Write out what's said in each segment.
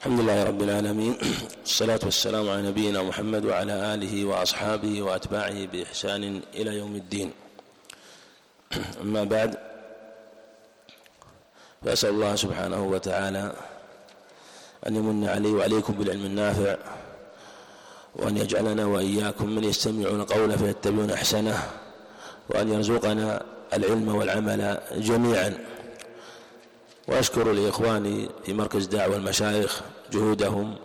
الحمد لله رب العالمين. والصلاة والسلام على نبينا محمد وعلى آله وأصحابه وأتباعه بإحسان إلى يوم الدين. أما بعد فأسأل الله سبحانه وتعالى أن يمن علي وعليكم بالعلم النافع وأن يجعلنا وإياكم من يستمعون قوله فيتبعون أحسنه وأن يرزقنا العلم والعمل جميعا. وأشكر لإخواني في مركز دعوة المشايخ جهودهم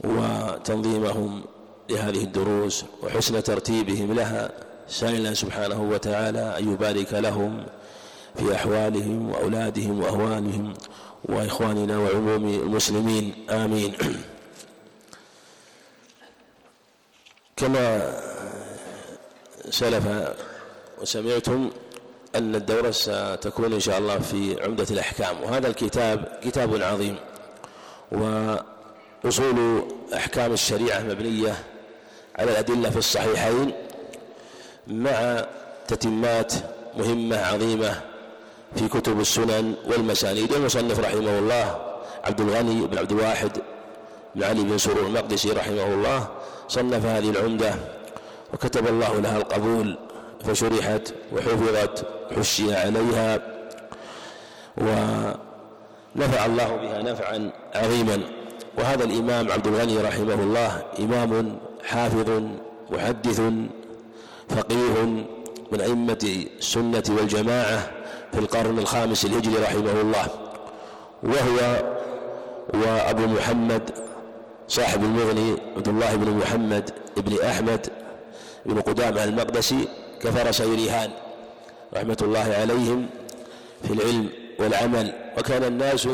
وتنظيمهم لهذه الدروس وحسن ترتيبهم لها. سائلا سبحانه وتعالى أن يبارك لهم في أحوالهم وأولادهم وأهوالهم وإخواننا وعموم المسلمين. آمين. كما سلف وسمعتم أن الدورة ستكون إن شاء الله في عمدة الأحكام وهذا الكتاب كتاب عظيم وأصول أحكام الشريعة مبنية على الأدلة في الصحيحين مع تتمات مهمة عظيمة في كتب السنن والمسانيد. المصنف رحمه الله عبد الغني بن عبد الواحد بن علي بن سرور المقدسي رحمه الله صنف هذه العمدة وكتب الله لها القبول. فشرحت وحفظت حشي عليها ونفع الله بها نفعا عظيما. وهذا الإمام عبد الغني رحمه الله إمام حافظ محدث فقيه من أئمة السنة والجماعة في القرن الخامس الهجري رحمه الله. وهو وأبو محمد صاحب المغني عبد الله بن محمد بن أحمد بن قدامة المقدسي كفر سيريهان رحمة الله عليهم في العلم والعمل. وكان الناس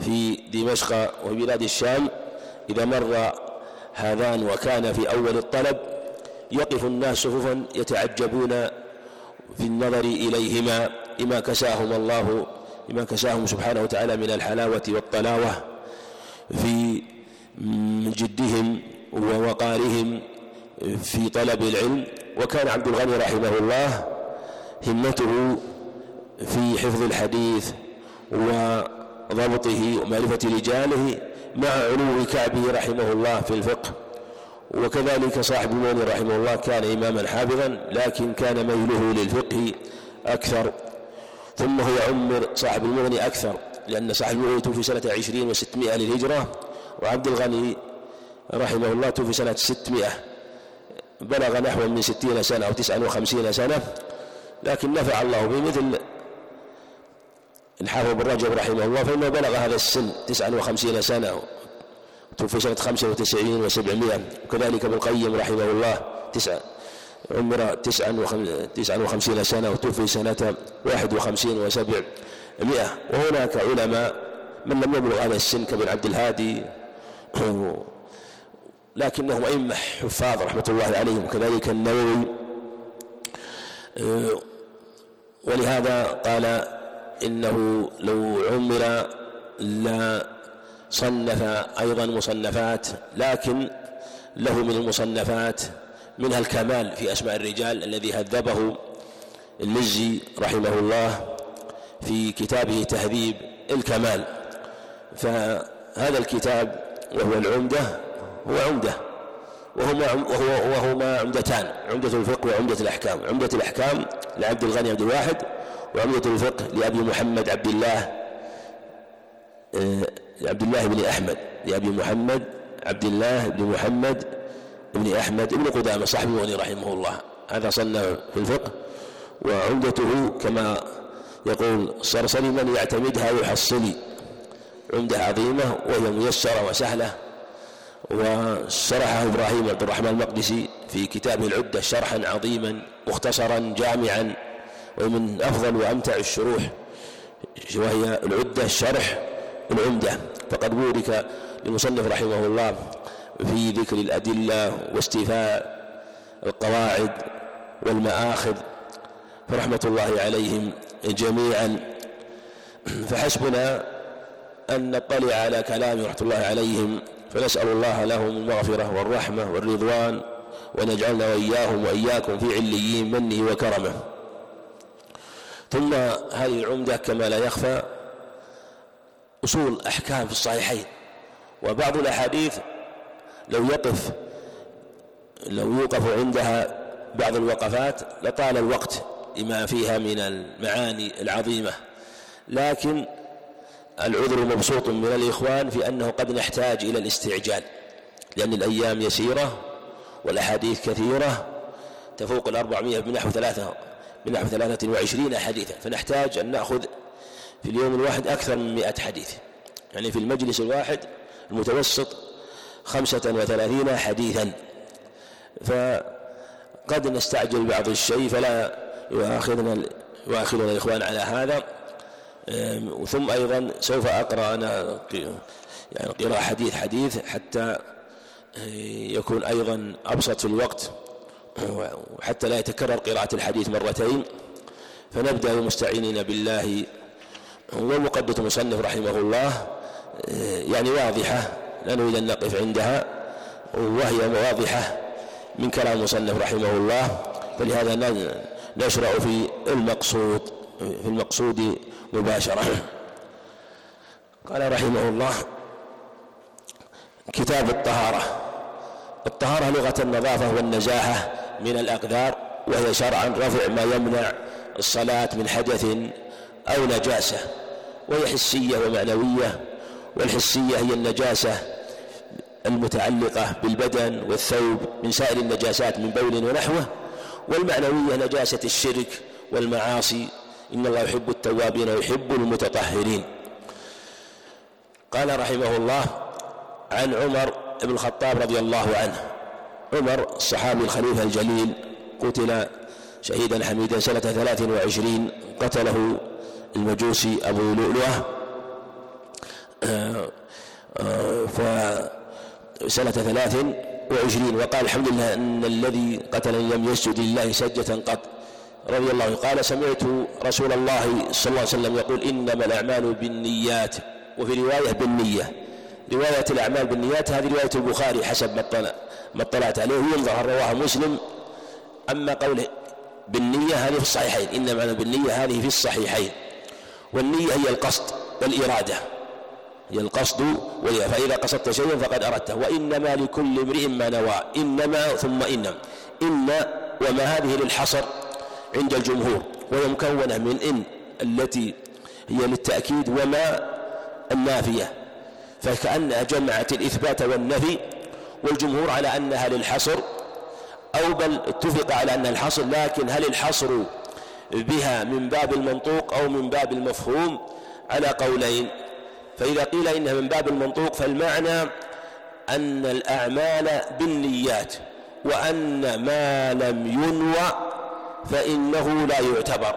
في دمشق وبلاد الشام إذا مر هذان وكان في أول الطلب يقف الناس صفوفا يتعجبون في النظر إليهما لما كساهم الله لما كساهم سبحانه وتعالى من الحلاوة والطلاوة في جدهم ووقارهم في طلب العلم. وكان عبد الغني رحمه الله همته في حفظ الحديث وضبطه ومعرفة رجاله مع علو كعبه رحمه الله في الفقه. وكذلك صاحب المغني رحمه الله كان إماما حافظا لكن كان ميله للفقه أكثر. ثم هو عمر صاحب المغني أكثر لأن صاحب المغني توفي سنة عشرين وستمائة للهجرة وعبد الغني رحمه الله توفي سنة ستمائة. بلغ نحو من ستين سنة أو تسعة وخمسين سنة لكن نفع الله به مثل الحافظ بن رجب رحمه الله فإنه بلغ هذا السن تسعة وخمسين سنة توفي سنة خمسة وتسعين وسبعمائة. وكذلك ابن القيم رحمه الله تسعة عمر تسعة وخمسين سنة وتوفي سنة واحد وخمسين وسبعمائة. وهناك علماء من لم يبلغ هذا السن كابن عبد الهادي لكنهم أئمة حفاظ رحمة الله عليهم وكذلك النووي. آه، ولهذا قال إنه لو عمر لا صنف أيضا مصنفات لكن له من المصنفات منها الكمال في أسماء الرجال الذي هذبه المزي رحمه الله في كتابه تهذيب الكمال. فهذا الكتاب وهو العمدة هو عمدة. وهما وهو وهما عمدتان. عمدة الفقه وعمدة الأحكام. عمدة الأحكام لعبد الغني عبد الواحد وعمدة الفقه لأبي محمد عبد الله آه، عبد الله بن أحمد. لأبي محمد عبد الله بن محمد بن أحمد بن قدامة صاحب المغني رحمه الله. هذا صنع في الفقه وعمدته كما يقول صرصري من يعتمدها يحصلي عمدة عظيمة وهي ميسرة وسهلة. وشرحه إبراهيم عبد الرحمن المقدسي في كتابه العدة شرحا عظيما مختصرا جامعا ومن أفضل وأمتع الشروح وهي العدة شرح العمدة. فقد بورك للمصنف رحمه الله في ذكر الأدلة واستيفاء القواعد والمآخذ فرحمة الله عليهم جميعا. فحسبنا أن نطلع على كلام رحمة الله عليهم فنسأل الله لهم المغفرة والرحمة والرضوان ونجعلنا وإياهم وإياكم في عليين منه وكرمه. ثم هذه العمدة كما لا يخفى أصول أحكام في الصحيحين. وبعض الأحاديث لو يقف لو يوقف عندها بعض الوقفات لطال الوقت لما فيها من المعاني العظيمة. لكن العذر مبسوط من الإخوان في أنه قد نحتاج إلى الاستعجال لأن الأيام يسيرة والأحاديث كثيرة تفوق الأربعمائة بنحو ثلاثة بنحو ثلاثة وعشرين حديثا فنحتاج أن نأخذ في اليوم الواحد أكثر من مئة حديث. يعني في المجلس الواحد المتوسط خمسة وثلاثين حديثا. فقد نستعجل بعض الشيء فلا يؤاخذنا يؤاخذنا الإخوان على هذا. ثم أيضا سوف أقرأ أنا يعني قراءة حديث حديث حتى يكون أيضا أبسط في الوقت وحتى لا يتكرر قراءة الحديث مرتين. فنبدأ مستعينين بالله. ومقدمة المصنف رحمه الله يعني واضحة لا نريد أن نقف عندها وهي واضحة من كلام المصنف رحمه الله. فلهذا نشرع في المقصود في المقصود مباشرة. قال رحمه الله كتاب الطهارة. الطهارة لغة النظافة والنزاهة من الأقدار وهي شرعا رفع ما يمنع الصلاة من حدث أو نجاسة وهي حسية ومعنوية والحسية هي النجاسة المتعلقة بالبدن والثوب من سائر النجاسات من بول ونحوه والمعنوية نجاسة الشرك والمعاصي إن الله يحب التوابين ويحب المتطهرين. قال رحمه الله عن عمر بن الخطاب رضي الله عنه. عمر الصحابي الخليفة الجليل قتل شهيدا حميدا سنة ثلاث وعشرين قتله المجوسي أبو لؤلؤة. آه، آه، فسنة ثلاث وعشرين وقال الحمد لله أن الذي قتلني لم يسجد لله سجة قط. رضي الله عنه. قال سمعت رسول الله صلى الله عليه وسلم يقول إنما الأعمال بالنيات وفي رواية بالنية. رواية الأعمال بالنيات هذه رواية البخاري حسب ما ما اطلعت عليه ينظر هل رواه مسلم. أما قوله بالنية هذه في الصحيحين. إنما بالنية هذه في الصحيحين. والنية هي القصد والإرادة. هي القصد فإذا قصدت شيئا فقد أردته. وإنما لكل امرئ ما نوى. إنما ثم إنما. إن وما هذه للحصر. عند الجمهور وهي مكونة من إن التي هي للتأكيد وما النافية. فكأنها جمعت الإثبات والنفي والجمهور على أنها للحصر أو بل اتفق على أنها الحصر لكن هل الحصر بها من باب المنطوق أو من باب المفهوم؟ على قولين. فإذا قيل إنها من باب المنطوق فالمعنى أن الأعمال بالنيات وأن ما لم ينوى فإنه لا يعتبر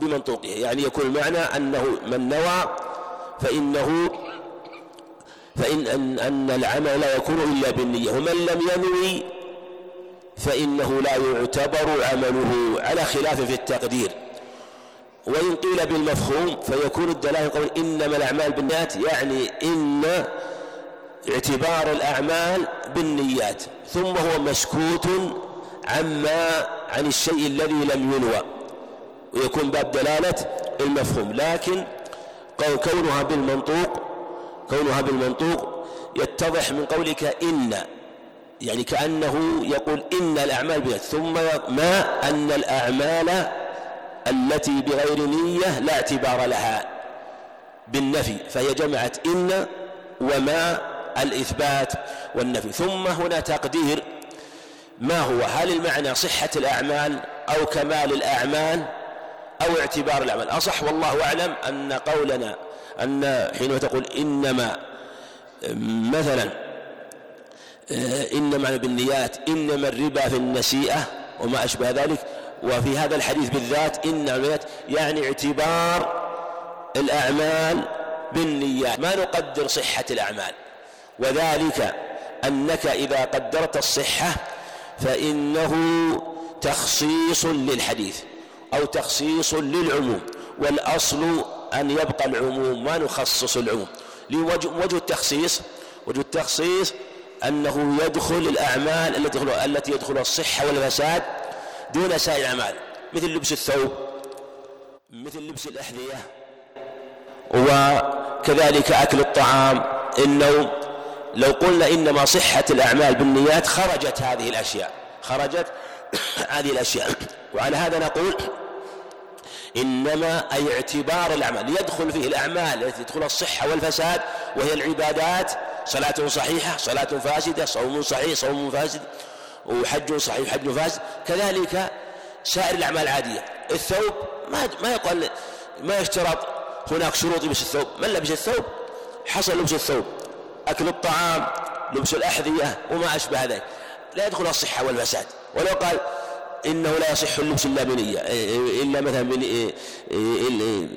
بمنطوقه يعني يكون المعنى أنه من نوى فإنه فإن أن, أن العمل لا يكون إلا بالنية ومن لم ينوي فإنه لا يعتبر عمله على خلاف في التقدير. وإن قيل بالمفهوم فيكون الدلالة قول إنما الأعمال بالنيات يعني إن اعتبار الأعمال بالنيات ثم هو مسكوت عما عن الشيء الذي لم ينوى ويكون باب دلالة المفهوم. لكن كونها بالمنطوق كونها بالمنطوق يتضح من قولك إن يعني كأنه يقول إن الأعمال بها ثم ما أن الأعمال التي بغير نية لا اعتبار لها بالنفي فهي جمعت إن وما الإثبات والنفي. ثم هنا تقدير ما هو؟ هل المعنى صحة الأعمال أو كمال الأعمال أو اعتبار الأعمال؟ أصح والله أعلم أن قولنا أن حينما تقول إنما مثلا إنما بالنيات إنما الربا في النسيئة وما أشبه ذلك وفي هذا الحديث بالذات إنما يعني اعتبار الأعمال بالنيات. ما نقدر صحة الأعمال وذلك أنك إذا قدرت الصحة فإنه تخصيص للحديث أو تخصيص للعموم والأصل أن يبقى العموم ما نخصص العموم. وجه التخصيص وجه التخصيص أنه يدخل الأعمال التي يدخل التي يدخلها الصحة والفساد دون سائر الأعمال مثل لبس الثوب مثل لبس الأحذية وكذلك أكل الطعام النوم. لو قلنا إنما صحة الأعمال بالنيات خرجت هذه الأشياء خرجت هذه الأشياء. وعلى هذا نقول إنما أي اعتبار الأعمال يدخل فيه الأعمال التي تدخل الصحة والفساد وهي العبادات صلاة صحيحة صلاة فاسدة صوم صحيح صوم فاسد وحج صحيح حج فاسد. كذلك سائر الأعمال العادية. الثوب ما ما يقال ما يشترط هناك شروط لبس الثوب. من لبس الثوب؟ حصل لبس الثوب. أكل الطعام لبس الأحذية وما أشبه ذلك. لا يدخل الصحة والفساد ولو قال إنه لا يصح اللبس إلا بنية إلا مثلا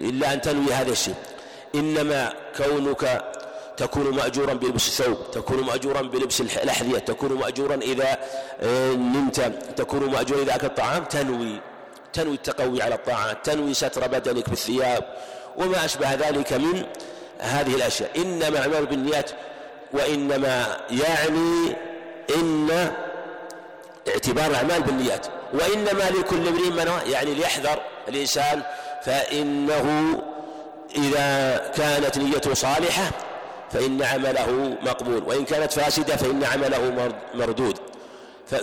إلا أن تنوي هذا الشيء. إنما كونك تكون مأجورا بلبس الثوب تكون مأجورا بلبس الأحذية تكون مأجورا إذا نمت تكون مأجورا إذا أكلت الطعام تنوي. تنوي التقوي على الطاعات تنوي ستر بدنك بالثياب. وما أشبه ذلك من هذه الأشياء. إنما أعمال بالنيات وإنما يعني إن اعتبار الأعمال بالنيات وإنما لكل امرئ ما يعني ليحذر الإنسان فإنه إذا كانت نيته صالحة فإن عمله مقبول وإن كانت فاسدة فإن عمله مردود.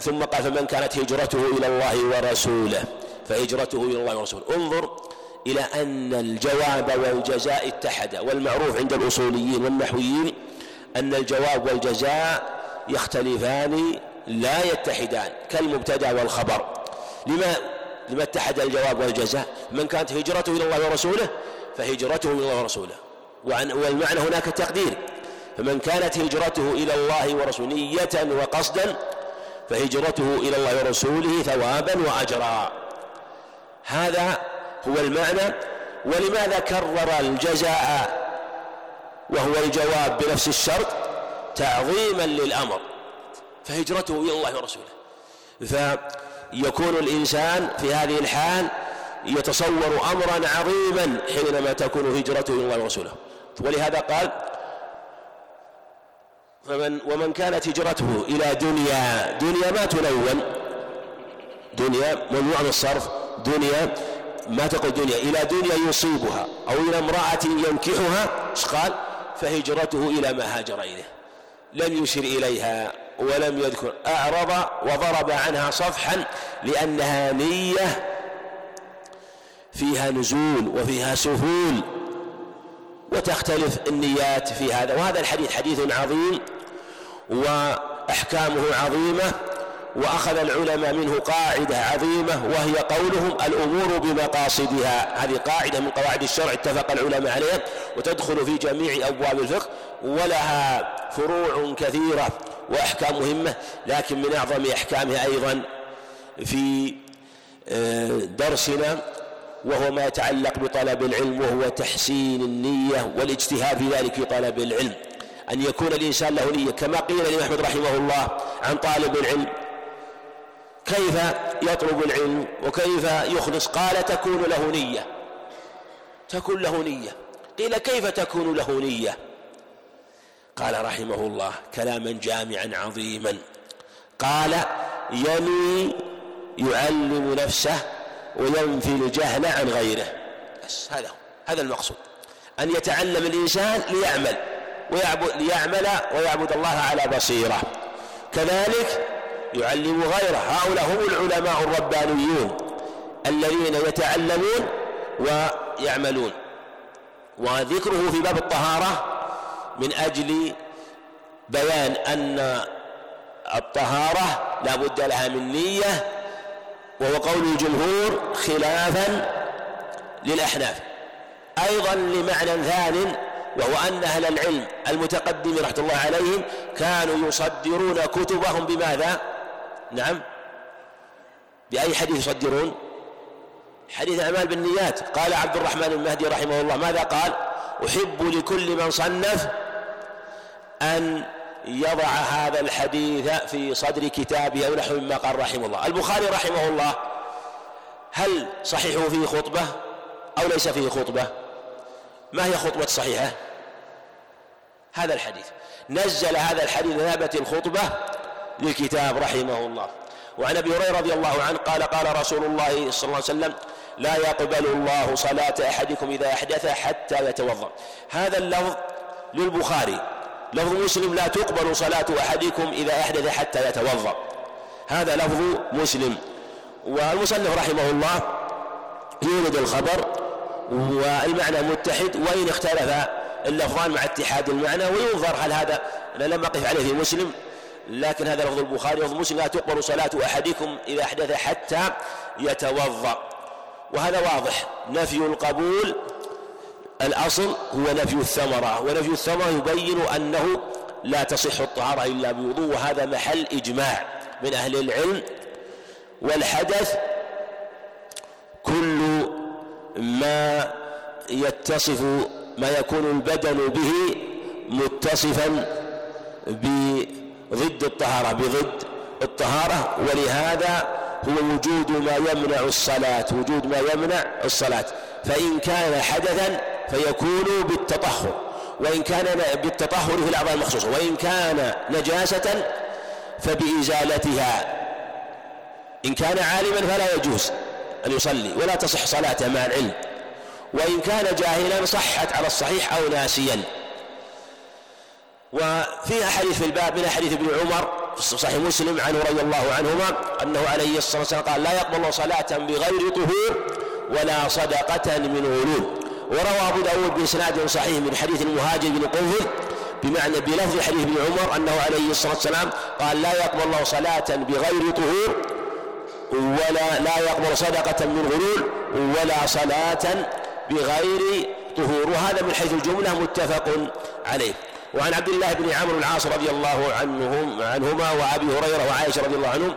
ثم قال فمن كانت هجرته إلى الله ورسوله فهجرته إلى الله ورسوله. انظر إلى أن الجواب والجزاء اتحدا والمعروف عند الأصوليين والنحويين أن الجواب والجزاء يختلفان لا يتحدان كالمبتدأ والخبر. لما لما اتحد الجواب والجزاء؟ من كانت هجرته إلى الله ورسوله فهجرته إلى الله ورسوله. والمعنى هناك تقدير. فمن كانت هجرته إلى الله ورسوله نية وقصدا فهجرته إلى الله ورسوله ثوابا وأجرا. هذا هو المعنى. ولماذا كرر الجزاء؟ وهو الجواب بنفس الشرط تعظيما للأمر. فهجرته إلى الله ورسوله. فيكون الإنسان في هذه الحال يتصور أمرا عظيما حينما تكون هجرته إلى الله ورسوله. ولهذا قال فمن ومن كانت هجرته إلى دنيا دنيا ما تلون؟ دنيا ممنوع من الصرف. دنيا ما تقول دنيا؟ إلى دنيا يصيبها أو إلى امرأة ينكحها. إيش قال؟ فهجرته إلى ما هاجر إليه. لم يشر إليها ولم يذكر. أعرض وضرب عنها صفحا لأنها نية فيها نزول وفيها سهول وتختلف النيات في هذا. وهذا الحديث حديث عظيم وأحكامه عظيمة وأخذ العلماء منه قاعدة عظيمة وهي قولهم الأمور بمقاصدها. هذه قاعدة من قواعد الشرع اتفق العلماء عليها وتدخل في جميع أبواب الفقه ولها فروع كثيرة وأحكام مهمة لكن من أعظم أحكامها أيضا في آه، درسنا وهو ما يتعلق بطلب العلم وهو تحسين النية والاجتهاد في ذلك في طلب العلم. أن يكون الإنسان له نية كما قيل لأحمد أحمد رحمه الله عن طالب العلم كيف يطلب العلم وكيف يخلص؟ قال تكون له نية. تكون له نية. قيل كيف تكون له نية؟ قال رحمه الله كلاما جامعا عظيما. قال ينوي يعلم نفسه وينفي الجهل عن غيره. بس هذا هذا المقصود. أن يتعلم الإنسان ليعمل ويعبد ليعمل ويعبد الله على بصيرة. كذلك يعلم غيره هؤلاء هم العلماء الربانيون الذين يتعلمون ويعملون وذكره في باب الطهارة من أجل بيان أن الطهارة لا بد لها من نية وهو قول الجمهور خلافا للأحناف أيضا لمعنى ثان وهو أن أهل العلم المتقدم رحمة الله عليهم كانوا يصدرون كتبهم بماذا؟ نعم. بأي حديث يصدرون؟ حديث أعمال بالنيات. قال عبد الرحمن المهدي رحمه الله ماذا قال؟ أحب لكل من صنف أن يضع هذا الحديث في صدر كتابه أو نحو مما قال رحمه الله. البخاري رحمه الله هل صحيحه فيه خطبة أو ليس فيه خطبة؟ ما هي خطبة صحيحة؟ هذا الحديث. نزل هذا الحديث ثابت الخطبة للكتاب رحمه الله. وعن أبي هريرة رضي الله عنه قال قال رسول الله صلى الله عليه وسلم لا يقبل الله صلاة أحدكم إذا أحدث حتى يتوضأ. هذا اللفظ للبخاري. لفظ مسلم لا تقبل صلاة أحدكم إذا أحدث حتى يتوضأ. هذا لفظ مسلم. والمصنف رحمه الله يولد الخبر والمعنى متحد وإن اختلف اللفظان مع اتحاد المعنى وينظر هل هذا لم أقف عليه في مسلم لكن هذا لفظ البخاري لفظ مسلم لا تقبل صلاة أحدكم إذا أحدث حتى يتوضأ. وهذا واضح. نفي القبول الأصل هو نفي الثمرة ونفي الثمرة يبين أنه لا تصح الطهارة إلا بوضوء وهذا محل إجماع من أهل العلم. والحدث كل ما يتصف ما يكون البدن به متصفا بضد الطهارة بضد الطهارة. ولهذا هو وجود ما يمنع الصلاة وجود ما يمنع الصلاة. فإن كان حدثا فيكون بالتطهر. وإن كان بالتطهر في الأعضاء المخصوصة. وإن كان نجاسة فبإزالتها. إن كان عالما فلا يجوز أن يصلي ولا تصح صلاته مع العلم. وإن كان جاهلا صحت على الصحيح أو ناسيا. وفي أحاديث في الباب من حديث ابن عمر في صحيح مسلم عنه رضي الله عنهما أنه عليه الصلاة والسلام قال لا يقبل صلاة بغير طهور ولا صدقة من غلول وروى أبو داود بإسناد صحيح من حديث المهاجر بن قنفذ بمعنى بلفظ حديث ابن عمر أنه عليه الصلاة والسلام قال لا يقبل الله صلاة بغير طهور ولا لا يقبل صدقة من غلول ولا صلاة بغير طهور. وهذا من حيث الجملة متفق عليه. وعن عبد الله بن عمرو العاص رضي الله عنهم عنهما وابي هريرة وعائشة رضي الله عنهم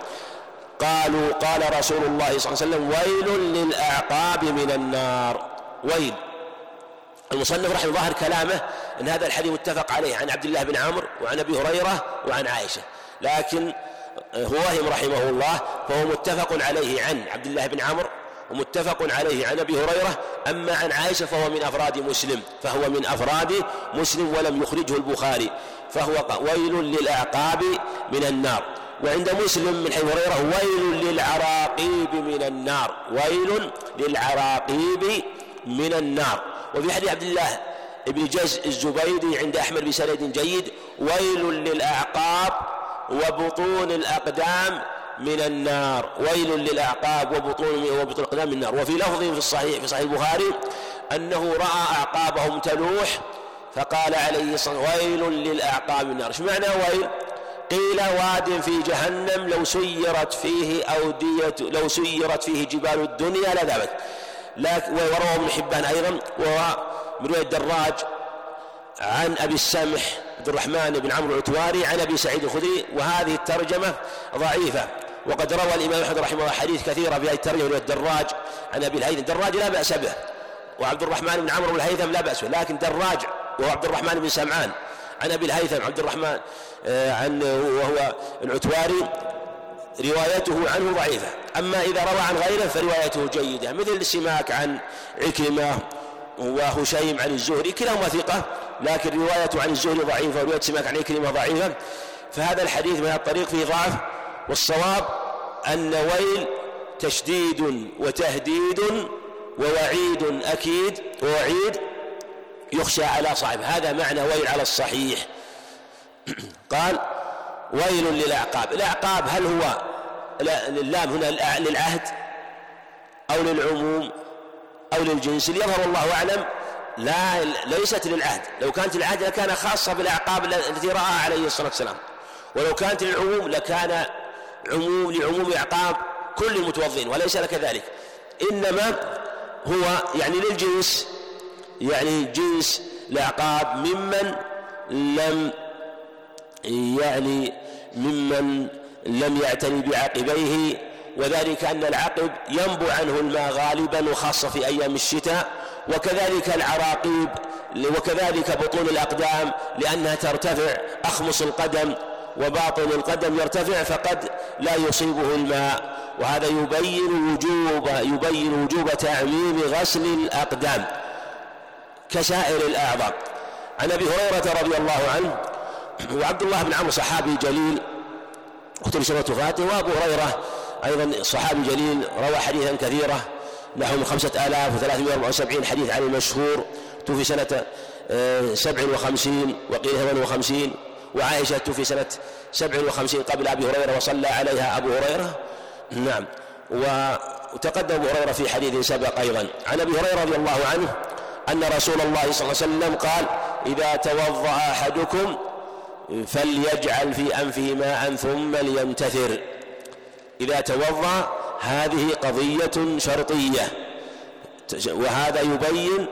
قالوا قال رسول الله صلى الله عليه وسلم ويل للأعقاب من النار. ويل. المصنف رحمه ظاهر كلامه إن هذا الحديث متفق عليه عن عبد الله بن عمرو وعن أبي هريرة وعن عائشة. لكن هو رحمه الله فهو متفق عليه عن عبد الله بن عمرو ومتفق عليه. عن أبي هريرة أما عن عائشة فهو من أفراد مسلم فهو من أفراد مسلم ولم يخرجه البخاري فهو ويل للأعقاب من النار. وعند مسلم من حيث هريرة ويل للعراقيب من النار. ويل للعراقيب من النار. وفي حديث عبد الله بن جز الزبيدي عند أحمد بسند جيد ويل للأعقاب وبطون الأقدام من النار. ويل للأعقاب وبطون وبطون الأقدام من النار. وفي لفظ في الصحيح في صحيح البخاري أنه رأى أعقابهم تلوح فقال عليه الصلاة ويل للأعقاب من النار. إيش معنى ويل؟ قيل واد في جهنم لو سيرت فيه أودية لو سيرت فيه جبال الدنيا لذهبت لكن وروى ابن حبان أيضا ومن رواية الدراج عن أبي السمح عبد الرحمن بن عمرو العتواري عن أبي سعيد الخدري وهذه الترجمة ضعيفة. وقد روى الإمام أحمد رحمه الله حديث كثيرة في هذه الترجمة من الدراج عن أبي الهيثم. الدراج لا بأس به وعبد الرحمن بن عمرو بن الهيثم لا بأس به لكن دراج وهو عبد الرحمن بن سمعان عن أبي الهيثم عبد الرحمن آه، عن وهو العتواري روايته عنه ضعيفة. أما إذا روى عن غيره فروايته جيدة مثل سماك عن عكرمة وهشيم عن الزهري كلاهما ثقة لكن روايته عن الزهري ضعيفة ورواية سماك عن عكرمة ضعيفة. فهذا الحديث من الطريق فيه ضعف. والصواب أن ويل تشديد وتهديد ووعيد أكيد ووعيد يخشى على صاحبه. هذا معنى ويل على الصحيح. قال ويل للأعقاب. الأعقاب هل هو اللام هنا للعهد أو للعموم أو للجنس؟ يظهر الله أعلم. لا ليست للعهد. لو كانت للعهد لكان خاصة بالأعقاب التي رأى عليه الصلاة والسلام. ولو كانت للعموم لكان عموم لعموم أعقاب كل المتوضئين وليس كذلك. إنما هو يعني للجنس يعني جنس الأعقاب ممن لم يعني ممن لم يعتني بعقبيه وذلك أن العقب ينبو عنه الماء غالبا وخاصة في أيام الشتاء وكذلك العراقيب وكذلك بطون الأقدام لأنها ترتفع أخمص القدم وباطن القدم يرتفع فقد لا يصيبه الماء وهذا يبين وجوب يبين وجوب تعميم غسل الأقدام كسائر الأعضاء. عن أبي هريرة رضي الله عنه وعبد الله بن عمرو صحابي جليل اختل سورة فاته وأبو هريرة أيضا صحابي جليل روى حديثا كثيرة نحو من خمسة آلاف وثلاثمائة وسبعين حديث عن المشهور توفي سنة آه، سبع وخمسين وقيل ثمان وخمسين. وعائشة توفي سنة سبع وخمسين قبل أبي هريرة وصلى عليها أبو هريرة. نعم. وتقدم أبو هريرة في حديث سبق أيضا. عن أبي هريرة رضي الله عنه أن رسول الله صلى الله عليه وسلم قال إذا توضأ أحدكم فليجعل في أنفه ماء ثم لينتثر. إذا توضأ هذه قضية شرطية. وهذا يبين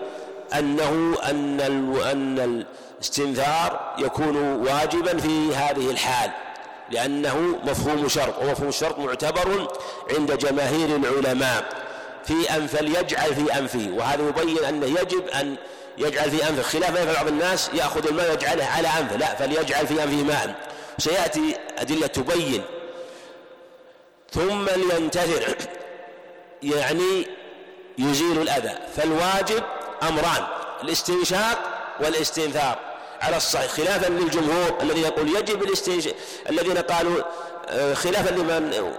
أنه أن أن الاستنثار يكون واجبا في هذه الحال لأنه مفهوم شرط ومفهوم الشرط معتبر عند جماهير العلماء. في أن فليجعل في أنفه وهذا يبين أنه يجب أن يجعل في أنفه خلاف ما بعض الناس يأخذ الماء ويجعله على أنفه لا فليجعل في أنفه ماء. سيأتي أدلة تبين. ثم لينتثر يعني يزيل الأذى. فالواجب أمران الاستنشاق والاستنثار على الصحيح خلافا للجمهور الذي يقول يجب الاستنشاق الذين قالوا آه، خلافا لمن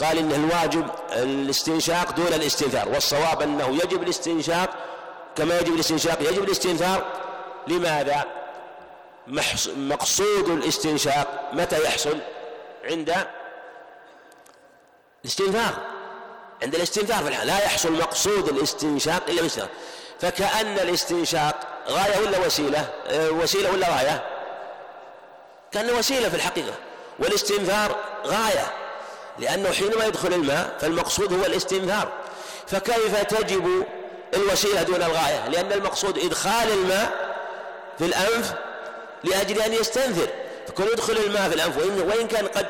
قال إنه الواجب الاستنشاق دون الاستنثار والصواب أنه يجب الاستنشاق كما يجب الاستنشاق يجب الاستنثار لماذا؟ مقصود الاستنشاق متى يحصل؟ عند الاستنثار عند الاستنثار في الحال لا يحصل مقصود الاستنشاق إلا بالاستنثار. فكأن الاستنشاق غاية ولا وسيلة؟ أه، وسيلة ولا غاية؟ كأن وسيلة في الحقيقة. والاستنثار غاية لأنه حينما يدخل الماء فالمقصود هو الاستنثار فكيف تجب الوسيلة دون الغاية؟ لأن المقصود إدخال الماء في الأنف لأجل أن يستنثر فكون يدخل الماء في الأنف وإن, وإن كان قد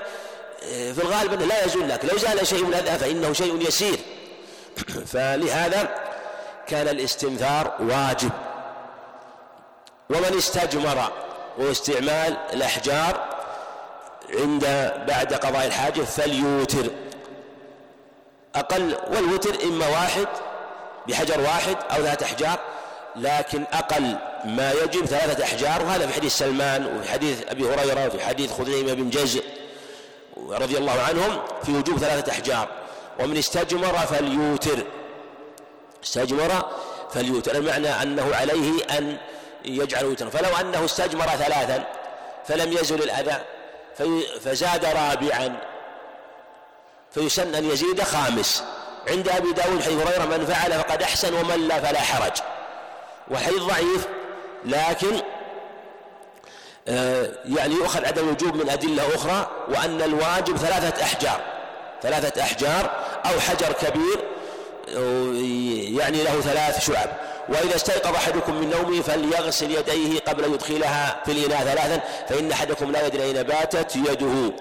أه، في الغالب أنه لا يزول لك لو زال شيء من الأذى فإنه شيء يسير. فلهذا كان الاستنثار واجب. ومن استجمر واستعمال الأحجار عند بعد قضاء الحاجة فليوتر. أقل والوتر إما واحد بحجر واحد أو ثلاثة أحجار لكن أقل ما يجب ثلاثة أحجار وهذا في حديث سلمان وفي حديث أبي هريرة وفي حديث خزيمة بن جزء رضي الله عنهم في وجوب ثلاثة أحجار. ومن استجمر فليوتر. استجمر فليوتر. المعنى أنه عليه أن يجعل وترا فلو أنه استجمر ثلاثا فلم يزل الأذى فزاد رابعا فيسن أن يزيد خامس. عند أبي داود حيث هريرة من فعل فقد أحسن ومن لا فلا حرج. وحيث ضعيف لكن آه، يعني يؤخذ عدم الوجوب من أدلة أخرى وأن الواجب ثلاثة أحجار. ثلاثة أحجار أو حجر كبير يعني له ثلاث شعب. وإذا استيقظ أحدكم من نومه فليغسل يديه قبل أن يدخلها في الإناء ثلاثا فإن أحدكم لا يدري أين باتت يده.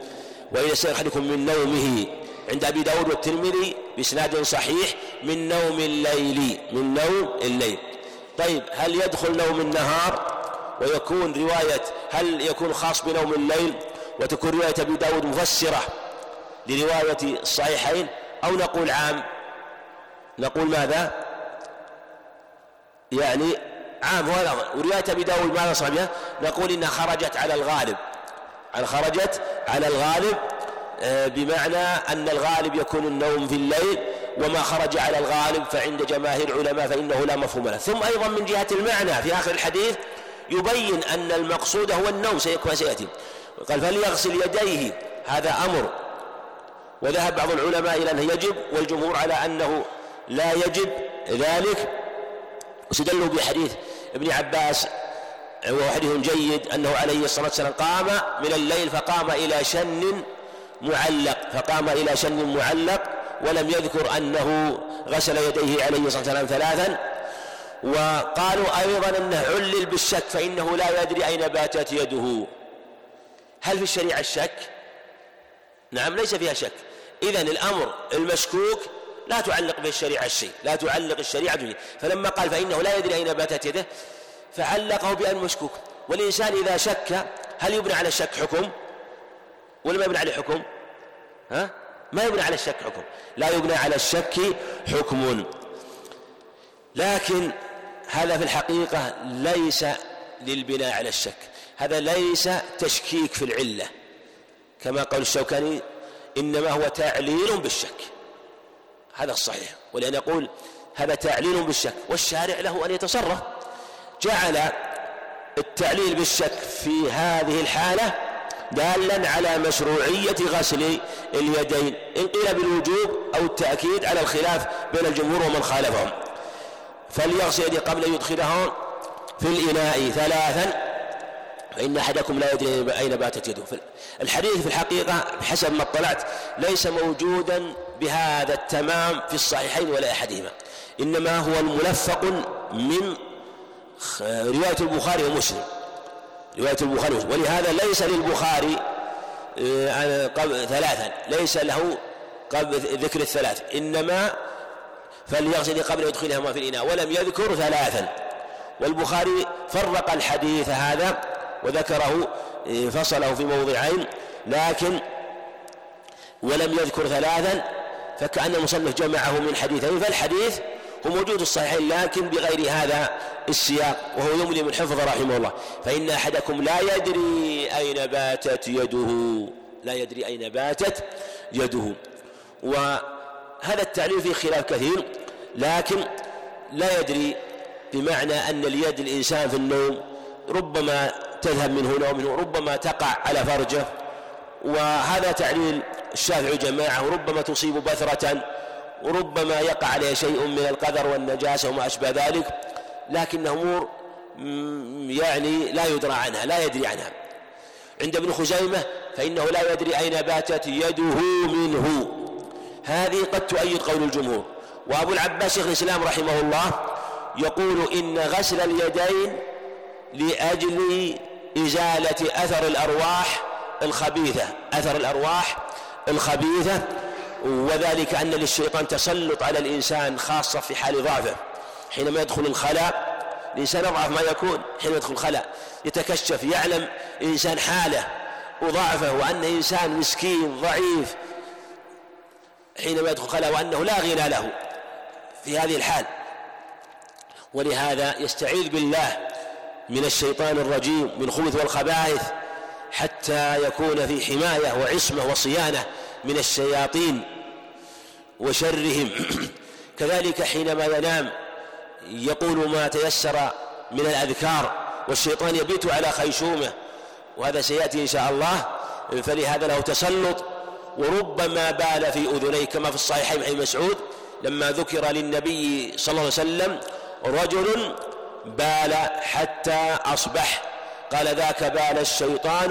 وإذا استيقظ أحدكم من نومه عند أبي داود والترمذي بإسناد صحيح من نوم الليل من نوم الليل. طيب هل يدخل نوم النهار؟ ويكون رواية هل يكون خاص بنوم الليل؟ وتكون رواية أبي داود مفسرة لرواية الصحيحين أو نقول عام؟ نقول ماذا؟ يعني عام هذا ورواية أبي داود ماذا صحيح؟ نقول إنها خرجت على الغالب. عن خرجت على الغالب؟ آه، بمعنى أن الغالب يكون النوم في الليل وما خرج على الغالب فعند جماهير العلماء فإنه لا مفهوم له. ثم أيضا من جهة المعنى في آخر الحديث يبين أن المقصود هو النوم سيكون سيأتي. قال فليغسل يديه. هذا أمر. وذهب بعض العلماء إلى أنه يجب والجمهور على أنه لا يجب ذلك. واستدلوا بحديث ابن عباس وهو حديث جيد أنه عليه الصلاة والسلام قام من الليل فقام إلى شن معلق فقام إلى شن معلق ولم يذكر أنه غسل يديه عليه الصلاة والسلام ثلاثا. وقالوا أيضا أنه علل بالشك فإنه لا يدري أين باتت يده. هل في الشريعة الشك؟ نعم ليس فيها شك. إذن الأمر المشكوك لا تعلق به الشريعة الشيء لا تعلق الشريعة به فلما قال فإنه لا يدري أين باتت يده فعلقه بأن مشكوك. والإنسان إذا شك هل يبنى على الشك حكم؟ ولا ما يبنى عليه حكم؟ ها؟ ما يبنى على الشك حكم. لا يبنى على الشك حكم. لكن هذا في الحقيقة ليس للبناء على الشك. هذا ليس تشكيك في العلة. كما قال الشوكاني إنما هو تعليل بالشك. هذا الصحيح. ولأن يقول هذا تعليل بالشك والشارع له أن يتصرف. جعل التعليل بالشك في هذه الحالة دالا على مشروعية غسل اليدين. إن قيل بالوجوب أو التأكيد على الخلاف بين الجمهور ومن خالفهم. فليغسل يديه قبل أن يدخلها في الإناء ثلاثا فإن أحدكم لا يدري أين باتت يده. الحديث في الحقيقة بحسب ما اطلعت ليس موجودا بهذا التمام في الصحيحين ولا أحدهما. إنما هو الملفق من رواية البخاري ومسلم. رواية البخاري ومسلم. ولهذا ليس للبخاري آه، ثلاثا ليس له قبل ذكر الثلاث. إنما فليغسل قبل يدخلهما في الإناء ولم يذكر ثلاثا. والبخاري فرق الحديث هذا وذكره آه، فصله في موضعين لكن ولم يذكر ثلاثا. فكأن المصنف جمعه من حديثين فالحديث هو موجود الصحيحين لكن بغير هذا السياق وهو يملي من حفظ رحمه الله. فإن أحدكم لا يدري أين باتت يده لا يدري أين باتت يده. وهذا التعليل فيه خلاف كثير لكن لا يدري بمعنى أن اليد الإنسان في النوم ربما تذهب من هنا ومن هنا ربما تقع على فرجه. وهذا تعليل الشافعي جماعة وربما تصيب بثرة وربما يقع عليه شيء من القدر والنجاسة وما أشبه ذلك لكن أمور يعني لا يدرى عنها لا يدري عنها. عند ابن خزيمة فإنه لا يدري أين باتت يده منه. هذه قد تؤيد قول الجمهور. وأبو العباس شيخ الإسلام رحمه الله يقول إن غسل اليدين لأجل إزالة أثر الأرواح الخبيثة. أثر الأرواح الخبيثة وذلك أن للشيطان تسلط على الإنسان خاصة في حال ضعفه. حينما يدخل الخلاء الإنسان أضعف ما يكون حينما يدخل الخلاء. يتكشف يعلم الإنسان حاله وضعفه وأنه إنسان مسكين ضعيف. حينما يدخل الخلاء وأنه لا غنى له في هذه الحال. ولهذا يستعيذ بالله من الشيطان الرجيم من الخبث والخبائث. حتى يكون في حماية وعصمة وصيانة من الشياطين وشرهم. كذلك حينما ينام يقول ما تيسر من الأذكار والشيطان يبيت على خيشومه وهذا سيأتي إن شاء الله. فلهذا له تسلط. وربما بال في أذنيه كما في الصحيحين عن مسعود لما ذكر للنبي صلى الله عليه وسلم رجل بال حتى أصبح قال ذاك بال الشيطان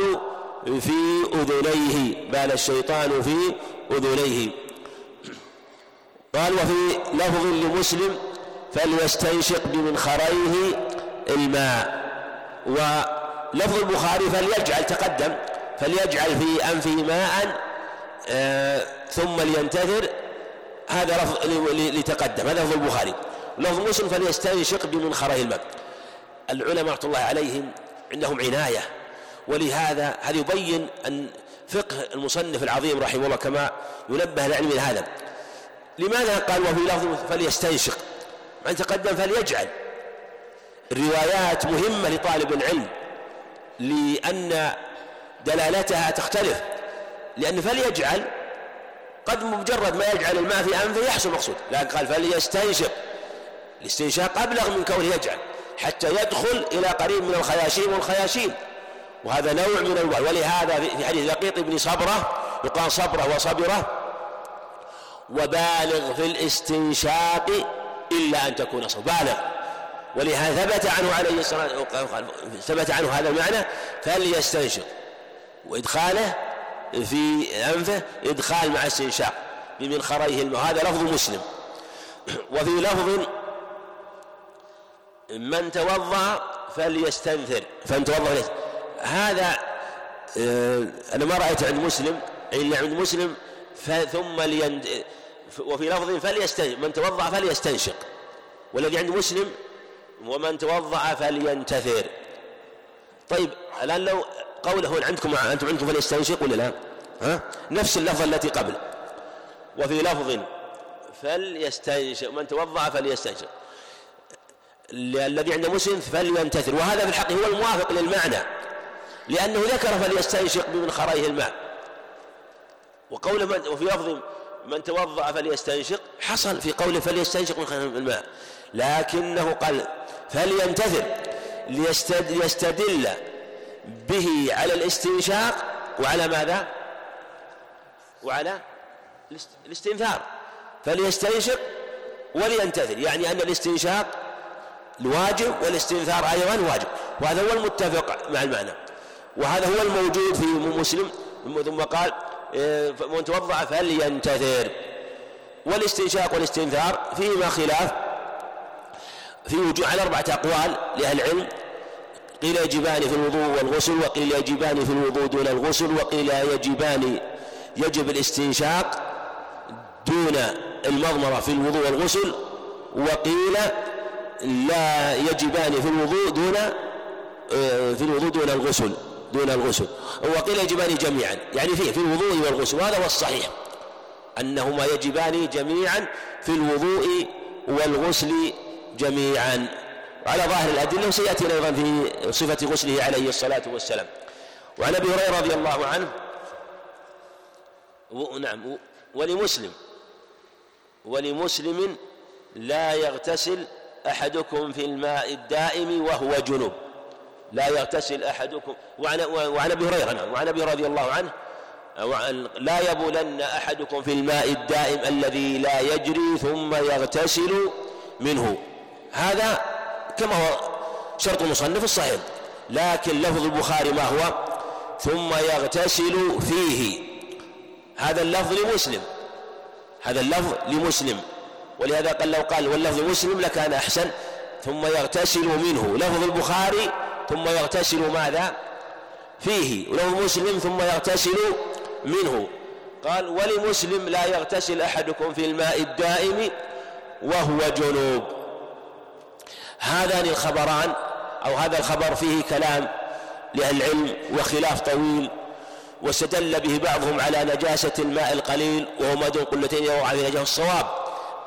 في أذنيه بال الشيطان في أذنيه. قال وفي لفظ لمسلم فليستنشق بمنخريه الماء. ولفظ البخاري فليجعل تقدم فليجعل في أنفه ماء آه ثم لينتثر. هذا لفظ لتقدم. هذا لفظ البخاري. لفظ مسلم فليستنشق بمنخريه الماء. العلماء رحمة الله عليهم عندهم عناية. ولهذا هذا يبين أن فقه المصنف العظيم رحمه الله كما ينبه العلم هذا؟ لماذا قال وفي لفظ فليستنشق؟ من تقدم فليجعل. الروايات مهمة لطالب العلم لأن دلالتها تختلف. لأن فليجعل قد مجرد ما يجعل الماء في أنفه يحصل مقصود لكن قال فليستنشق. الاستنشاق أبلغ من كونه يجعل. حتى يدخل إلى قريب من الخياشيم والخياشيم. وهذا نوع من الوعي. ولهذا في حديث لقيط بن صبرة يقال صبرة وصبرة وبالغ في الاستنشاق إلا أن تكون صبر بالغ. ولهذا ثبت عنه عليه الصلاة والسلام ثبت عنه هذا المعنى فليستنشق. وإدخاله في أنفه إدخال مع استنشاق بمنخريه الماء هذا لفظ مسلم. وفي لفظ من توضأ فليستنثر فمن توضأ هذا آه، أنا ما رأيت عند مسلم إلا عند مسلم ثم ليند وفي لفظ فليستنشق من توضأ فليستنشق. والذي عند مسلم ومن توضأ فلينتثر. طيب الآن لو قوله عندكم أنتم عندكم فليستنشق ولا لا؟ ها؟ نفس اللفظة التي قبل. وفي لفظ فليستنشق من توضأ فليستنشق. الذي عند مسلم فلينتثر. وهذا في الحق هو الموافق للمعنى. لأنه ذكر فليستنشق بمنخريه الماء. وقوله من وفي لفظ من توضأ فليستنشق حصل في قوله فليستنشق من الماء. لكنه قال فلينتثر ليستدل به على الاستنشاق وعلى ماذا؟ وعلى الاستنثار. فليستنشق ولينتثر. يعني أن الاستنشاق الواجب والاستنثار أيضا واجب. وهذا هو المتفق مع المعنى. وهذا هو الموجود في مسلم. ثم قال إيه، من توضأ فلينتثر. والاستنشاق والاستنثار فيهما خلاف. في وجوه على أربعة أقوال لأهل العلم. قيل يجبان في الوضوء والغسل وقيل يجبان في الوضوء دون الغسل وقيل يجبان يجب الاستنشاق دون المضمرة في الوضوء والغسل وقيل لا يجبان في الوضوء دون آه، في الوضوء دون الغسل دون الغسل. وقيل يجبان جميعا يعني فيه في الوضوء والغسل. وهذا هو الصحيح. أنهما يجبان جميعا في الوضوء والغسل جميعا. على ظاهر الأدلة وسيأتي أيضا في صفة غسله عليه الصلاة والسلام. وعن أبي هريرة رضي الله عنه نعم ولمسلم ولمسلم لا يغتسل أحدكم في الماء الدائم وهو جنوب. لا يغتسل أحدكم. وعن, وعن أبي هريرة نعم. وعن أبي رضي الله عنه. لا يبولن أحدكم في الماء الدائم الذي لا يجري ثم يغتسل منه. هذا كما هو شرط المصنف الصحيح. لكن لفظ البخاري ما هو؟ ثم يغتسل فيه. هذا اللفظ لمسلم. هذا اللفظ لمسلم. ولهذا قال لو قال واللفظ مسلم لكان أحسن ثم يغتسل منه. لفظ البخاري ثم يغتسل ماذا؟ فيه. ولو مسلم ثم يغتسل منه. قال ولمسلم لا يغتسل أحدكم في الماء الدائم وهو جنوب. هذان الخبران أو هذا الخبر فيه كلام لأهل العلم وخلاف طويل واستدل به بعضهم على نجاسة الماء القليل وهو دون قلتين يوقع في نجاسة الصواب.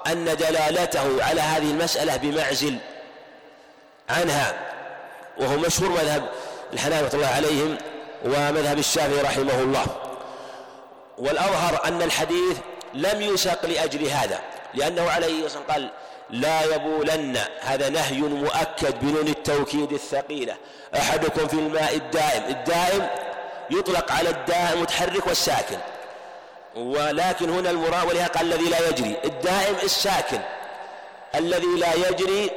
أن دلالته على هذه المسألة بمعزل عنها وهو مشهور مذهب الحنابلة الله عليهم ومذهب الشافعي رحمه الله. والأظهر أن الحديث لم يسق لأجل هذا لأنه عليه الصلاة قال لا يبولن. هذا نهي مؤكد بنون التوكيد الثقيلة. أحدكم في الماء الدائم الدائم يطلق على الدائم المتحرك والساكن. ولكن هنا المراد ولهذا قال الذي لا يجري. الدائم الساكن. الذي لا يجري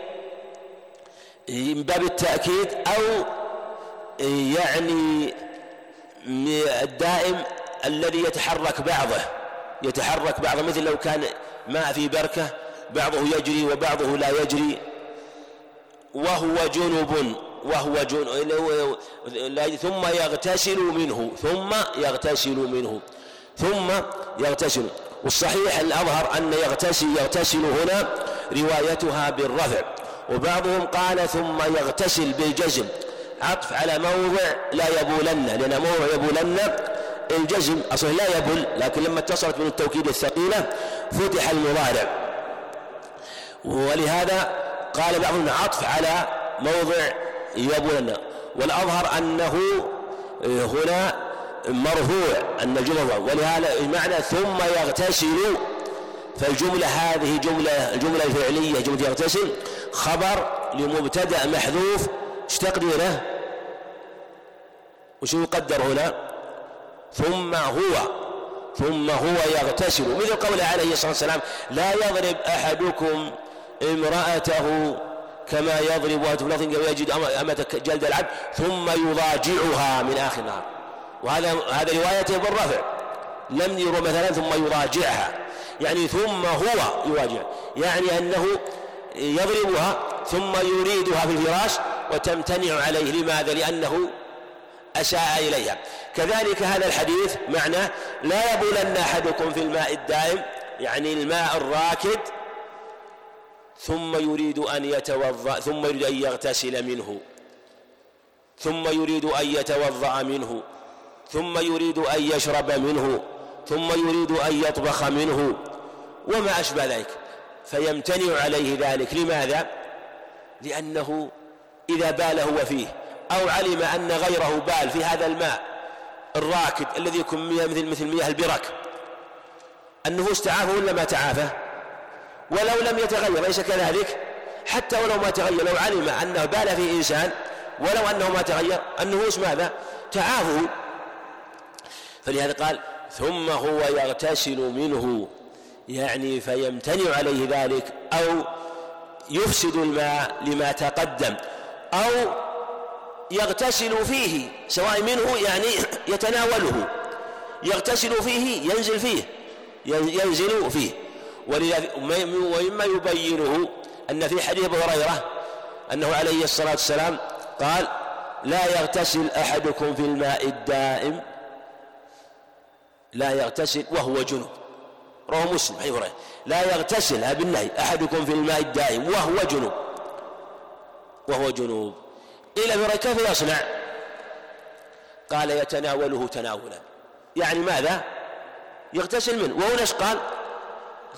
من باب التأكيد أو يعني الدائم الذي يتحرك بعضه. يتحرك بعضه. مثل لو كان ماء في بركة بعضه يجري وبعضه لا يجري. وهو جنب وهو جنب. ثم يغتسل منه ثم يغتسل منه. ثم يغتسل. والصحيح الأظهر أن يغتسل يغتسل هنا روايتها بالرفع. وبعضهم قال ثم يغتسل بالجزم. عطف على موضع لا يبولن لأن موضع يبولن الجزم. أصلا لا يبل لكن لما اتصلت من التوكيد الثقيلة فتح المضارع. ولهذا قال بعضهم عطف على موضع يبولن. والأظهر أنه هنا مرفوع أن الجملة ولهذا المعنى ثم يغتسل فالجملة هذه جملة الجملة الفعلية جملة يغتسل خبر لمبتدأ محذوف إيش تقديره؟ وش يقدر هنا؟ ثم هو ثم هو يغتسل مثل قوله عليه الصلاة والسلام لا يضرب أحدكم امرأته كما يضرب في لفظ يجد أمة جلد العبد ثم يضاجعها من آخر النهار وهذا هذا روايته بالرفع لم يرى مثلا ثم يراجعها. يعني ثم هو يراجع. يعني أنه يضربها ثم يريدها في الفراش وتمتنع عليه. لماذا؟ لأنه أساء إليها. كذلك هذا الحديث معنى لا يبولن أحدكم في الماء الدائم يعني الماء الراكد ثم يريد أن يتوضأ ثم يريد أن يغتسل منه ثم يريد أن يتوضأ منه. ثم يريد أن يشرب منه ثم يريد أن يطبخ منه وما أشبه ذلك. فيمتنع عليه ذلك. لماذا؟ لأنه إذا بال هو فيه أو علم أن غيره بال في هذا الماء الراكد الذي يكون مثل مثل مياه البرك. النفوس تعافى ولا ما تعافى ولو لم يتغير ليس كذلك؟ حتى ولو ما تغير لو علم أنه بال فيه إنسان ولو أنه ما تغير النفوس ماذا؟ تعافوا فلهذا قال ثم هو يغتسل منه. يعني فيمتنع عليه ذلك أو يفسد الماء لما تقدم أو يغتسل فيه سواء منه يعني يتناوله. يغتسل فيه ينزل فيه ينزل فيه. ومما يبينه أن في حديث أبو هريرة أنه عليه الصلاة والسلام قال لا يغتسل أحدكم في الماء الدائم لا يغتسل وهو جنوب رواه مسلم حديث هريرة. لا يغتسل بالنهي. أحدكم في الماء الدائم وهو جنوب. وهو جنوب. قيل في كيف يصنع؟ قال يتناوله تناولا. يعني ماذا؟ يغتسل منه. وهنا قال؟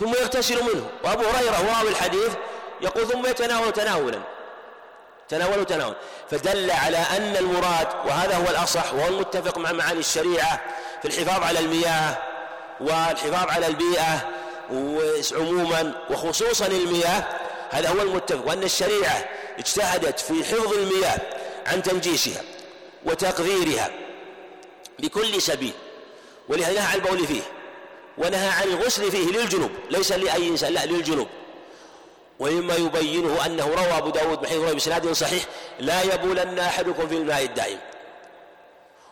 ثم يغتسل منه. وأبو هريرة راوي الحديث يقول ثم يتناول تناولا. تناول تناول؟ فدل على أن المراد وهذا هو الأصح وهو المتفق مع معاني الشريعة في الحفاظ على المياه والحفاظ على البيئة عموما وخصوصا المياه هذا هو المتفق وأن الشريعة اجتهدت في حفظ المياه عن تنجيسها وتقذيرها بكل سبيل ولهذا نهى عن البول فيه ونهى عن الغسل فيه للجنوب ليس لأي إنسان لا للجنوب. ومما يبينه أنه روى أبو داود بحيث روى بسناد صحيح لا يبولن أحدكم في الماء الدائم.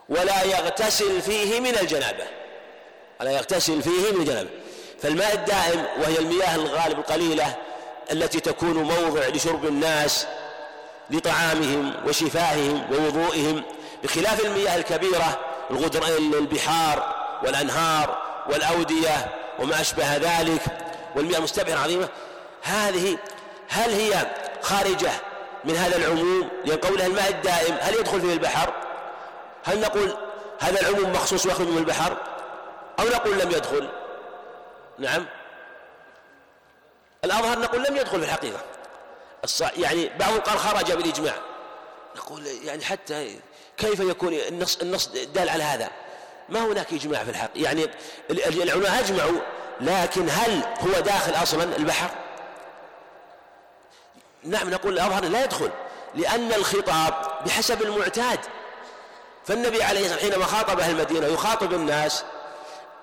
ولا يغتسل فيه من الجنابة. ولا يغتسل فيه من الجنابة. فالماء الدائم وهي المياه الغالب القليلة التي تكون موضع لشرب الناس لطعامهم وشفائهم ووضوئهم بخلاف المياه الكبيرة البحار والأنهار والأودية وما أشبه ذلك. والمياه المستبحرة العظيمة هذه هل هي خارجة من هذا العموم لأن قولها الماء الدائم هل يدخل فيه البحر؟ هل نقول هذا العموم مخصوص ويخرج من البحر؟ أو نقول لم يدخل؟ نعم. الأظهر نقول لم يدخل في الحقيقة. يعني بعضهم قال خرج بالإجماع. نقول يعني حتى كيف يكون النص النص دال على هذا؟ ما هناك إجماع في الحق. يعني العلماء أجمعوا لكن هل هو داخل أصلا البحر؟ نعم نقول الأظهر لا يدخل لأن الخطاب بحسب المعتاد. فالنبي عليه الصلاة والسلام حينما خاطب أهل المدينة يخاطب الناس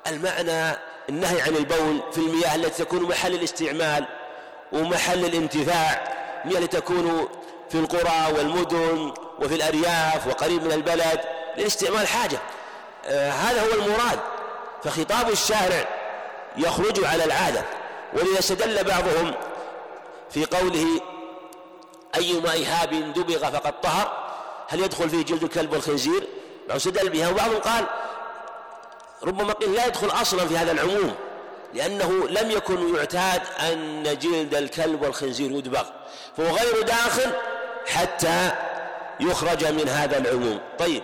المعنى النهي عن البول في المياه التي تكون محل الاستعمال ومحل الانتفاع المياه التي تكون في القرى والمدن وفي الأرياف وقريب من البلد للاستعمال حاجة. آه هذا هو المراد. فخطاب الشارع يخرج على العادة ولذا استدل بعضهم في قوله أيما إهاب دبغ فقد طهر. هل يدخل فيه جلد الكلب والخنزير؟ بعض استدل وبعضهم قال ربما قيل لا يدخل أصلا في هذا العموم لأنه لم يكن يعتاد أن جلد الكلب والخنزير يدبغ. فهو غير داخل حتى يخرج من هذا العموم. طيب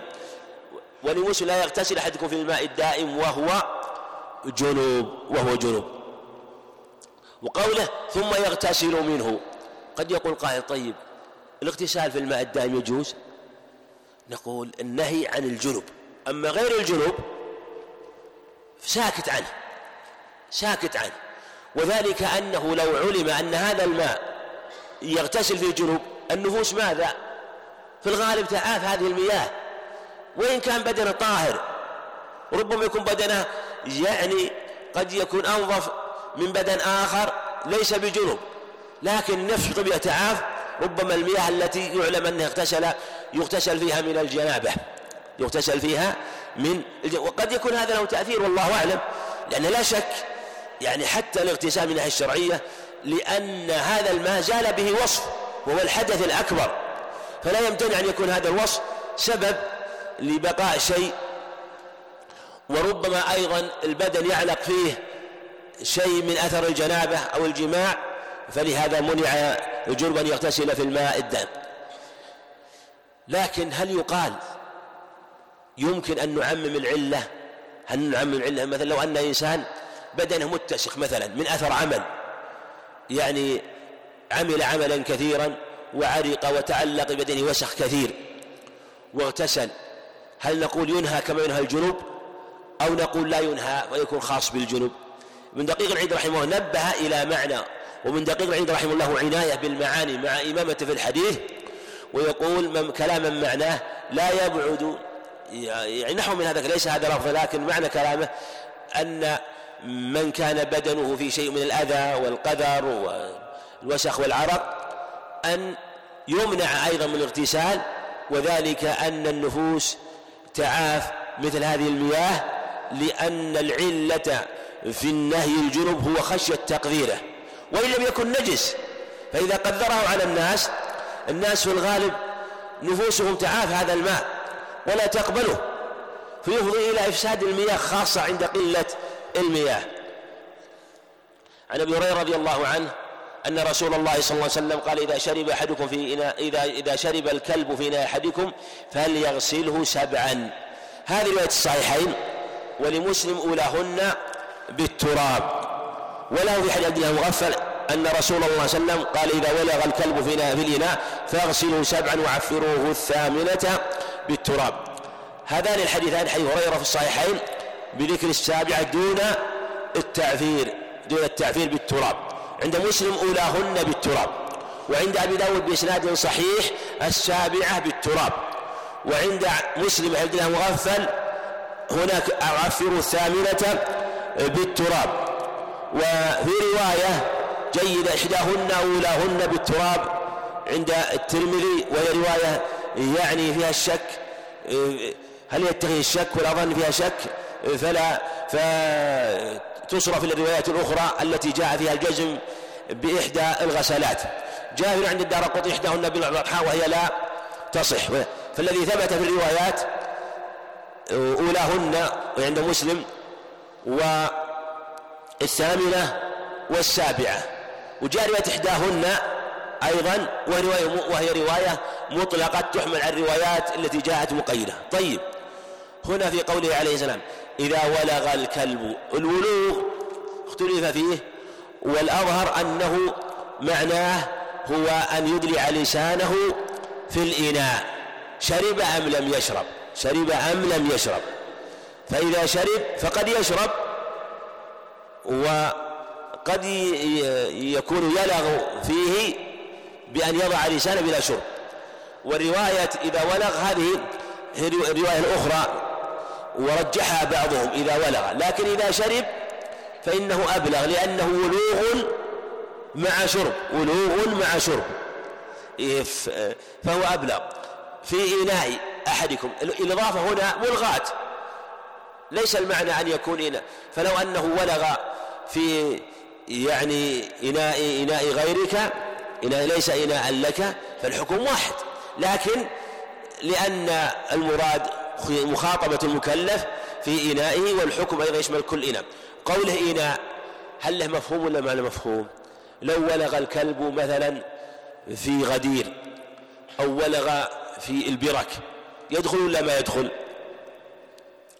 ولموسى لا يغتسل أحدكم في الماء الدائم وهو جنوب وهو جنوب. وقوله ثم يغتسل منه. قد يقول قائل طيب الاغتسال في الماء الدائم يجوز؟ نقول النهي عن الجنوب. أما غير الجنوب ساكت عنه ساكت عنه. وذلك أنه لو علم أن هذا الماء يغتسل في الجنوب النفوس ماذا؟ في الغالب تعاف هذه المياه. وإن كان بدنه طاهر ربما يكون بدنه يعني قد يكون أنظف من بدن آخر ليس بجنوب. لكن نفس طبيعة تعاف ربما المياه التي يعلم أنها اغتسل يغتسل فيها من الجنابة يغتسل فيها من وقد يكون هذا له تأثير والله أعلم لأن لا شك يعني حتى الاغتسال من الناحية الشرعية لأن هذا الماء زال به وصف وهو الحدث الأكبر فلا يمتنع أن يكون هذا الوصف سبب لبقاء شيء وربما أيضا البدن يعلق فيه شيء من أثر الجنابة أو الجماع فلهذا منع الجرب أن يغتسل في الماء الدم. لكن هل يقال يمكن أن نعمم العلة؟ هل نعمم العلة؟ مثلا لو أن إنسان بدنه متسخ مثلا من أثر عمل يعني عمل عملا كثيرا وعرق وتعلق ببدنه وسخ كثير واغتسل هل نقول ينهى كما ينهى الجنوب؟ أو نقول لا ينهى ويكون خاص بالجنوب؟ ابن دقيق العيد رحمه الله نبه إلى معنى ومن دقيق العيد رحمه الله عناية بالمعاني مع إمامته في الحديث ويقول كلاما معناه لا يبعد يعني نحو من هذا ليس هذا لفظ لكن معنى كلامه أن من كان بدنه في شيء من الأذى والقدر والوسخ والعرق أن يمنع أيضا من الاغتسال وذلك أن النفوس تعاف مثل هذه المياه لأن العلة في النهي الجنب هو خشية تقديره. وإن لم يكن نجس. فإذا قدره على الناس الناس في الغالب نفوسهم تعاف هذا الماء ولا تقبله فيفضي إلى إفساد المياه خاصة عند قلة المياه. عن أبي هريرة رضي الله عنه أن رسول الله صلى الله عليه وسلم قال إذا شرب أحدكم في إناء إذا إذا شرب الكلب في إناء أحدكم فليغسله سبعا. هذه رواية الصحيحين ولمسلم أولاهن بالتراب. وله في حديث مغفل أن رسول الله صلى الله عليه وسلم قال إذا ولغ الكلب في في الإناء فاغسلوا سبعا وعفروه الثامنة بالتراب. هذان الحديثان حديث هريرة في الصحيحين بذكر السابعة دون التعفير دون التعفير بالتراب. عند مسلم أولاهن بالتراب. وعند أبي داود بإسناد صحيح السابعة بالتراب. وعند مسلم عبد الله مغفل هناك عفروا الثامنة بالتراب. وفي رواية جيدة إحداهن أولاهن بالتراب عند الترمذي وهي رواية يعني فيها الشك هل يتخذ الشك والأظن فيها شك؟ فلا فتصرف الروايات الأخرى التي جاء فيها الجزم بإحدى الغسلات جاء عند الدار قطي إحداهن بالأضحى وهي لا تصح. فالذي ثبت في الروايات أولاهن عند مسلم والثامنة والسابعة. وجاء رواية إحداهن أيضا وهي رواية مطلقة تحمل على الروايات التي جاءت مقيدة. طيب هنا في قوله عليه السلام إذا ولغ الكلب الولوغ اختلف فيه والأظهر أنه معناه هو أن يدلع لسانه في الإناء. شرب أم لم يشرب؟ شرب أم لم يشرب؟ فإذا شرب فقد يشرب. وقد يكون يلغ فيه بأن يضع لسانه بلا شرب. والرواية إذا ولغ هذه الرواية الأخرى ورجحها بعضهم إذا ولغ. لكن إذا شرب فإنه أبلغ لأنه ولوغ مع شرب ولوغ مع شرب. فهو أبلغ. في إناء أحدكم الإضافة هنا ملغاة. ليس المعنى أن يكون إناء. فلو أنه ولغ في يعني إناء إناء غيرك إناء ليس إناء لك فالحكم واحد. لكن لأن المراد مخاطبة المكلف في إنائه والحكم أيضا يشمل كل إناء. قوله إناء هل له مفهوم ولا ما له مفهوم؟ لو ولغ الكلب مثلا في غدير أو ولغ في البرك يدخل ولا ما يدخل؟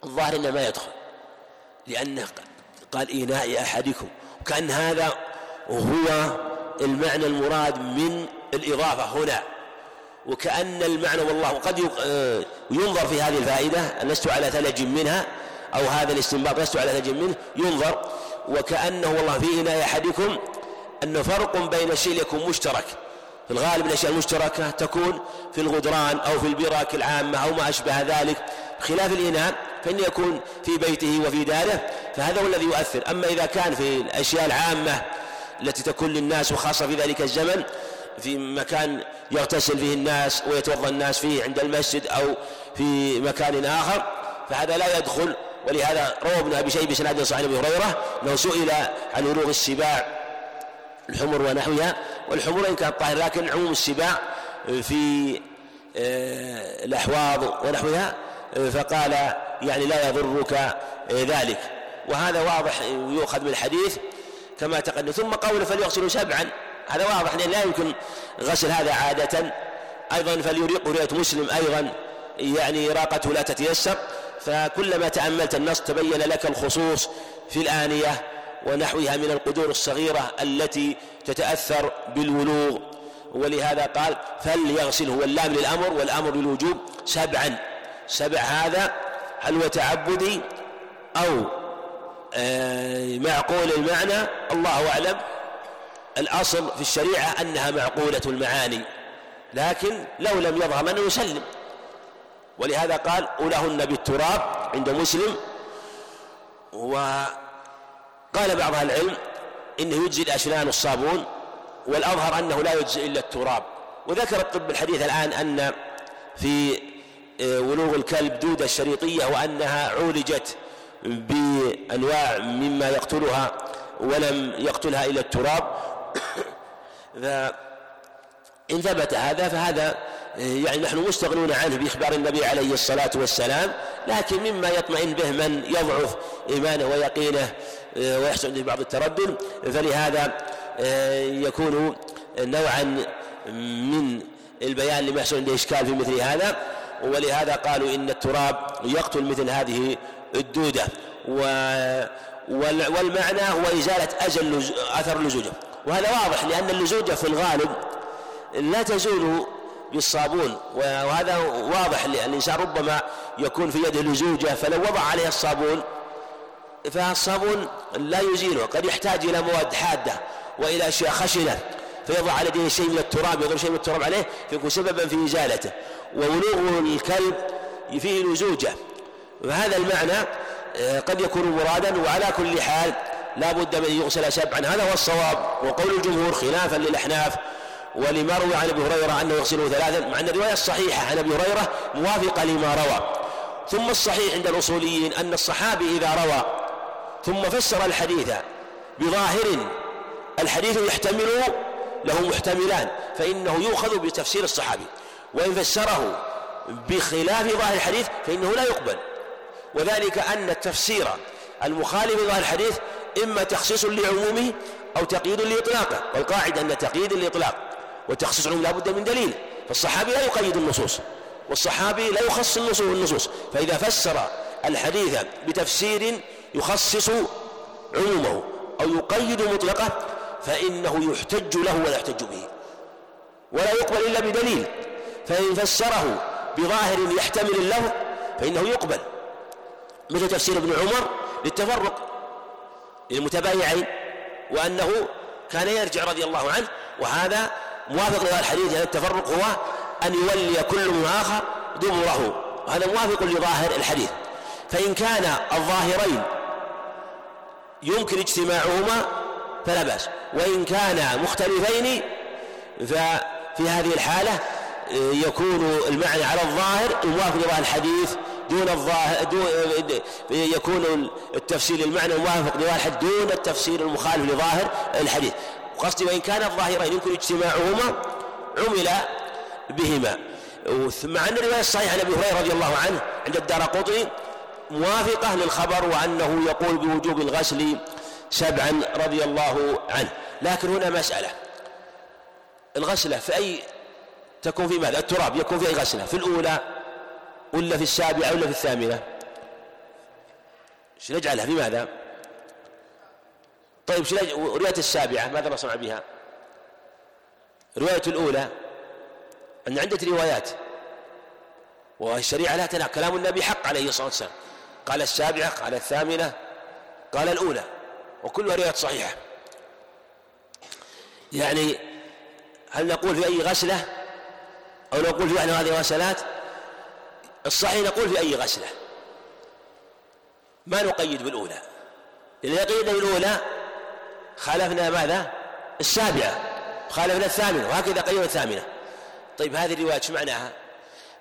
الظاهر إنه ما يدخل لأنه قال إناء أحدكم. كأن هذا هو المعنى المراد من الإضافة هنا. وكأن المعنى والله قد آه، ينظر في هذه الفائدة لست على ثلج منها أو هذا الاستنباط لست على ثلج منه ينظر. وكأنه والله في إناء أحدكم أن فرق بين الشيء يكون مشترك. في الغالب الأشياء المشتركة تكون في الغدران أو في البراك العامة أو ما أشبه ذلك. خلاف الإناء فإنه يكون في بيته وفي داره فهذا هو الذي يؤثر. أما إذا كان في الأشياء العامة التي تكون للناس وخاصة في ذلك الزمن في مكان يغتسل فيه الناس ويتوضأ الناس فيه عند المسجد أو في مكان آخر فهذا لا يدخل. ولهذا روى ابن أبي شيبة بسناد صحيح أبي هريرة أنه سئل عن ولوغ السباع الحمر ونحوها والحمر إن كانت طاهرة لكن عموم السباع في آه، الأحواض ونحوها فقال يعني لا يضرك ذلك. وهذا واضح يؤخذ من الحديث كما تقدم. ثم قوله فليغسلوا سبعا هذا واضح لأن لا يمكن غسل هذا عادة. أيضا فليريق رؤية مسلم أيضا. يعني إراقته لا تتيسر. فكلما تأملت النص تبين لك الخصوص في الآنية ونحوها من القدور الصغيرة التي تتأثر بالولوغ. ولهذا قال فليغسله واللام للأمر والأمر للوجوب سبعا سبع هذا هل هو تعبدي أو آه، معقول المعنى؟ الله أعلم. الأصل في الشريعة أنها معقولة المعاني لكن لو لم يظهر لنا يسلم. ولهذا قال أولهن بالتراب عند مسلم. وقال بعض أهل العلم إنه يجزي الأسنان الصابون والأظهر أنه لا يجزي إلا التراب. وذكر الطب الحديث الآن أن في ولوغ الكلب دودة الشريطية وأنها عولجت بأنواع مما يقتلها ولم يقتلها إلا التراب. فإن ثبت هذا فهذا يعني نحن مستغنون عنه بإخبار النبي عليه الصلاة والسلام لكن مما يطمئن به من يضعف إيمانه ويقينه آه، ويحصل عنده بعض التردد. فلهذا آه، يكون نوعا من البيان لما يحصل عنده إشكال في مثل هذا. ولهذا قالوا إن التراب يقتل مثل هذه الدودة. والمعنى هو إزالة أجل أثر اللزوجة وهذا واضح لأن اللزوجة في الغالب لا تزول بالصابون. وهذا واضح لأن الإنسان ربما يكون في يده لزوجة فلو وضع عليها الصابون فالصابون لا يزيله. قد يحتاج إلى مواد حادة وإلى أشياء خشنة فيضع على يديه شيء من التراب يضرب شيء من التراب عليه فيكون سببا في إزالته. وولوغ الكلب فيه لزوجة وهذا المعنى آه، قد يكون مرادا وعلى كل حال لا بد من يغسل سبعا هذا هو الصواب. وقول الجمهور خلافا للأحناف ولما روي عن أبي هريرة أنه يغسله ثلاثا مع أن الرواية الصحيحة عن أبي هريرة موافقة لما روى. ثم الصحيح عند الأصوليين أن الصحابي إذا روى ثم فسر الحديث بظاهر الحديث يحتمل له محتملان فإنه يؤخذ بتفسير الصحابي. وإن فسره بخلاف ظاهر الحديث فإنه لا يقبل. وذلك أن التفسير المخالف لظاهر الحديث إما تخصيص لعمومه أو تقييد لإطلاقه والقاعدة أن تقييد الاطلاق وتخصيص العموم لا بد من دليل. فالصحابي لا يقيد النصوص والصحابي لا يخصص النصوص. فإذا فسر الحديث بتفسير يخصص عمومه أو يقيد مطلقه فإنه يحتج له ولا يحتج به ولا يقبل إلا بدليل. فإن فسره بظاهر يحتمل اللفظ فإنه يقبل. مثل تفسير ابن عمر للتفرق للمتبايعين وأنه كان يرجع رضي الله عنه وهذا موافق لهذا الحديث يعني التفرق هو أن يولي كل من آخر دبره هذا موافق لظاهر الحديث. فإن كان الظاهرين يمكن اجتماعهما فلا بأس. وإن كانا مختلفين ففي هذه الحالة يكون المعنى على الظاهر موافق لظاهر الحديث دون الظاهر دون يكون التفسير المعنى موافق لظاهر الحديث دون التفسير المخالف لظاهر الحديث. قصدي وإن كان الظاهرين يمكن اجتماعهما عمل بهما. مع أن الرواية الصحيحة عن أبي هريرة رضي الله عنه عند الدار قطري موافقة للخبر وأنه يقول بوجوب الغسل سبعا رضي الله عنه. لكن هنا مسألة. الغسلة في أي تكون في ماذا؟ التراب يكون في غسلة في الأولى ولا في السابعة ولا في الثامنة؟ نجعلها؟ في ماذا؟ طيب رواية السابعة ماذا نصنع بها؟ الرواية الأولى أن عدة روايات والشريعة لا تنع كلام النبي حق عليه الصلاة والسلام. قال السابعة قال الثامنة قال الأولى وكلها روايات صحيحة. يعني هل نقول في أي غسلة أو نقول في أحد هذه الغسلات الصحيح نقول في أي غسلة. ما نقيد بالأولى. إذا قيدنا بالأولى خالفنا ماذا؟ السابعة. خالفنا الثامنة وهكذا قيم الثامنة. طيب هذه الرواية إيش معناها؟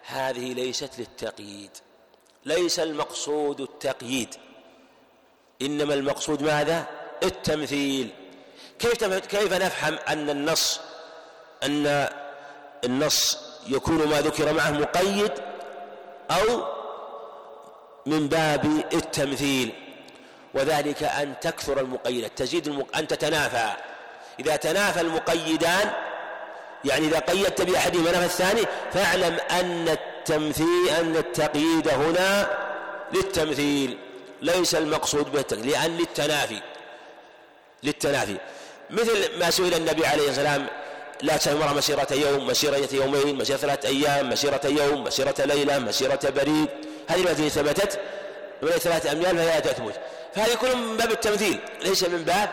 هذه ليست للتقييد. ليس المقصود التقييد. إنما المقصود ماذا؟ التمثيل. كيف كيف نفهم أن النص أن النص يكون ما ذكر معه مقيد أو من باب التمثيل وذلك أن تكثر المقيدات تزيد المق... أن تتنافى. إذا تنافى المقيدان يعني إذا قيدت بأحدهما نفى الثاني فاعلم أن التمثيل أن التقييد هنا للتمثيل ليس المقصود به لأن للتنافي للتنافي. مثل ما سئل النبي عليه الصلاة والسلام لا تمر مسيرة يوم مسيرة يومين مسيرة ثلاثة أيام مسيرة يوم مسيرة ليلة مسيرة بريد. هذه التي ثبتت من ثلاثة أميال فهي تثبت فهذه كلها من باب التمثيل ليس من باب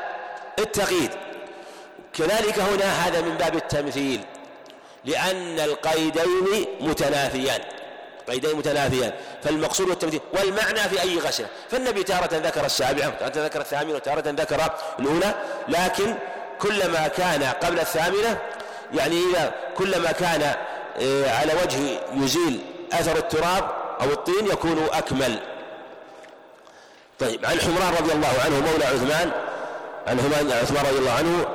التقييد. كذلك هنا هذا من باب التمثيل لأن القيدين متنافيان. قيدين متنافيان. فالمقصود التمثيل والمعنى في أي غسلة فالنبي تارة ذكر السابعة وتارة ذكر الثامنة وتارة ذكر الأولى لكن كلما كان قبل الثامنة يعني إذا كلما كان آه، على وجه يزيل أثر التراب أو الطين يكون أكمل. طيب عن حمران رضي الله عنه مولى عثمان عن عثمان رضي الله عنه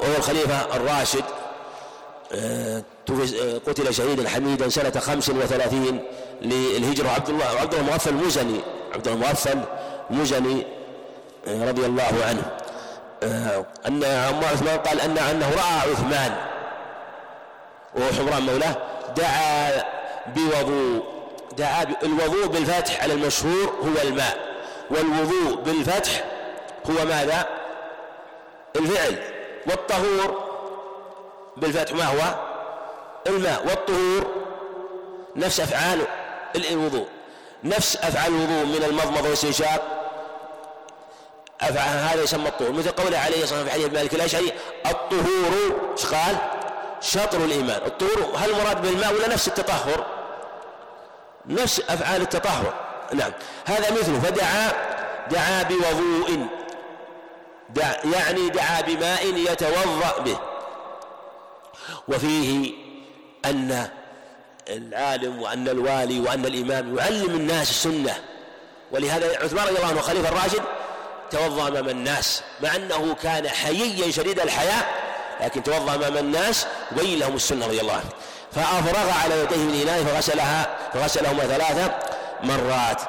وهو الخليفة الراشد آه، آه، قتل شهيدا حميدا سنة خمس وثلاثين للهجرة. عبد الله عبد المغفل المزني عبد المغفل المزني رضي الله عنه. أن عمار عثمان قال أن أنه رأى عثمان وهو حمران مولاه دعا بوضوء دعا الوضوء بالفتح على المشهور هو الماء والوضوء بالفتح هو ماذا؟ الفعل والطهور بالفتح ما هو؟ الماء والطهور نفس أفعال الوضوء نفس أفعال الوضوء من المضمضة والاستنشاق. هذا يسمى الطهور. مثل قوله عليه الصلاة والسلام في حديث مالك الأشعري الطهور إيش قال؟ شطر الإيمان. الطهور هل المراد بالماء ولا نفس التطهر؟ نفس أفعال التطهر. نعم. هذا مثله. فدعا دعا بوضوء. دع يعني دعا بماء يتوضأ به. وفيه أن العالم وأن الوالي وأن الإمام يعلم الناس السنة. ولهذا عثمان رضي الله عنه خليفة الراشد توضأ أمام الناس مع أنه كان حييا شديد الحياء لكن توضأ أمام الناس وبين لهم السنة رضي الله عنه. فأفرغ على يديه من إناء فغسلها فغسلهما ثلاث مرات.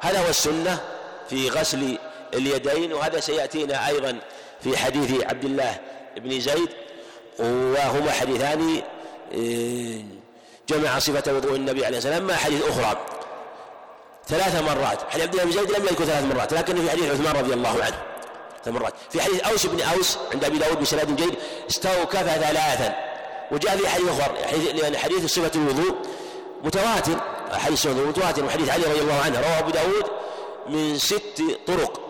هذا هو السنة في غسل اليدين وهذا سيأتينا أيضا في حديث عبد الله بن زيد وهما حديثان إيه، جمع صفة وضوء النبي عليه الصلاة والسلام مع حديث أخرى. ثلاث مرات. حديث عبد الله بن زيد لم يذكر ثلاث مرات لكن في حديث عثمان رضي الله عنه. ثلاث مرات. في حديث أوس بن أوس عند أبي داود بسناد جيد استوكف ثلاثا. وجاء في حديث أخر لأن حديث صفة الوضوء متواتر حديث الوضوء متواتر وحديث علي رضي الله عنه. رواه أبو داود من ست طرق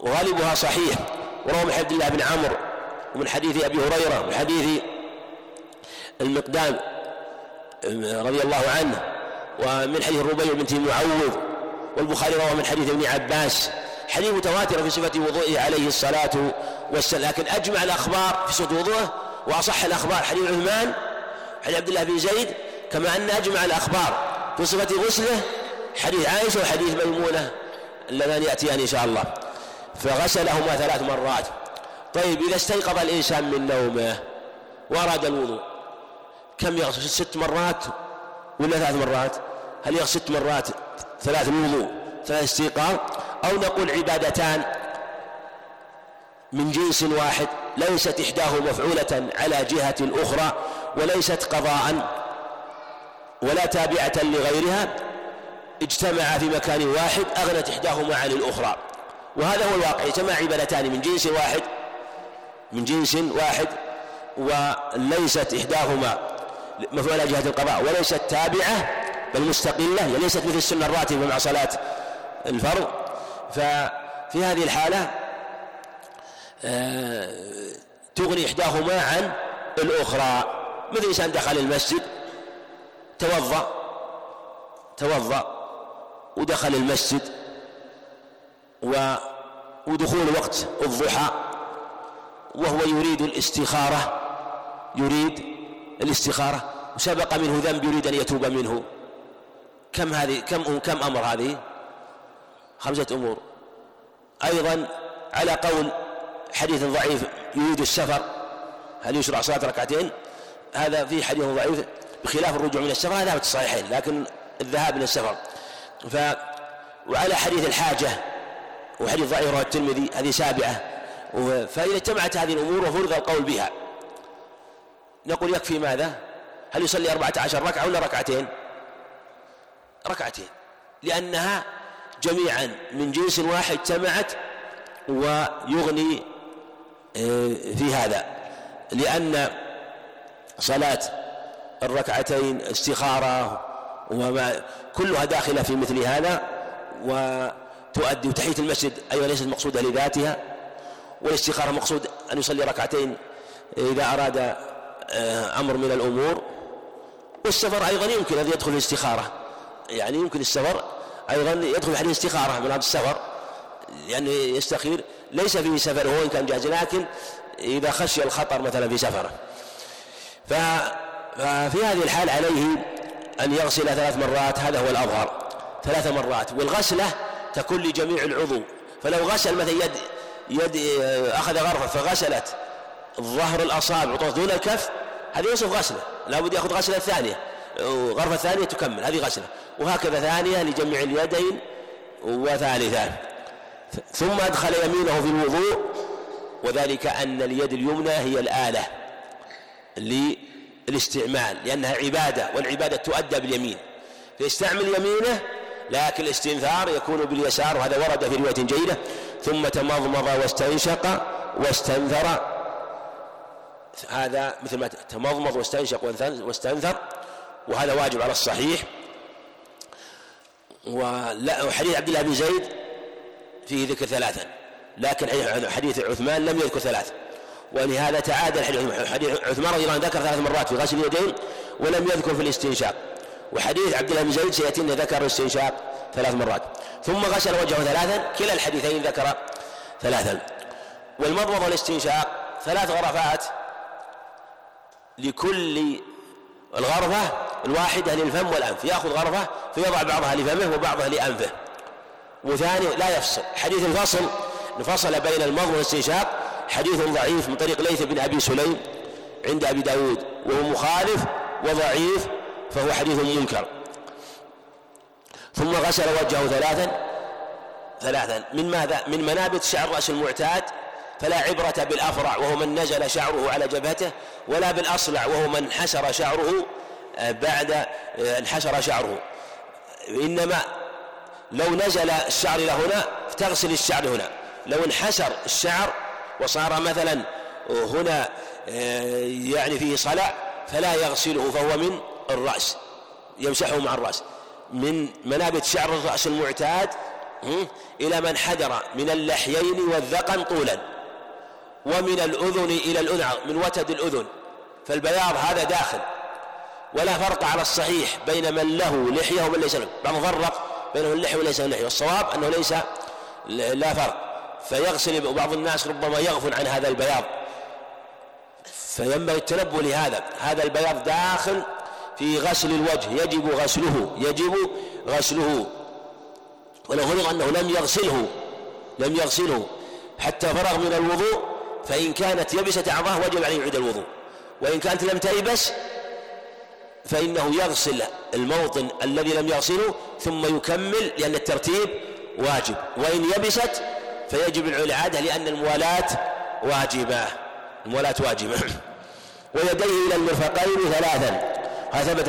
وغالبها صحيح. وروى من عبد الله بن عمرو ومن حديث أبي هريرة ومن حديث المقدام رضي الله عنه. ومن حديث الربيع بنت معوذ والبخاري روى من حديث ابن عباس. حديث متواتر في صفة وضوئه عليه الصلاة والسلام لكن أجمع الأخبار في صفة وضوءه وأصح الأخبار. حديث عثمان حديث عبد الله بن زيد كما أن أجمع الأخبار في صفة غسله حديث عائشة وحديث ميمونة اللذان يأتيان إن شاء الله. فغسلهما ثلاث مرات. طيب إذا استيقظ الإنسان من نومه وأراد الوضوء كم يغسل؟ ست مرات ولا ثلاث مرات؟ هل يغسل ست مرات ثلاث الوضوء ثلاث استيقاظ؟ أو نقول عبادتان من جنس واحد ليست إحداه مفعولة على جهة أخرى وليست قضاء ولا تابعة لغيرها اجتمع في مكان واحد أغنت إحداهما عن الأخرى. وهذا هو الواقع اجتمع عبادتان من جنس واحد من جنس واحد وليست إحداهما مفعولة جهة القضاء وليست تابعة بل مستقلة يعني ليست مثل السنة الراتبة مع صلاة الفرض. ففي هذه الحالة آه، تغني إحداهما عن الأخرى. مثل إنسان دخل المسجد توضأ توضأ ودخل المسجد ودخول وقت الضحى وهو يريد الاستخارة يريد الاستخارة وسبق منه ذنب يريد أن يتوب منه. كم هذه كم كم أمر هذه؟ خمسة أمور. أيضا على قول حديث ضعيف يريد السفر هل يشرع صلاة ركعتين؟ هذا في حديث ضعيف بخلاف الرجوع من السفر هذا في الصحيحين لكن الذهاب من السفر. ف وعلى حديث الحاجة وحديث ضعيف رواه الترمذي هذه سابعة. فإذا اجتمعت هذه الأمور وفرض القول بها نقول يكفي ماذا؟ هل يصلي أربعة عشر ركعة ولا ركعتين؟ ركعتين لأنها جميعا من جنس واحد اجتمعت ويغني آه، في هذا لأن صلاة الركعتين استخارة وما كلها داخلة في مثل هذا و تؤدي وتحية المسجد أيضا ليست مقصودة لذاتها والاستخارة مقصود أن يصلي ركعتين إذا أراد آه، أمر من الأمور والسفر أيضا يمكن أن يدخل الاستخارة. يعني يمكن السفر أيضا يدخل حديث الاستخارة من هذا السفر يعني يستخير ليس فيه سفر هو إن كان جاهز لكن إذا خشي الخطر مثلا في سفره. ففي هذه الحال عليه أن يغسل ثلاث مرات هذا هو الأظهر ثلاث مرات. والغسلة تكون لجميع العضو. فلو غسل مثلا يد يد أخذ غرفة فغسلت ظهر الأصابع دون الكف هذه يوصف غسلة لابد يأخذ غسلة ثانية. غرفة ثانية تكمل هذه غسلة. وهكذا ثانية لجميع اليدين وثالثة ثم أدخل يمينه في الوضوء وذلك أن اليد اليمنى هي الآلة للاستعمال لأنها عبادة والعبادة تؤدى باليمين. فيستعمل يمينه لكن الاستنثار يكون باليسار وهذا ورد في رواية جيدة. ثم تمضمض واستنشق واستنثر. هذا مثل ما تمضمض واستنشق واستنثر وهذا واجب على الصحيح. وحديث عبد الله بن زيد فيه ذكر ثلاثا لكن حديث عثمان لم يذكر ثلاث. ولهذا تعادل حديث عثمان رضي الله عنه ذكر ثلاث مرات في غسل اليدين ولم يذكر في الاستنشاق. وحديث عبد الله بن زيد سيأتي ذكر الاستنشاق ثلاث مرات. ثم غسل وجهه ثلاثا كلا الحديثين ذكر ثلاثا. والمضمض والاستنشاق ثلاث غرفات لكل الغرفة الواحدة للفم والأنف يأخذ غرفة فيضع بعضها لفمه وبعضها لأنفه. وثاني لا يفصل. حديث الفصل انفصل بين المضمض والاستنشاق. حديث ضعيف من طريق ليث بن أبي سليم عند أبي داود. وهو مخالف وضعيف فهو حديث منكر. ثم غسل وجهه ثلاثا ثلاثا. من ماذا؟ من منابت شعر رأس المعتاد فلا عبرة بالأفرع وهو من نزل شعره على جبهته ولا بالأصلع وهو من انحسر شعره بعد آه، انحسر شعره. إنما لو نزل الشعر إلى هنا تغسل الشعر هنا. لو انحسر الشعر وصار مثلا هنا آه، يعني فيه صلع فلا يغسله فهو من الرأس يمسحه مع الرأس. من منابت شعر الرأس المعتاد إلى من حدر من اللحيين والذقن طولا ومن الأذن إلى الأذن من وتد الأذن. فالبياض هذا داخل. ولا فرق على الصحيح بين من له لحية ومن ليس له. بعض فرق بينه اللحية وليس له لحية والصواب أنه ليس لا فرق. فيغسل وبعض الناس ربما يغفل عن هذا البياض. فينبغي التنبه لهذا. هذا البياض داخل في غسل الوجه. يجب غسله. يجب غسله. ولو فرض أنه لم يغسله. لم يغسله. حتى فرغ من الوضوء فإن كانت يبسة أعضاء وجب عليه يعيد الوضوء. وإن كانت لم تيبس فإنه يغسل الموطن الذي لم يغسله ثم يكمل لأن الترتيب واجب. وإن يبست فيجب الإعادة لأن الموالاة واجبة. الموالاة واجبة. ويديه إلى المرفقين ثلاثا. هذا ثبت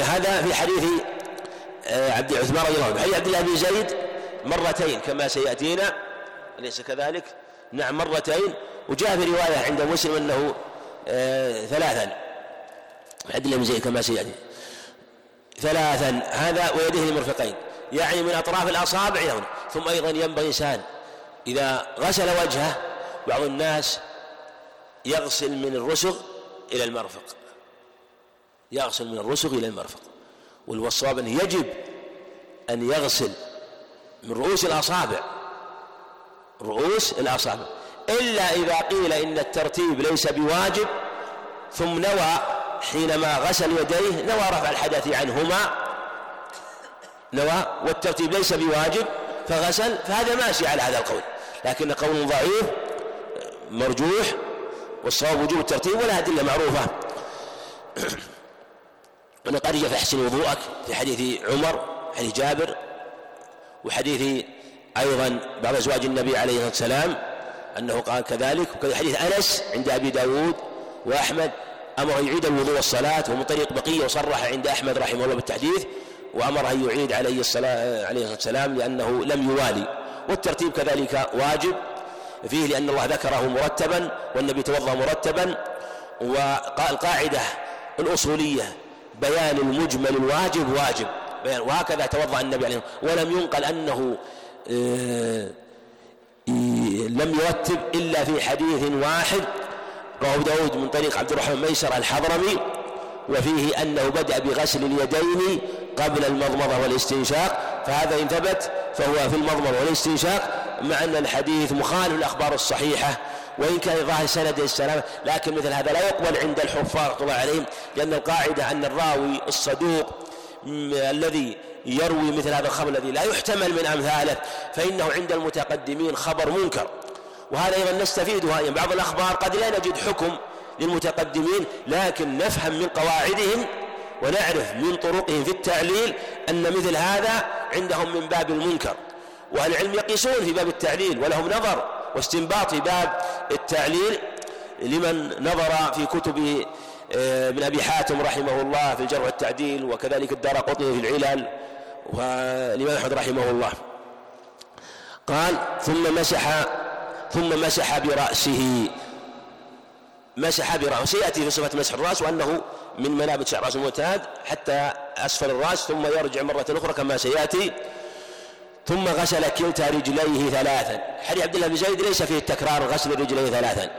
هذا في حديث آه، عبد عثمان رضي الله عنه. حديث عبد الله بن زيد مرتين كما سيأتينا أليس كذلك؟ نعم مرتين. وجاء في رواية عند مسلم أنه آه ثلاثا. بن زيد كما سيأتي. ثلاثا هذا ويديه المرفقين. يعني من أطراف الأصابع إلى هنا. ثم أيضا ينبغي إنسان إذا غسل وجهه بعض الناس يغسل من الرسغ إلى المرفق. يغسل من الرسغ إلى المرفق. والصواب أنه يجب أن يغسل من رؤوس الأصابع. رؤوس الأصابع. إلا إذا قيل إن الترتيب ليس بواجب ثم نوى حينما غسل يديه نوى رفع الحدث عنهما نوى والترتيب ليس بواجب فغسل فهذا ماشي على هذا القول. لكن قول ضعيف مرجوح والصواب وجوب الترتيب ولا أدلة معروفة. قد جاء فاحسن وضوءك في حديث عمر حديث جابر وحديث أيضا بعض أزواج النبي عليه الصلاة والسلام أنه قال كذلك وكذا حديث أنس عند أبي داود وأحمد أمر يعيد الوضوء والصلاة ومن طريق بقية وصرح عند أحمد رحمه الله بالتحديث وأمر أن يعيد عليه الصلاة عليه الصلاة والسلام لأنه لم يوالي. والترتيب كذلك واجب فيه لأن الله ذكره مرتبا والنبي توضأ مرتبا والقاعدة الأصولية بيان المجمل الواجب واجب. بيان وهكذا توضأ النبي عليه ولم ينقل أنه آه، لم يرتب إلا في حديث واحد رواه داود من طريق عبد الرحمن ميسر الحضرمي وفيه أنه بدأ بغسل اليدين قبل المضمضة والاستنشاق فهذا إن ثبت فهو في المضمضة والاستنشاق مع أن الحديث مخالف للأخبار الصحيحة وإن كان ظاهر سند السلامة لكن مثل هذا لا يقبل عند الحفاظ رحمه الله عليهم لأن القاعدة أن الراوي الصدوق الذي يروي مثل هذا الخبر الذي لا يحتمل من أمثاله فإنه عند المتقدمين خبر منكر. وهذا أيضا نستفيدها يعني بعض الأخبار قد لا نجد حكم للمتقدمين لكن نفهم من قواعدهم ونعرف من طرقهم في التعليل أن مثل هذا عندهم من باب المنكر. وأهل العلم يقيسون في باب التعليل ولهم نظر واستنباط في باب التعليل. لمن نظر في كتب آه، ابن أبي حاتم رحمه الله في الجرح والتعديل وكذلك الدار قطني في العلل والإمام أحمد رحمه الله. قال ثم مسح ثم مسح برأسه. مسح برأسه. سيأتي في صفة مسح الرأس وأنه من منابت شعر رأس المعتاد حتى أسفل الرأس ثم يرجع مرة أخرى كما سيأتي. ثم غسل كلتا رجليه ثلاثا. حديث عبد الله بن زيد ليس فيه التكرار غسل الرجلين ثلاثا.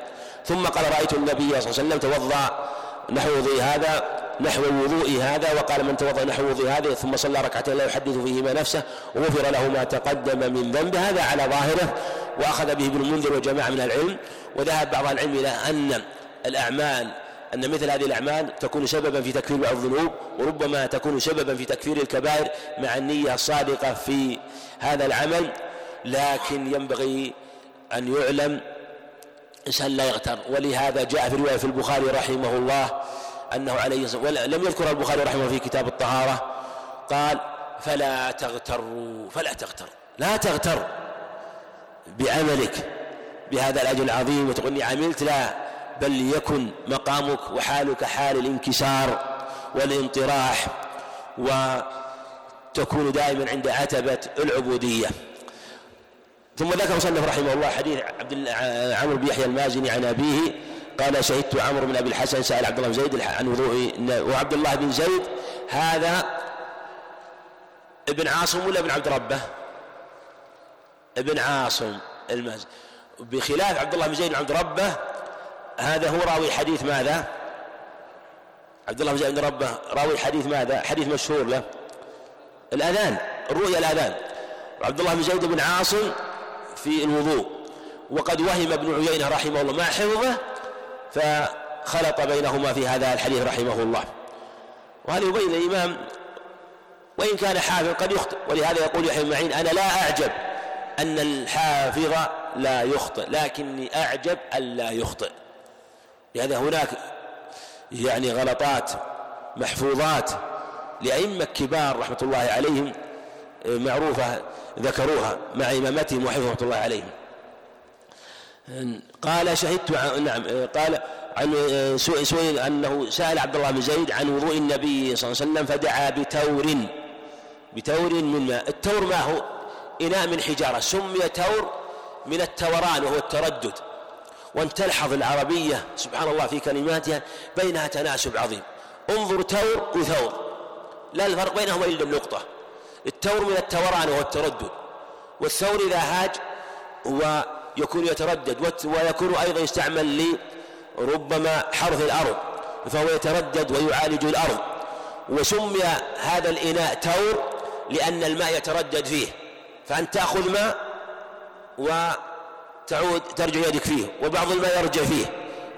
ثم قال رأيت النبي صلى الله عليه وسلم توضأ. نحو هذا. نحو الوضوء هذا وقال من توضأ نحو وضوء هذا ثم صلى ركعتين لا يحدث فيهما نفسه وغفر له ما تقدم من ذنبه. هذا على ظاهره وأخذ به ابن المنذر وجماعة من العلم وذهب بعض العلم إلى أن الأعمال أن مثل هذه الأعمال تكون سببا في تكفير بعض الذنوب وربما تكون سببا في تكفير الكبائر مع النية الصادقة في هذا العمل. لكن ينبغي أن يعلم إنسان لا يغتر. ولهذا جاء في رواية في البخاري رحمه الله أنه عليه الصلاة لم يذكر البخاري رحمه في كتاب الطهارة قال فلا تغتروا فلا تغتر لا تغتر بعملك بهذا الأجر العظيم. وتقول إني عملت لا بل يكن مقامك وحالك حال الانكسار والانطراح وتكون دائما عند عتبة العبودية. ثم ذكر مصنف رحمه الله حديث عبد عمرو بن يحيى المازني عن أبيه قال شهدت عمرو بن أبي الحسن سأل عبد الله بن زيد عن وضوء وعبد الله بن زيد هذا ابن عاصم ولا ابن عبد ربه؟ ابن عاصم المازني بخلاف عبد الله بن زيد بن عبد ربه هذا هو راوي حديث ماذا؟ عبد الله بن زيد بن ربه راوي حديث ماذا؟ حديث مشهور له. الأذان الرؤيا الأذان. عبد الله بن زيد بن عاصم في الوضوء. وقد وهم ابن عيينة رحمه الله. مع حفظه؟ فخلط بينهما في هذا الحديث رحمه الله. وهذا يبين الإمام وإن كان حافظ قد يخطئ؟ ولهذا يقول يحيى معين أنا لا أعجب أن الحافظ لا يخطئ لكني أعجب أن لا يخطئ. لهذا هناك يعني غلطات محفوظات لأئمة كبار رحمة الله عليهم معروفة ذكروها مع إمامتهم وحفظ رحمة الله عليهم. قال شهدت نعم قال عن سئل أنه سأل عبد الله بن زيد عن وضوء النبي صلى الله عليه وسلم فدعا بتور. بتور من ماء التور ما هو؟ إناء من حجارة. سمي تور من التوران وهو التردد. وأن تلحظ العربية سبحان الله في كلماتها بينها تناسب عظيم. انظر تور وثور. لا الفرق بينهما إلا النقطة التور من التوران وهو التردد. والثور إذا هاج هو يكون يتردد ويكون أيضا يستعمل لربما حرث الأرض فهو يتردد ويعالج الأرض. وسمي هذا الإناء تور لأن الماء يتردد فيه فأن تأخذ ماء وتعود ترجع يدك فيه وبعض الماء يرجع فيه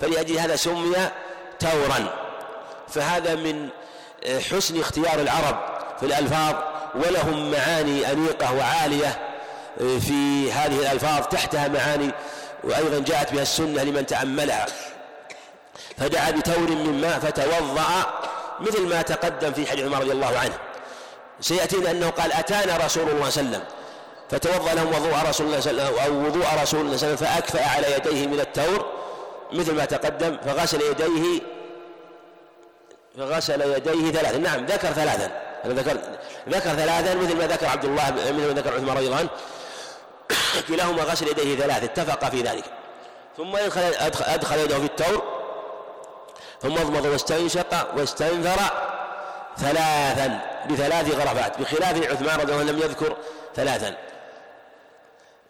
فلأجل هذا سمي تورا. فهذا من حسن اختيار العرب في الألفاظ ولهم معاني أنيقة وعالية. آه، في هذه الألفاظ تحتها معاني وأيضا جاءت بها السنة لمن تأملها. فدعا بتور من ماء فتوضأ مثل ما تقدم في حديث عمر رضي الله عنه. سيأتينا أنه قال أتانا رسول الله صلى الله عليه وسلم. فتوضأ لهم وضوء رسول الله صلى الله عليه وسلم أو وضوء رسول الله صلى الله عليه وسلم فأكفأ على يديه من التور مثل ما تقدم. فغسل يديه فغسل يديه ثلاثا. نعم ذكر ثلاثا. ذكر ذكر ثلاثا مثل ما ذكر عبد الله مثل ما ذكر عثمان رضي الله عنه. كلاهما غسل يديه ثلاث اتفق في ذلك. ثم أدخل, أدخل يده في التور ثم اضمض واستنشق واستنثر ثلاثا بثلاث غرفات بخلاف عثمان رضي الله عنه لم يذكر ثلاثا.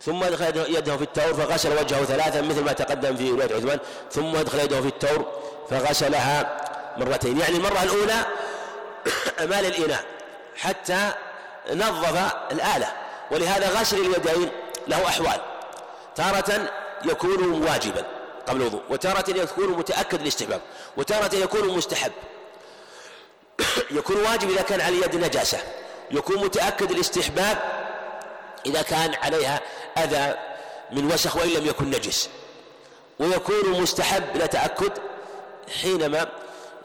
ثم أدخل يده في التور فغسل وجهه ثلاثا مثل ما تقدم في رواية عثمان. ثم أدخل يده في التور فغسلها مرتين. يعني المرة الأولى أمال الإناء حتى نظف الآلة. ولهذا غسل اليدين له أحوال. تارة يكون واجبا قبل الوضوء وتارة يكون متأكد الاستحباب وتارة يكون مستحب. يكون واجب إذا كان على اليد نجاسة يكون متأكد الاستحباب إذا كان عليها أذى من وسخ وإن لم يكن نجس. ويكون مستحب إلى تأكد حينما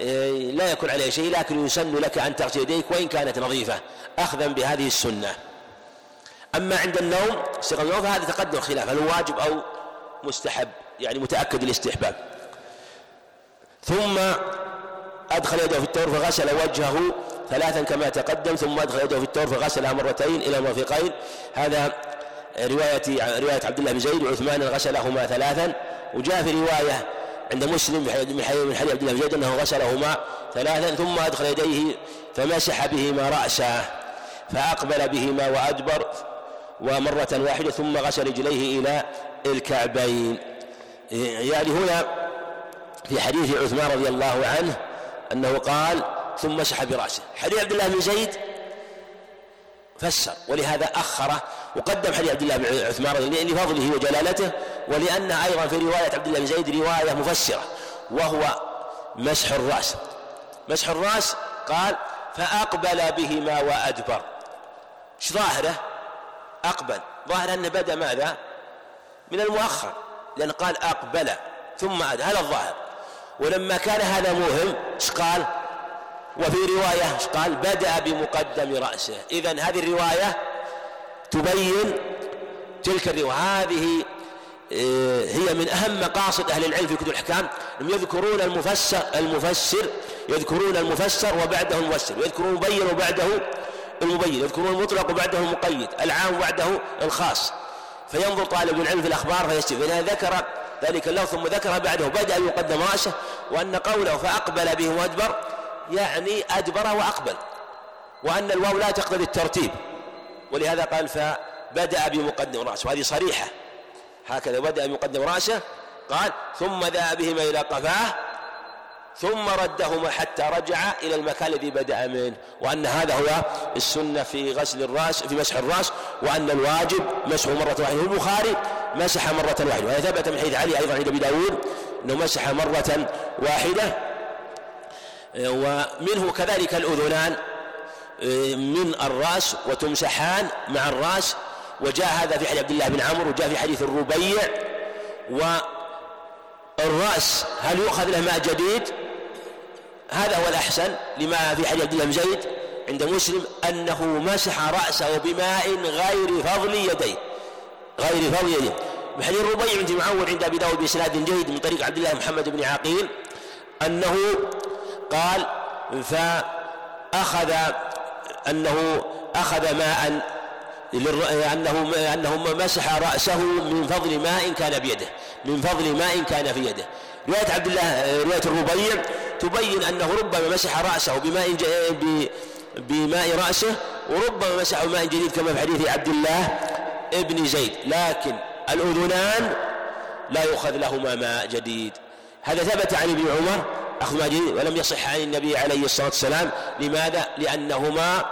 آه، لا يكون عليه شيء لكن يسن لك أن تغسل يديك وإن كانت نظيفة. أخذا بهذه السنة. أما عند النوم استيقاظ النوم فهذا تقدم خلاف هل هو واجب أو مستحب؟ يعني متأكد الاستحباب. ثم أدخل يده في التور فغسل وجهه ثلاثا كما تقدم ثم أدخل يده في التور فغسلها مرتين إلى المرفقين هذا رواية رواية عبد الله بن زيد وعثمان غسلهما ثلاثا. وجاء في رواية عند مسلم من حديث عبد الله بن زيد أنه غسلهما ثلاثا ثم أدخل يديه فمسح بهما رأسه فأقبل بهما وأدبر. ومرة واحدة ثم غسل رجليه إلى الكعبين. يعني هنا في حديث عثمان رضي الله عنه أنه قال ثم مسح برأسه. حديث عبد الله بن زيد فسر ولهذا أخره وقدم حديث عبد الله بن عثمان لفضله وجلالته ولأنه أيضا في رواية عبد الله بن زيد رواية مفسرة وهو مسح الرأس. مسح الرأس قال فأقبل بهما وأدبر. إيش ظاهره؟ أقبل. ظاهر أنه بدأ ماذا؟ من المؤخر لأن قال أقبل ثم أدبر هذا الظاهر. ولما كان هذا مهم إيش قال؟ وفي رواية إيش قال؟ بدأ بمقدم رأسه. إذا هذه الرواية تبين تلك الرواية. هذه آه، هي من أهم مقاصد أهل العلم في كتب الأحكام أنهم يذكرون المفسر المفسر يذكرون المفسر وبعده المفسر ويذكرون المبين وبعده المبين يذكرون المطلق وبعده المقيد العام وبعده الخاص. فينظر طالب العلم في الأخبار فيستفيد. إذا ذكر ذلك اللفظ ثم ذكر بعده بدأ يقدم رأسه وأن قوله فأقبل به وأدبر يعني أدبر وأقبل وأن الواو لا تقتضي الترتيب. ولهذا قال فبدأ بمقدم رأسه. وهذه صريحة. هكذا بدأ بمقدم رأسه قال ثم ذهب بهما إلى قفاه ثم ردهما حتى رجع إلى المكان الذي بدأ منه وأن هذا هو السنة في غسل الرأس في مسح الرأس وأن الواجب مسحه مرة واحدة. البخاري مسح مرة واحدة. وهذا ثبت من حديث علي أيضا عند أبي داود أنه مسح مرة واحدة. ومنه كذلك الأذنان من الرأس وتمسحان مع الرأس. وجاء هذا في حديث عبد الله بن عمرو وجاء في حديث الربيع. والرأس هل يؤخذ له ماء جديد؟ هذا هو الأحسن لما في حديث عبد الله بن زيد عند مسلم أنه مسح رأسه بماء غير فضل يديه. غير فضل يديه. من حديث الربيع بن معول عند أبي داود بإسناد جيد من طريق عبد الله محمد بن عقيل أنه قال فأخذ أنه أخذ ماء أنه أنه مسح رأسه من فضل ماء كان بيده. من فضل ماء كان في يده. رواية عبد الله رواية الربيع تبين أنه ربما مسح رأسه بماء بماء رأسه وربما مسح ماء جديد كما في حديث عبد الله ابن زيد. لكن الأذنان لا يؤخذ لهما ماء جديد. هذا ثبت عن ابن عمر أخذ ماء جديد ولم يصح عن النبي عليه الصلاة والسلام. لماذا؟ لأنهما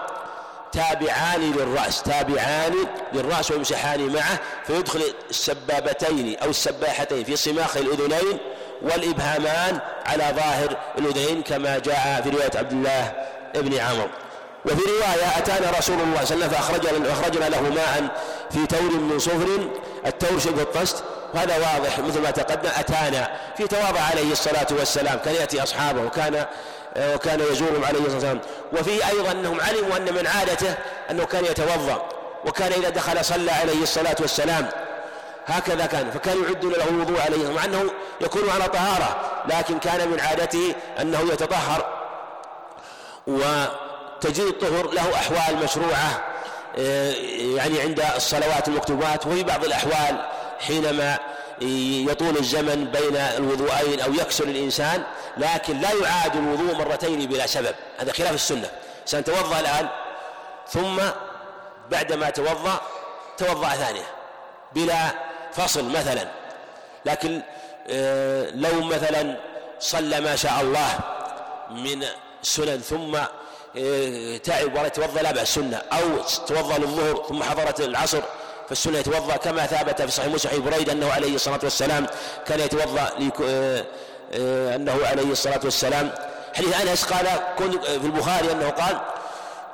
تابعان للرأس تابعان للرأس ويمسحان معه فيدخل السبابتين أو السباحتين في صماخ الأذنين والإبهامان على ظاهر الأذنين كما جاء في رواية عبد الله بن عمرو. وفي رواية أتانا رسول الله صلى الله عليه وسلم فأخرجنا, فأخرجنا له ماء في تور من صفر التور شبه الطست. وهذا واضح مثل ما تقدم أتانا في تواضع عليه الصلاة والسلام. كان يأتي أصحابه وكان وكان يزورهم عليه الصلاة والسلام. وفيه أيضا أنهم علموا أن من عادته أنه كان يتوضأ. وكان إذا دخل صلى عليه الصلاة والسلام هكذا كان فكان يعدون له الوضوء عليه مع أنه يكون على طهارة لكن كان من عادته أنه يتطهر. وتجد الطهر له أحوال مشروعة آه، يعني عند الصلوات المكتوبات وفي بعض الأحوال حينما يطول الزمن بين الوضوءين أو يكسر الإنسان لكن لا يعاد الوضوء مرتين بلا سبب. هذا خلاف السنة. سنتوضأ الآن ثم بعدما توضأ توضأ ثانية بلا فصل مثلا. لكن آه، لو مثلا صلى ما شاء الله من سنن ثم آه، تعب ولا يتوضأ لا بأس سنة. أو توضأ للظهر ثم حضرت العصر فالسنة يتوضأ كما ثبت في صحيح مسلم بريد أنه عليه الصلاة والسلام كان يتوضأ آه، أنه عليه الصلاة والسلام. حديث أنس قال في البخاري أنه قال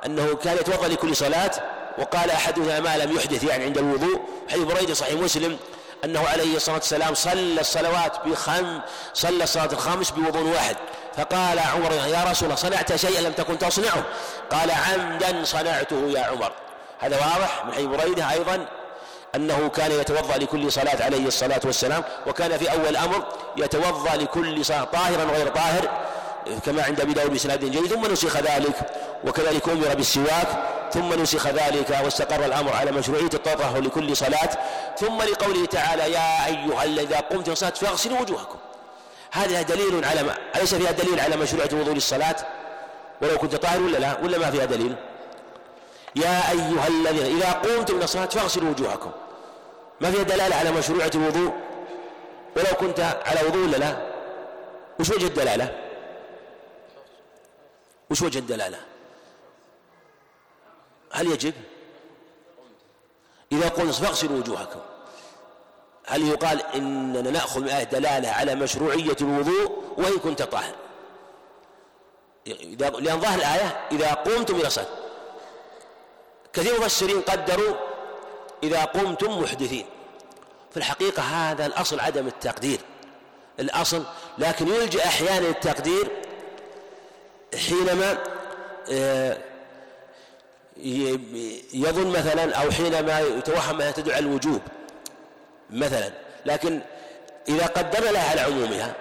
أنه كان يتوضأ لكل صلاة وقال احدنا ما لم يحدث يعني عند الوضوء حديث بريدة صحيح مسلم أنه عليه الصلاة والسلام صلى الصلوات بخم صلى الصلاة الخامس بوضوء واحد فقال عمر يا رسول الله صنعت شيئا لم تكن تصنعه؟ قال عمدا صنعته يا عمر. هذا واضح من حي بريدة أيضا أنه كان يتوضأ لكل صلاة عليه الصلاة والسلام وكان في أول أمر يتوضأ لكل صلاة طاهرا غير طاهر كما عند أبي داود بسناد جيد ثم نسخ ذلك وكذلك أمر بالسواك ثم نسخ ذلك واستقر الأمر على مشروعية التطهر لكل صلاة ثم لقوله تعالى يا أيها الذين قمتم الصلاة فاغسلوا وجوهكم. هذا دليل على ما أليس فيها دليل على مشروعية الوضوء للصلاة؟ ولو كنت طاهر ولا لا؟ ولا ما فيها دليل؟ يا أيها الذين إذا قمتم من فاغسلوا وجوهكم. ما فيها دلالة على مشروعية الوضوء؟ ولو كنت على وضوء ولا لا؟ وش وجه الدلالة؟ وش وجه الدلالة؟ هل يجب؟ إذا قلنا فاغسلوا وجوهكم هل يقال إننا نأخذ من آية دلالة على مشروعية الوضوء وإن كنت طاهر؟ لأن ظاهر الآية إذا قمتم إلى الصلاة. كثير من المفسرين قدروا إذا قمتم محدثين. في الحقيقة هذا الأصل عدم التقدير. الأصل لكن يلجأ أحيانا التقدير حينما آه، يظن مثلا أو حينما يتوهم أنها تدعو على الوجوب مثلا لكن إذا قدرنا لها على عمومها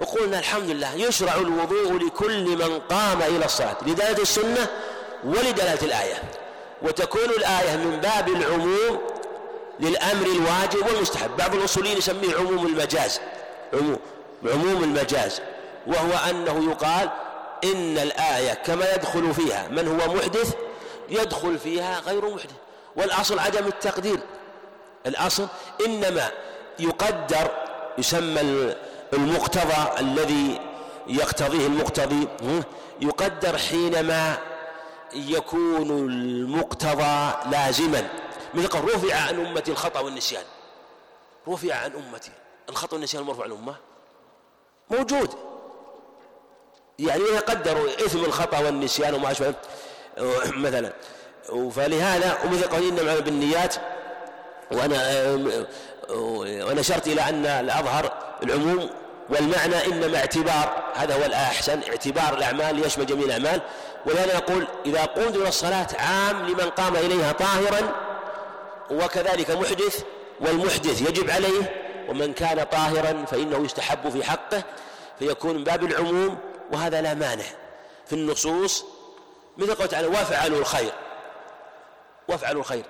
وقلنا الحمد لله يشرع الوضوء لكل من قام إلى الصلاة لدلالة السنة ولدلالة الآية وتكون الآية من باب العموم للأمر الواجب والمستحب. بعض الأصوليين يسميه عموم المجاز عموم, عموم المجاز وهو أنه يقال إن الآية كما يدخل فيها من هو محدث يدخل فيها غير محدث والأصل عدم التقدير. الأصل إنما يقدر يسمى المقتضى الذي يقتضيه المقتضي يقدر حينما يكون المقتضى لازما. مثل رفع عن أمتي الخطأ والنسيان. رفع عن أمتي. الخطأ والنسيان المرفوع عن الأمة؟ موجود. يعني يقدر إثم الخطأ والنسيان وما أشبه مثلا. فلهذا ومثل قول إنما بالنيات وأنا ونشرت إلى أن الأظهر العموم والمعنى إنما اعتبار. هذا هو الأحسن اعتبار الأعمال يشمل جميع الأعمال. ولهذا نقول إذا قمت إلى الصلاة عام لمن قام إليها طاهرا وكذلك محدث والمحدث يجب عليه ومن كان طاهرا فإنه يستحب في حقه فيكون من باب العموم وهذا لا مانع. في النصوص مثل قوله تعالى وافعلوا الخير. وافعلوا الخير.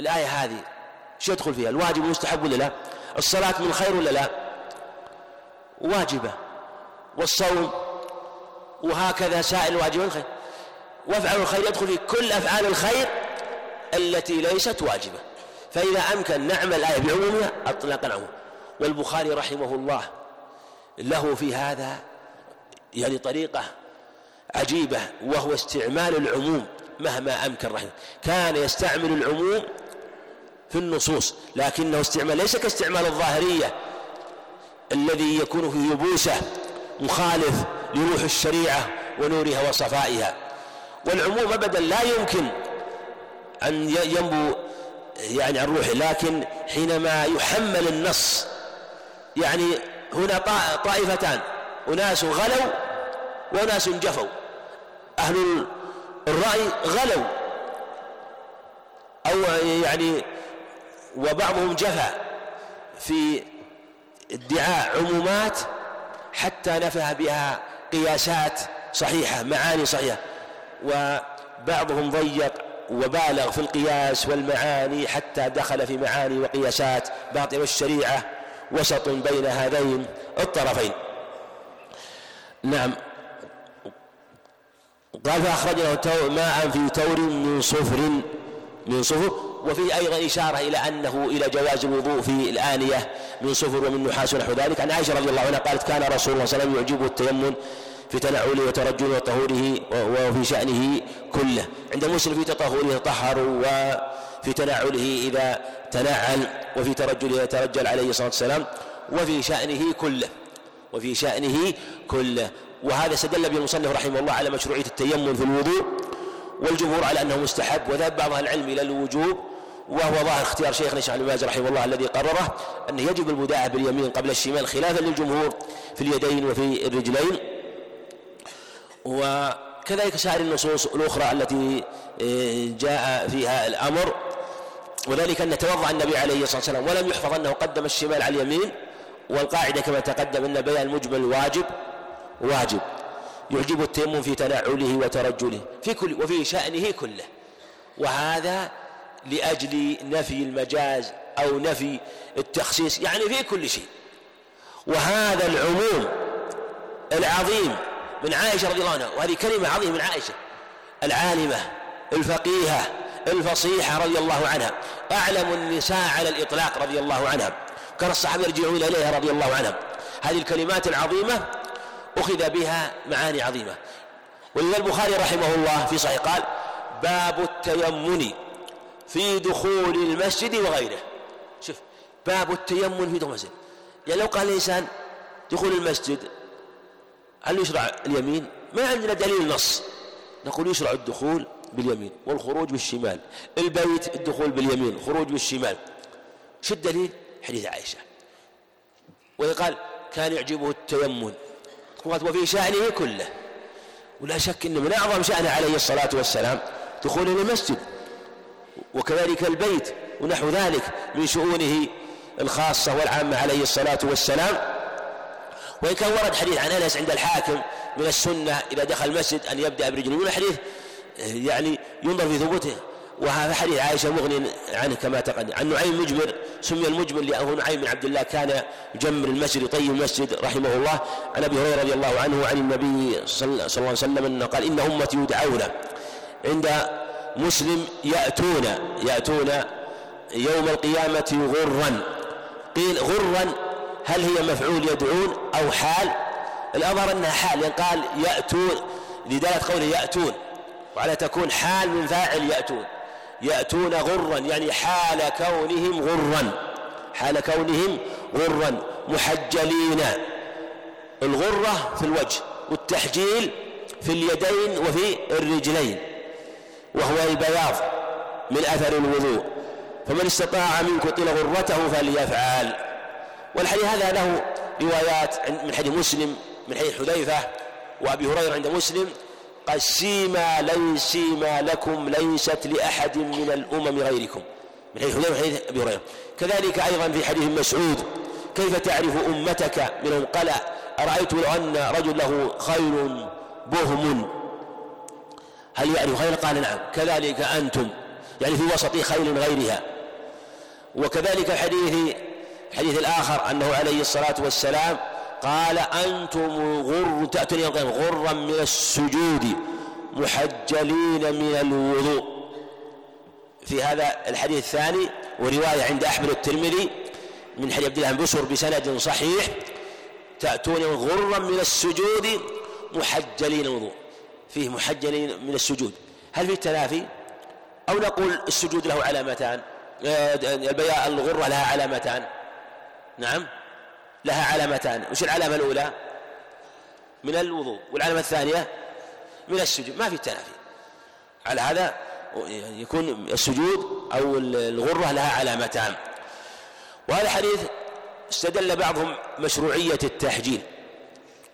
الآية هذه شو يدخل فيها؟ الواجب والمستحب ولا لا؟ الصلاة من خير ولا لا؟ واجبة. والصوم وهكذا سائر الواجب الخير وافعلوا الخير يدخل في كل أفعال الخير التي ليست واجبة. فإذا أمكن نعمل الآية بعمومها أطلق العموم. والبخاري رحمه الله له في هذا يعني طريقة عجيبة وهو استعمال العموم مهما أمكن رحمه. كان يستعمل العموم في النصوص لكنه استعمال ليس كاستعمال الظاهرية الذي يكون في يبوسة مخالف لروح الشريعة ونورها وصفائها. والعموم أبدا لا يمكن أن ينبو يعني عن روحه لكن حينما يحمل النص يعني هنا طائفتان. أناس غلوا وناس جفوا. أهل الرأي غلوا. أو يعني وبعضهم جفى في ادعاء عمومات حتى نفى بها قياسات صحيحة معاني صحيحة. وبعضهم ضيق وبالغ في القياس والمعاني حتى دخل في معاني وقياسات باطل الشريعة وسط بين هذين الطرفين. نعم. قال فأخرجنا ماء في تور من صفر من صفر وفيه أيضا إشارة إلى أنه إلى جواز الوضوء في الآنية من صفر ومن نحاس ونحو ذلك. عن عائشة رضي الله عنها قالت كان رسول الله صلى الله عليه وسلم يعجبه التيمم في تنعله وترجله وطهوره وفي شأنه كله. عند مسلم في تطهره يتطهر وفي تنعله إذا تنعل وفي ترجله يترجل عليه الصلاة والسلام وفي شأنه كله. وفي شأنه كله. وهذا استدل به المصنف رحمه الله على مشروعية التيمم في الوضوء والجمهور على أنه مستحب وذهب بعض أهل العلم إلى الوجوب وهو ظاهر اختيار شيخنا الشيخ باز رحمه الله الذي قرره أنه يجب البداءة باليمين قبل الشمال خلافا للجمهور في اليدين وفي الرجلين. وكذلك سائر النصوص الأخرى التي آه، جاء فيها الأمر. وذلك أن توضأ النبي عليه الصلاة والسلام ولم يحفظ أنه قدم الشمال على اليمين. والقاعدة كما تقدم أن بيان المجمل واجب واجب. يعجب التيمم في تنعله وترجله في كل وفي شأنه كله. وهذا لأجل نفي المجاز أو نفي التخصيص يعني في كل شيء. وهذا العموم العظيم من عائشة رضي الله عنها وهذه كلمة عظيمة من عائشة العالمة الفقيهة الفصيحة رضي الله عنها. أعلم النساء على الإطلاق رضي الله عنها. كان الصحابة يرجعون إليها رضي الله عنها هذه الكلمات العظيمة أخذ بها معاني عظيمة. ولذا البخاري رحمه الله في صحيح قال باب التيمن في دخول المسجد وغيره. شوف باب التيمن في دخول المسجد. يعني لو قال الإنسان دخول المسجد هل يشرع اليمين؟ ما عندنا دليل نص. نقول يشرع الدخول باليمين والخروج بالشمال. البيت الدخول باليمين الخروج بالشمال. شو الدليل؟ حديث عائشة. ويقال كان يعجبه التيمن وفي شأنه كله. ولا شك أن من أعظم شأنه عليه الصلاة والسلام دخول المسجد. وكذلك البيت ونحو ذلك من شؤونه الخاصة والعامة عليه الصلاة والسلام. وإن كان ورد حديث عن أنس عند الحاكم من السنة إذا دخل المسجد أن يبدأ برجله من الحديث يعني ينظر في ثبوته. وهذا حديث عائشة مغني عنه كما تقدم. عن نعيم مجبر سمي المجبر لأنه نعيم بن عبد الله كان يجمر المسجد يطيب المسجد رحمه الله. عن أبي هريرة رضي الله عنه وعن النبي صلى الله عليه وسلم أنه قال إن أمتي يدعون عند مسلم يأتون يأتون يوم القيامة غرا. قيل غرا هل هي مفعول يدعون أو حال؟ الأظهر أنها حال لأن قال يأتون لدلالة قوله يأتون وعلى تكون حال من فاعل يأتون. يأتون غرا يعني حال كونهم غرا حال كونهم غرا محجلين. الغرة في الوجه والتحجيل في اليدين وفي الرجلين وهو البياض من أثر الوضوء. فمن استطاع منكم طيل غرته فليفعل. والحديث هذا له روايات من حديث مسلم من حديث حذيفة وأبي هريرة عند مسلم قال سيما ليس سيما لكم ليست لأحد من الأمم غيركم. من حديث حذيفة حديث أبي هريرة. كذلك أيضا في حديث مسعود كيف تعرف أمتك؟ منهم قال أرأيت لو أن رجل له خير بهم. هل يعرف خير؟ قال نعم. كذلك أنتم. يعني في وسط خير غيرها. وكذلك الحديث الحديث الآخر أنه عليه الصلاة والسلام قال أنتم غر تأتون يوم غرا من السجود محجلين من الوضوء. في هذا الحديث الثاني ورواية عند أحمد الترمذي من حديث عبد الله بن بسر بسند صحيح تأتون غرا من السجود محجلين الوضوء. فيه محجلين من السجود. هل في التنافي أو نقول السجود له علامتان؟ آه، الغرة لها علامتان؟ نعم. لها علامتان. وش العلامة الأولى؟ من الوضوء. والعلامة الثانية؟ من السجود. ما في تنافي على هذا يكون السجود أو الغرة لها علامتان. وهذا الحديث استدل بعضهم مشروعية التحجيل.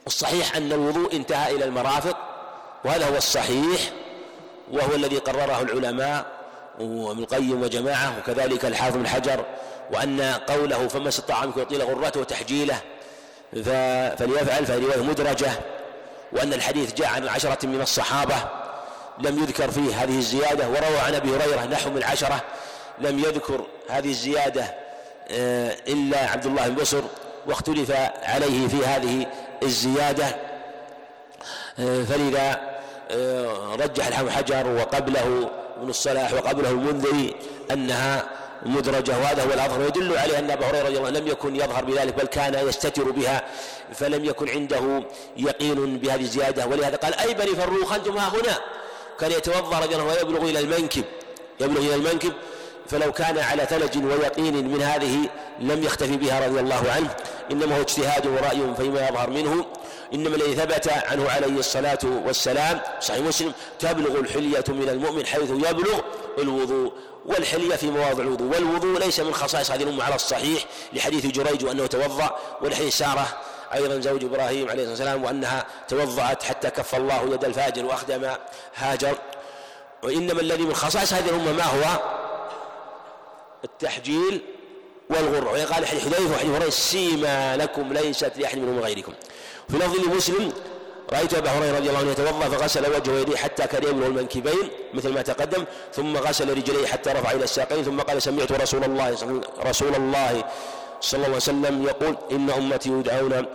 الصحيح أن الوضوء انتهى إلى المرافق وهذا هو الصحيح وهو الذي قرره العلماء وابن القيم وجماعة وكذلك الحافظ بن حجر وأن قوله فما استطاع منكم يطيل غرته وتحجيله فليفعل رواية مدرجة. وأن الحديث جاء عن عشرة من الصحابة لم يذكر فيه هذه الزيادة وروى عن أبي هريرة نحو من عشرة لم يذكر هذه الزيادة آه، إلا عبد الله بن بصر واختلف عليه في هذه الزيادة. آه، فلذا آه، رجح الحافظ حجر وقبله ابن الصلاح وقبله المنذري أنها مدرجة وهذا هو الأظهر ويدل عليه أن أبا هريرة رضي الله عنه لم يكن يظهر بذلك بل كان يستتر بها فلم يكن عنده يقين بهذه الزيادة. ولهذا قال أي بني فروخ أنتم ها هنا؟ كان يتوضأ رضي الله عنه ويبلغ إلى المنكب يبلغ إلى المنكب فلو كان على ثلج ويقين من هذه لم يختفي بها رضي الله عنه. إنما هو اجتهاد ورأي فيما يظهر منه. إنما الذي ثبت عنه عليه الصلاة والسلام صحيح مسلم تبلغ الحلية من المؤمن حيث يبلغ الوضوء والحلية في مواضع الوضوء والوضوء ليس من خصائص هذه الأمة على الصحيح لحديث جريج وأنه توضأ ولحديث سارة أيضا زوج إبراهيم عليه الصلاة والسلام وأنها توضأت حتى كف الله يد الفاجر وأخدم هاجر. وإنما الذي من خصائص هذه الأمة ما هو؟ التحجيل والغر وقال حديث حذيفة وحديث سيما لكم ليست لأحد منهم غيركم. في لفظ لمسلم. رأيت أبا هريرة رضي الله عنه يتوضأ فغسل وجهه ويديه حتى كان يبلغ المنكبين مثل ما تقدم ثم غسل رجليه حتى رفع إلى الساقين ثم قال سمعت رسول الله رسول الله صلى الله عليه وسلم يقول إن أمتي يدعون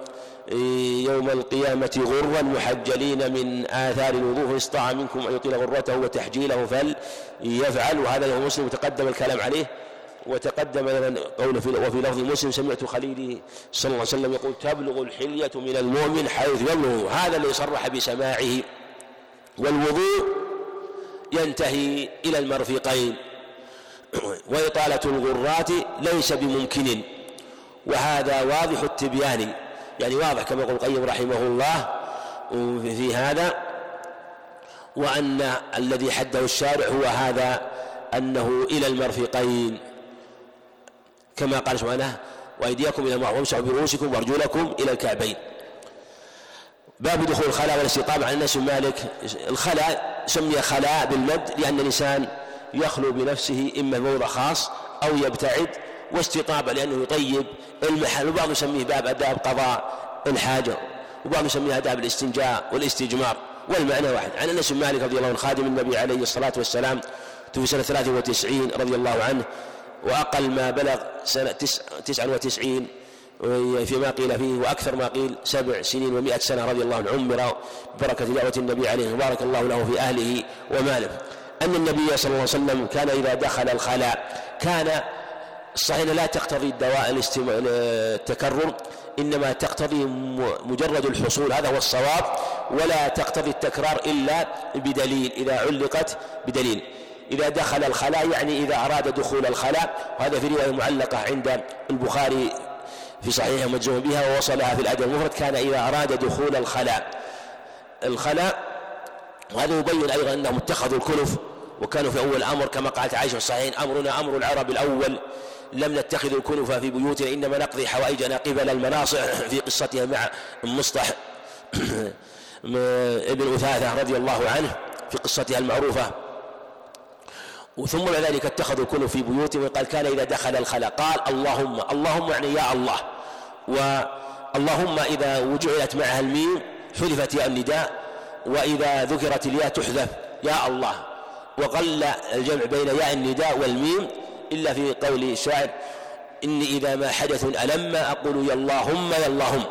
يوم القيامة غرا محجلين من آثار الوضوء فإن استطاع منكم أن يطيل غرته وتحجيله فليفعل. وهذا هو مسلم تقدم الكلام عليه. وتقدم أيضا قوله في وفي لفظ مسلم سمعت خليلي صلى الله عليه وسلم يقول تبلغ الحلية من المؤمن حيث يبلغ هذا اللي صرح بسماعه. والوضوء ينتهي إلى المرفقين. وإطالة الغرات ليس بممكن. وهذا واضح التبيان. يعني واضح كما يقول القيم رحمه الله في هذا. وأن الذي حده الشارع هو هذا أنه إلى المرفقين. كما قال سبحانه وأيديكم إلى المعروف وامسحوا برؤوسكم وأرجلكم إلى الكعبين. باب دخول الخلاء والاستطابة عن الناس مالك الخلاء سمي خلاء بالمد لأن الإنسان يخلو بنفسه إما موضع خاص أو يبتعد واستطابة لأنه يطيب. المحل وبعض يسميه باب أداب قضاء الحاجة وبعض يسميها آداب الاستنجاء والاستجمار. والمعنى واحد. عن بن مالك رضي الله عنه خادم النبي عليه الصلاة والسلام في سنة 93 رضي الله عنه وأقل ما بلغ سنة تسعة وتسعين فيما قيل فيه وأكثر ما قيل سبع سنين ومائة سنة رضي الله عنه عمر بركة دعوة النبي عليه وبارك الله له في أهله وماله. أن النبي صلى الله عليه وسلم كان إذا دخل الخلاء كان الصحيح لا تقتضي الدواء التكرر إنما تقتضي مجرد الحصول هذا هو الصواب ولا تقتضي التكرار إلا بدليل إذا علقت بدليل. إذا دخل الخلاء يعني إذا أراد دخول الخلاء. وهذا في رواية معلقة عند البخاري في صحيحه مجزوم بها ووصلها في الأدب المفرد. كان إذا أراد دخول الخلاء. الخلاء وهذا يبين أيضا أنهم اتخذوا الكلف وكانوا في أول الأمر كما قالت عائشة الصحيحين أمرنا أمر العرب الأول. لم نتخذ الكنف في بيوتنا إنما نقضي حوائجنا قبل المناصع في قصتها مع مصطح ابن أثاثة رضي الله عنه في قصتها المعروفة. وثم بعد ذلك اتخذوا كل في بيوتهم وقال كان إذا دخل الخلاء قال اللهم اللهم يعني يا الله. واللهم إذا وجعلت معها الميم حذفت ياء النداء وإذا ذكرت الياء تحذف يا الله. وقل الجمع بين ياء النداء والميم إلا في قول الشاعر إني إذا ما حدث ألم أقول يا اللهم يا اللهم.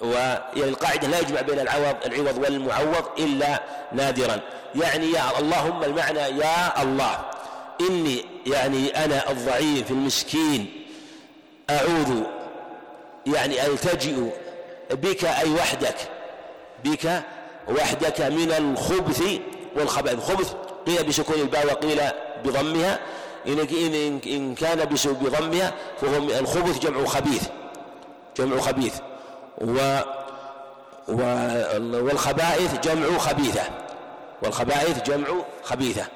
ويعني القاعدة لا يجمع بين العوض العوض والمعوض إلا نادرا. يعني يا اللهم المعنى يا الله. إني يعني أنا الضعيف المسكين. أعوذ يعني ألتجئ بك أي وحدك. بك وحدك من الخبث والخبث الخبث قيل بسكون الباء وقيل بضمها. إن كان بضمها فهو الخبث جمع خبيث. جمع خبيث. و والخبائث جمع خبيثة. والخبائث جمع خبيثة.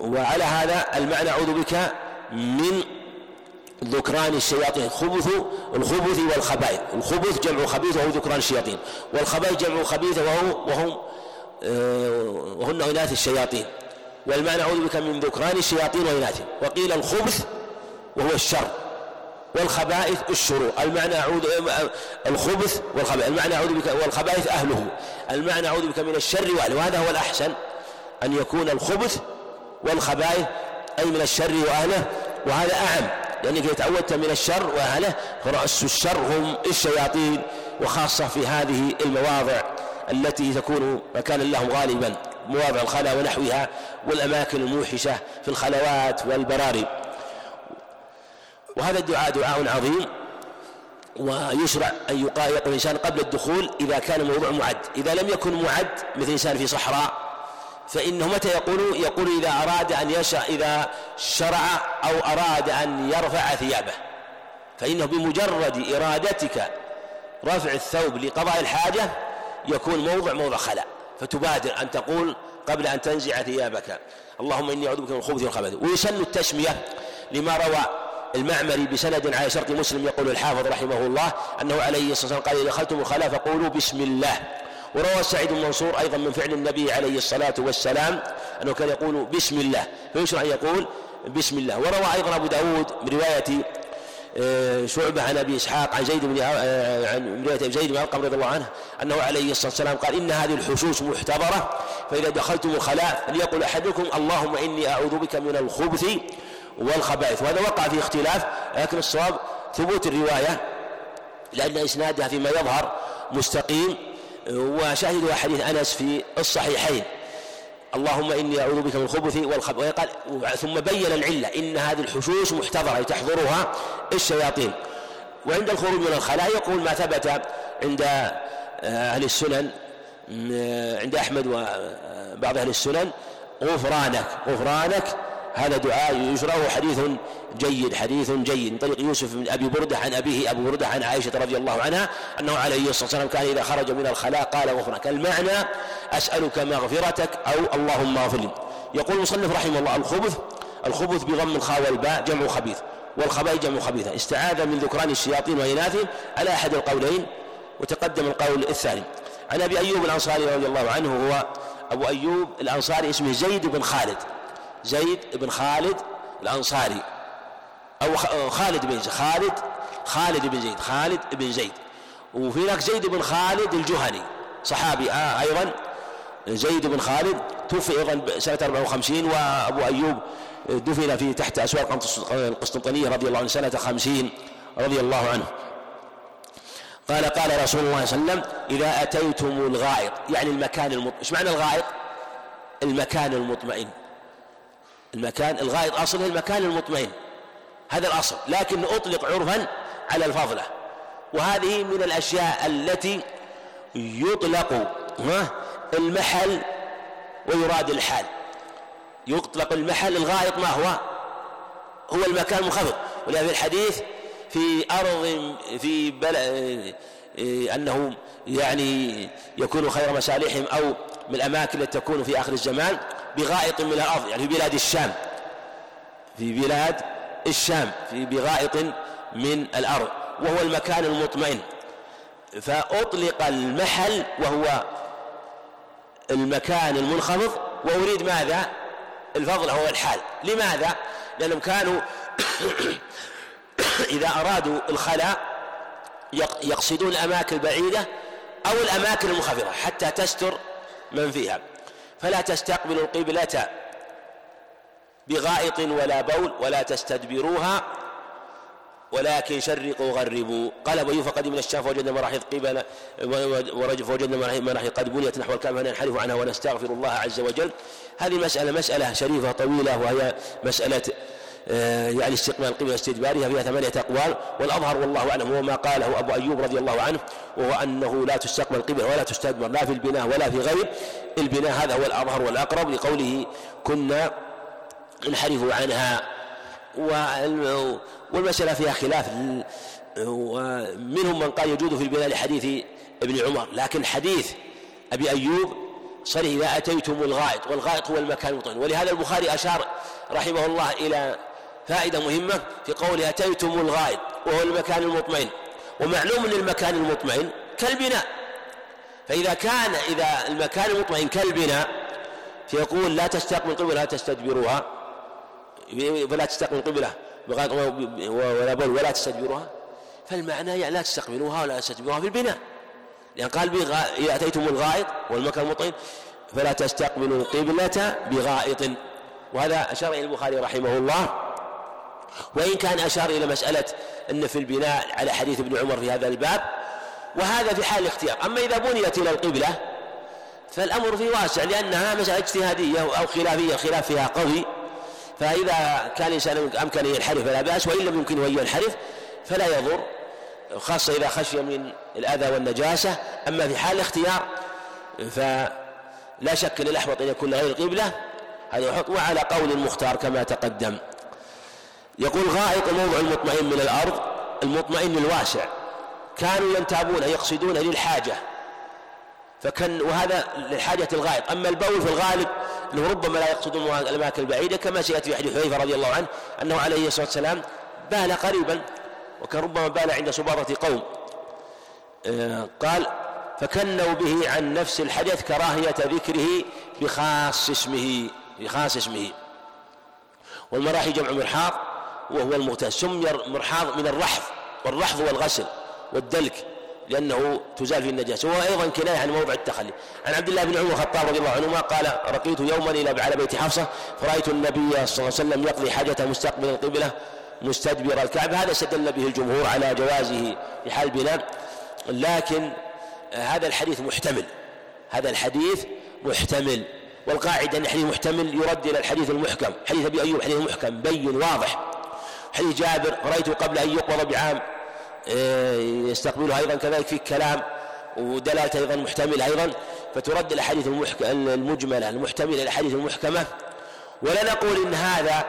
وعلى هذا المعنى أعوذ بك من ذكران الشياطين. خبث الخبث والخبائث. الخبث جمع خبيث وهو ذكران الشياطين. والخبائث جمع خبيثة وهو وهم آه، وهن إناث الشياطين. والمعنى أعوذ بك من ذكران الشياطين وإناثهم. وقيل الخبث وهو الشر. والخبائث الشرور المعنى أعوذ الخبث والخبائث. المعنى أعوذ بك والخبائث أهله. المعنى أعوذ بك من الشر وأهله. وهذا هو الأحسن أن يكون الخبث والخبائث أي من الشر وأهله. وهذا أعم لأنك إذا تعودت من الشر وأهله فرأس الشر هم الشياطين. وخاصة في هذه المواضع التي تكون مكانا لهم غالبا مواضع الخلاء ونحوها والأماكن الموحشة في الخلوات والبراري. وهذا الدعاء دعاء عظيم ويشرع أن يقال الإنسان قبل الدخول إذا كان الموضوع معد. إذا لم يكن معد مثل إنسان في صحراء فإنه متى يقول؟ يقول إذا أراد أن يشرع إذا شرع أو أراد أن يرفع ثيابه. فإنه بمجرد إرادتك رفع الثوب لقضاء الحاجة يكون موضع موضع خلاء. فتبادر أن تقول قبل أن تنزع ثيابك. اللهم إني أعوذ بك من الخبث والخبث ويسن التسمية لما روى المعمري بسند على شرط مسلم يقول الحافظ رحمه الله أنه عليه الصلاة والسلام قال إذا دخلتم الخلاء فقولوا بسم الله. وروى سعيد بن منصور أيضا من فعل النبي عليه الصلاة والسلام أنه كان يقول بسم الله. فيشرع أن يقول بسم الله. وروى أيضا أبو داود من رواية آه، شعبة عن أبي إسحاق عن زيد بن آه، عن رواية زيد بن أرقم رضي الله عنه أنه عليه الصلاة والسلام قال إن هذه الحشوش محتضرة فإذا دخلتم الخلاء فليقل أحدكم اللهم إني أعوذ بك من الخبث والخبائث. وهذا وقع في اختلاف لكن الصواب ثبوت الرواية لأن إسنادها فيما يظهر مستقيم وشاهدها حديث أنس في الصحيحين. اللهم إني أعوذ بك من الخبث والخبث ثم بين العلة إن هذه الحشوش محتضرة تحضرها الشياطين. وعند الخروج من الخلاء يقول ما ثبت عند أهل السنن عند أحمد وبعض أهل السنن غفرانك غفرانك هذا دعاء يشرعه حديث جيد حديث جيد. طريق يوسف بن أبي بردة عن أبيه أبو بردة عن عائشة رضي الله عنها أنه عليه الصلاة والسلام كان إذا خرج من الخلاء قال غفرانك المعنى أسألك مغفرتك أو اللهم اغفر لي. يقول المصنف رحمه الله الخبث الخبث بضم الخاء والباء جمع خبيث والخبائث جمع خبيثة استعاذ من ذكران الشياطين وإناثهم على أحد القولين. وتقدم القول الثاني. عن أبي أيوب الأنصاري رضي الله عنه هو أبو أيوب الأنصاري اسمه زيد بن خالد. زيد بن خالد الأنصاري أو خالد بن زيد خالد خالد بن زيد خالد بن زيد. وفي هناك زيد بن خالد الجهني صحابي آه أيضا. زيد بن خالد توفي أيضا سنة 54 وأبو أيوب دفن في تحت أسواق القسطنطينية رضي الله عنه سنة 50 رضي الله عنه. قال قال رسول الله صلى الله عليه وسلم إذا أتيتم الغائط يعني المكان المطمئن إيش معنى الغائط؟ المكان المطمئن. المكان الغائط أصله المكان المطمئن. هذا الأصل. لكن أطلق عرفا على الفضلة. وهذه من الأشياء التي يطلق المحل ويراد الحال. يطلق المحل الغائط ما هو؟ هو المكان المنخفض ولهذا في الحديث في أرض في بل... أنه يعني يكون خير مسالحهم أو من الأماكن التي تكون في آخر الزمان بغائط من الأرض يعني في بلاد الشام. في بلاد الشام في بغائط من الأرض وهو المكان المطمئن. فأطلق المحل وهو المكان المنخفض وأريد ماذا؟ الفضل هو الحال. لماذا؟ لأنهم كانوا إذا أرادوا الخلاء يقصدون الأماكن البعيدة أو الأماكن المنخفضة حتى تستر من فيها. فلا تستقبلوا القبلة بغائط ولا بول ولا تستدبروها ولكن شرقوا وغربوا. قال أبو أيوب فقدمنا الشام فوجدنا مراحل قبل ورجل فوجدنا مراحل قد بنيت نحو الكعبة فننحرف عنها ونستغفر الله عز وجل. هذه مسألة مسألة شريفة طويلة وهي مسألة آه، يعني استقبال القبلة واستدبارها فيها ثمانية أقوال والأظهر والله أعلم هو ما قاله أبو أيوب رضي الله عنه وهو أنه لا تستقبل القبلة ولا تستدبر لا في البناء ولا في غير. البناء هذا هو الأظهر والأقرب لقوله كنا انحرفوا عنها. والمسألة فيها خلاف. ومنهم من قال يجوز في البناء لحديث ابن عمر لكن حديث أبي أيوب صريح إذا أتيتم الغائط والغائط هو المكان المطمئن. ولهذا البخاري أشار رحمه الله إلى فائدة مهمة في قوله أتيتم الغائط وهو المكان المطمئن. ومعلوم أن المكان المطمئن كالبناء. فإذا كان إذا المكان المطمئن كالبناء فيقول لا تستقبل قبلة لا تستدبروها. فلا تستقبل قبلة ولا بول ولا تستدبروها. فالمعنى يعني لا تستقبلوها ولا تستدبروها في البناء. لأن قال إذا أتيتم الغائط والمكان المطمئن فلا تستقبلوا القبلة بغائط. وهذا أشار إلى البخاري رحمه الله. وإن كان أشار إلى مسألة أن في البناء على حديث ابن عمر في هذا الباب وهذا في حال الاختيار. أما إذا بنيت إلى القبلة فالأمر فيه واسع لأنها مسألة اجتهادية أو خلافية الخلاف فيها قوي. فإذا كان الإنسان أمكن أن ينحرف فلا بأس وإن لم يمكنه أن ينحرف فلا يضر خاصة إذا خشي من الأذى والنجاسة. أما في حال الاختيار فلا شك أن الأحوط أن يكون لغير القبلة هذا حكم وعلى قول المختار كما تقدم. يقول غائط الموضع المطمئن من الأرض المطمئن الواسع. كانوا ينتابون يقصدون للحاجة فكان وهذا للحاجة الغائط أما البول في الغالب أنه ربما لا يقصدون الأماكن البعيدة كما سيأتي في حديث حذيفة رضي الله عنه أنه عليه الصلاة والسلام بال قريبا وكان ربما بال عند سباطة قوم. آه، قال فكنوا به عن نفس الحدث كراهية ذكره بخاص اسمه بخاص اسمه. والمراحي جمع مرحاض. وهو المغتسل. سمي مرحاض من الرحض؟ والرحض والغسل والدلك لأنه تزال في النجاسة. وهو أيضا كناية عن موضع التخلي. عن عبد الله بن عمر الخطاب رضي الله عنهما قال رقيت يوما إلى على بيت حفصة فرأيت النبي صلى الله عليه وسلم يقضي حاجته مستقبل القبلة مستدبر الكعبة. هذا استدل به الجمهور على جوازه في حال بناء. لكن هذا الحديث محتمل. هذا الحديث محتمل. والقاعدة أن الحديث محتمل يرد إلى الحديث المحكم. حديث أبي أيوب حديث محكم بين واضح. حديث جابر رأيته قبل أن يقبض بعام. إيه، يستقبله أيضا كذلك في كلام ودلالة أيضا محتملة أيضا. فترد الأحاديث المجملة المحتملة الأحاديث المحكمة. ولا نقول إن هذا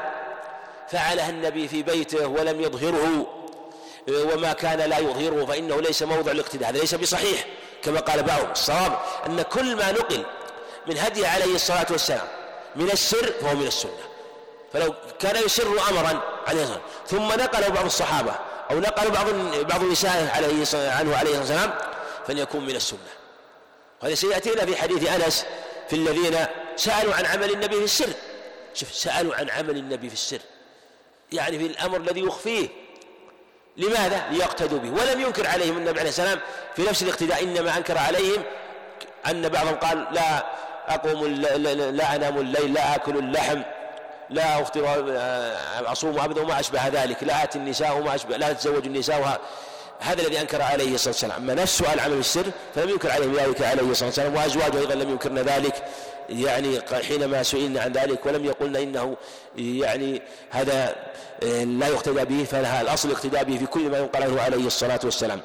فعله النبي في بيته ولم يظهره. إيه، وما كان لا يظهره فإنه ليس موضع الاقتداء. هذا ليس بصحيح كما قال بعضهم الصواب أن كل ما نقل من هدي عليه الصلاة والسلام من السر فهو من السنة. فلو كان يسر أمرا عليه الصلاة ثم نقله بعض الصحابة أو نقل بعض بعض نسائه عليه عنه عليه الصلاة والسلام فليكون من السنة. وهذا سيأتينا في حديث أنس في الذين سألوا عن عمل النبي في السر. شوف سألوا عن عمل النبي في السر. يعني في الأمر الذي يخفيه. لماذا؟ ليقتدوا به. ولم ينكر عليهم النبي عليه السلام في نفس الاقتداء إنما أنكر عليهم أن بعضهم قال لا أقوم لا أنام الليل لا آكل اللحم. لا أفطر آه، أصوم أبدا وما أشبه ذلك لا آتي النساء وما أشبه لا تتزوج النساء هذا الذي أنكر عليه الصلاة والسلام. أما نفس سؤال عمل السر فلم ينكر عليه ذلك عليه الصلاة والسلام وأزواجه أيضا لم ينكرن ذلك. يعني حينما سئلنا عن ذلك ولم يقولن إنه يعني هذا آه، لا يقتدى به فلها الأصل الاقتداء به في كل ما ينقل عنه عليه الصلاة والسلام.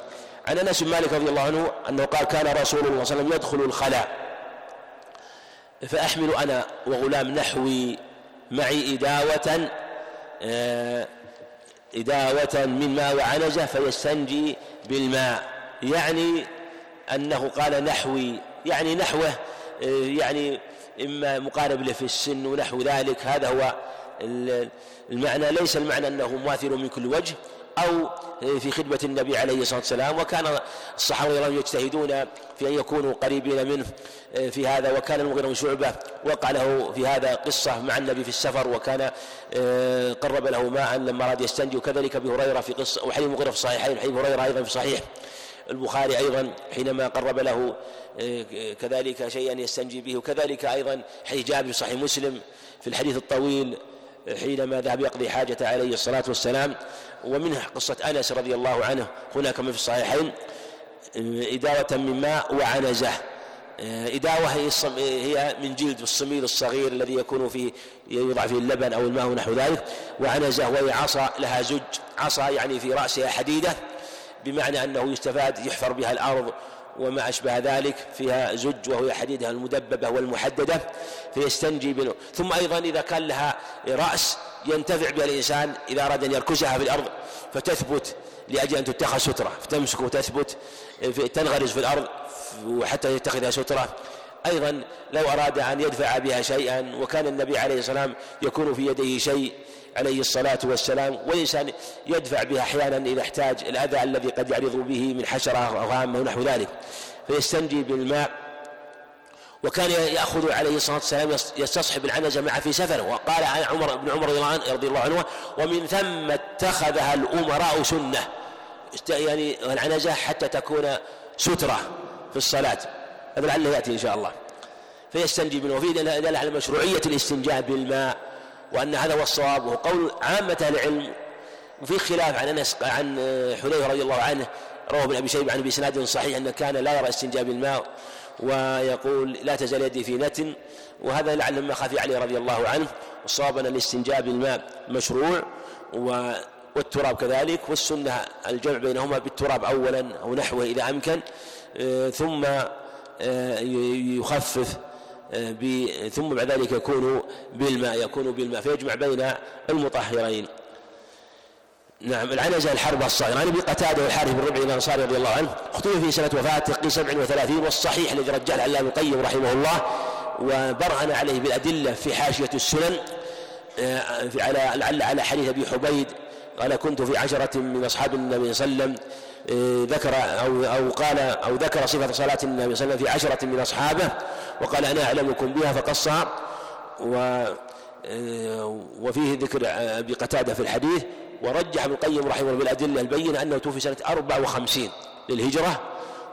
عن أنس بن مالك رضي الله عنه أنه قال كان رسول الله صلى الله عليه وسلم يدخل الخلاء فأحمل أنا وغلام نحوي معي إداوة آه، إداوة من ماء وعنزة فيستنجي بالماء. يعني أنه قال نحوي يعني نحوه آه، يعني إما مقارب له في السن ونحو ذلك. هذا هو المعنى ليس المعنى أنه مواثر من كل وجه. أو في خدمة النبي عليه الصلاة والسلام وكان الصحابة رضي يجتهدون في أن يكونوا قريبين منه في هذا وكان المغيرة بن شعبة وقع له في هذا قصة مع النبي في السفر وكان آه، قرب له ماء لما أراد يستنجي وكذلك أبي هريرة في قصة وحديث المغيرة في الصحيحين حديث هريرة أيضا في صحيح البخاري أيضا حينما قرب له آه، كذلك شيئا يستنجي به وكذلك أيضا حديث جابر صحيح مسلم في الحديث الطويل حينما ذهب يقضي حاجته عليه الصلاة والسلام. ومنها قصة أنس رضي الله عنه هناك كما في الصحيحين إداوة من ماء وعنزة. إداوة هي من جلد الصميل الصغير الذي يكون فيه يوضع فيه اللبن أو الماء ونحو ذلك. وعنزة وهي عصا لها زج عصا يعني في رأسها حديدة بمعنى أنه يستفاد يحفر بها الأرض وما أشبه ذلك فيها زج وهي حديدها المدببة والمحددة فيستنجي بنو ثم أيضا إذا كان لها رأس ينتفع بها الإنسان إذا أراد أن يركزها في الأرض فتثبت لأجل أن تتخذ سترة. فتمسك وتثبت تنغرز في الأرض وحتى يتخذها سترة. أيضا لو أراد أن يدفع بها شيئا وكان النبي عليه والسلام يكون في يديه شيء عليه الصلاة والسلام والإنسان يدفع بها أحيانا إذا احتاج الأذى الذي قد يعرض به من حشرة أو هامة ونحو ذلك. فيستنجي بالماء وكان يأخذ عليه الصلاة والسلام يستصحب العنزة معه في سفره وقال عن عمر بن عمر رضي الله عنه ومن ثم اتخذها الأمراء سنة. يعني العنزة حتى تكون سترة في الصلاة. هذا لعله يأتي إن شاء الله. فيستنجي منه. وفيه دلالة على مشروعية الاستنجاء بالماء. وأن هذا هو الصواب وهو قول عامة أهل العلم. وفي خلاف عن أنس عن حذيفة رضي الله عنه رواه ابن أبي شيبة عن بإسناد صحيح أنه كان لا يرى استنجاء بالماء ويقول لا تزال يدي في نتن وهذا لعل ما خفي عليه رضي الله عنه. والصواب أن الاستنجاء بالماء مشروع والتراب كذلك والسنة الجمع بينهما بالتراب أولا أو نحوه إذا أمكن. آه، ثم آه، يخفف ثم بعد ذلك يكون بالماء يكون بالماء فيجمع بين المطهرين. نعم العنزة الحرب الصغيرة. عن أبي قتادة والحارث بن ربعي الأنصاري رضي الله عنه اختلف في سنة وفاته قيل 37 والصحيح الذي رجح العلامه القيم رحمه الله وبرهن عليه بالأدلة في حاشية السنن على لعل على حديث أبي حبيد قال كنت في عشرة من أصحاب النبي صلى الله عليه وسلم ذكر أو أو قال أو ذكر صفة صلاة النبي صلى الله عليه وسلم في عشرة من أصحابه وقال أنا أعلمكم بها فقصها و إيه، وفيه ذكر أبي قتادة في الحديث ورجح ابن القيم رحمه الله بالأدلة البينة أنه توفي سنة 54 للهجرة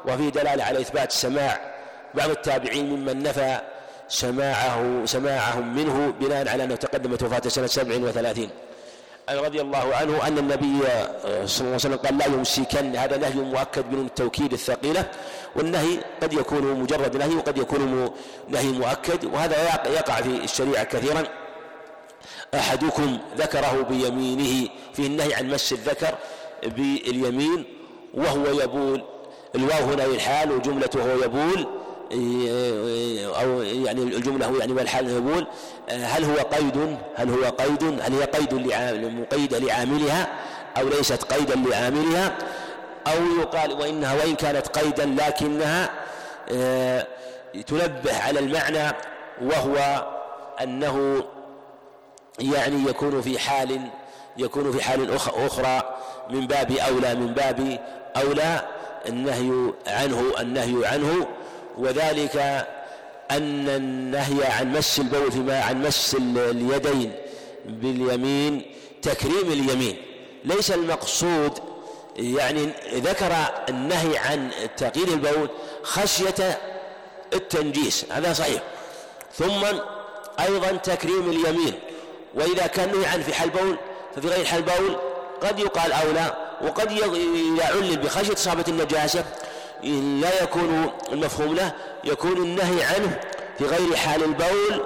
وفيه دلالة على إثبات سماع بعض التابعين ممن نفى سماعه سماعهم منه بناء على أنه تقدمت وفاته سنة 37 رضي الله عنه أن النبي آه، صلى الله عليه وسلم قال لا يمسكن هذا نهي مؤكد من التوكيد الثقيلة والنهي قد يكون مجرد نهي وقد يكون نهي مؤكد وهذا يقع في الشريعة كثيرا. أحدكم ذكره بيمينه في النهي عن مس الذكر باليمين وهو يبول الواو هنا للحال وجملته هو يبول أو يعني الجملة هو يعني والحال يقول هل هو قيد؟ هل هو قيد؟ هل هي قيد مقيدة لعاملها أو ليست قيدا لعاملها؟ أو يقال وإنها وإن كانت قيدا لكنها آه، تنبه على المعنى وهو أنه يعني يكون في حال يكون في حال أخرى من باب أولى من باب أولى النهي عنه النهي عنه وذلك أن النهي عن مس البول فيما عن مس اليدين باليمين تكريم اليمين. ليس المقصود يعني ذكر النهي عن تغيير البول خشية التنجيس هذا صحيح. ثم أيضا تكريم اليمين وإذا كان نهي عن في حال بول ففي غير حال بول قد يقال أولى وقد يعلل بخشية إصابة النجاسة. لا يكون المفهوم له يكون النهي عنه في غير حال البول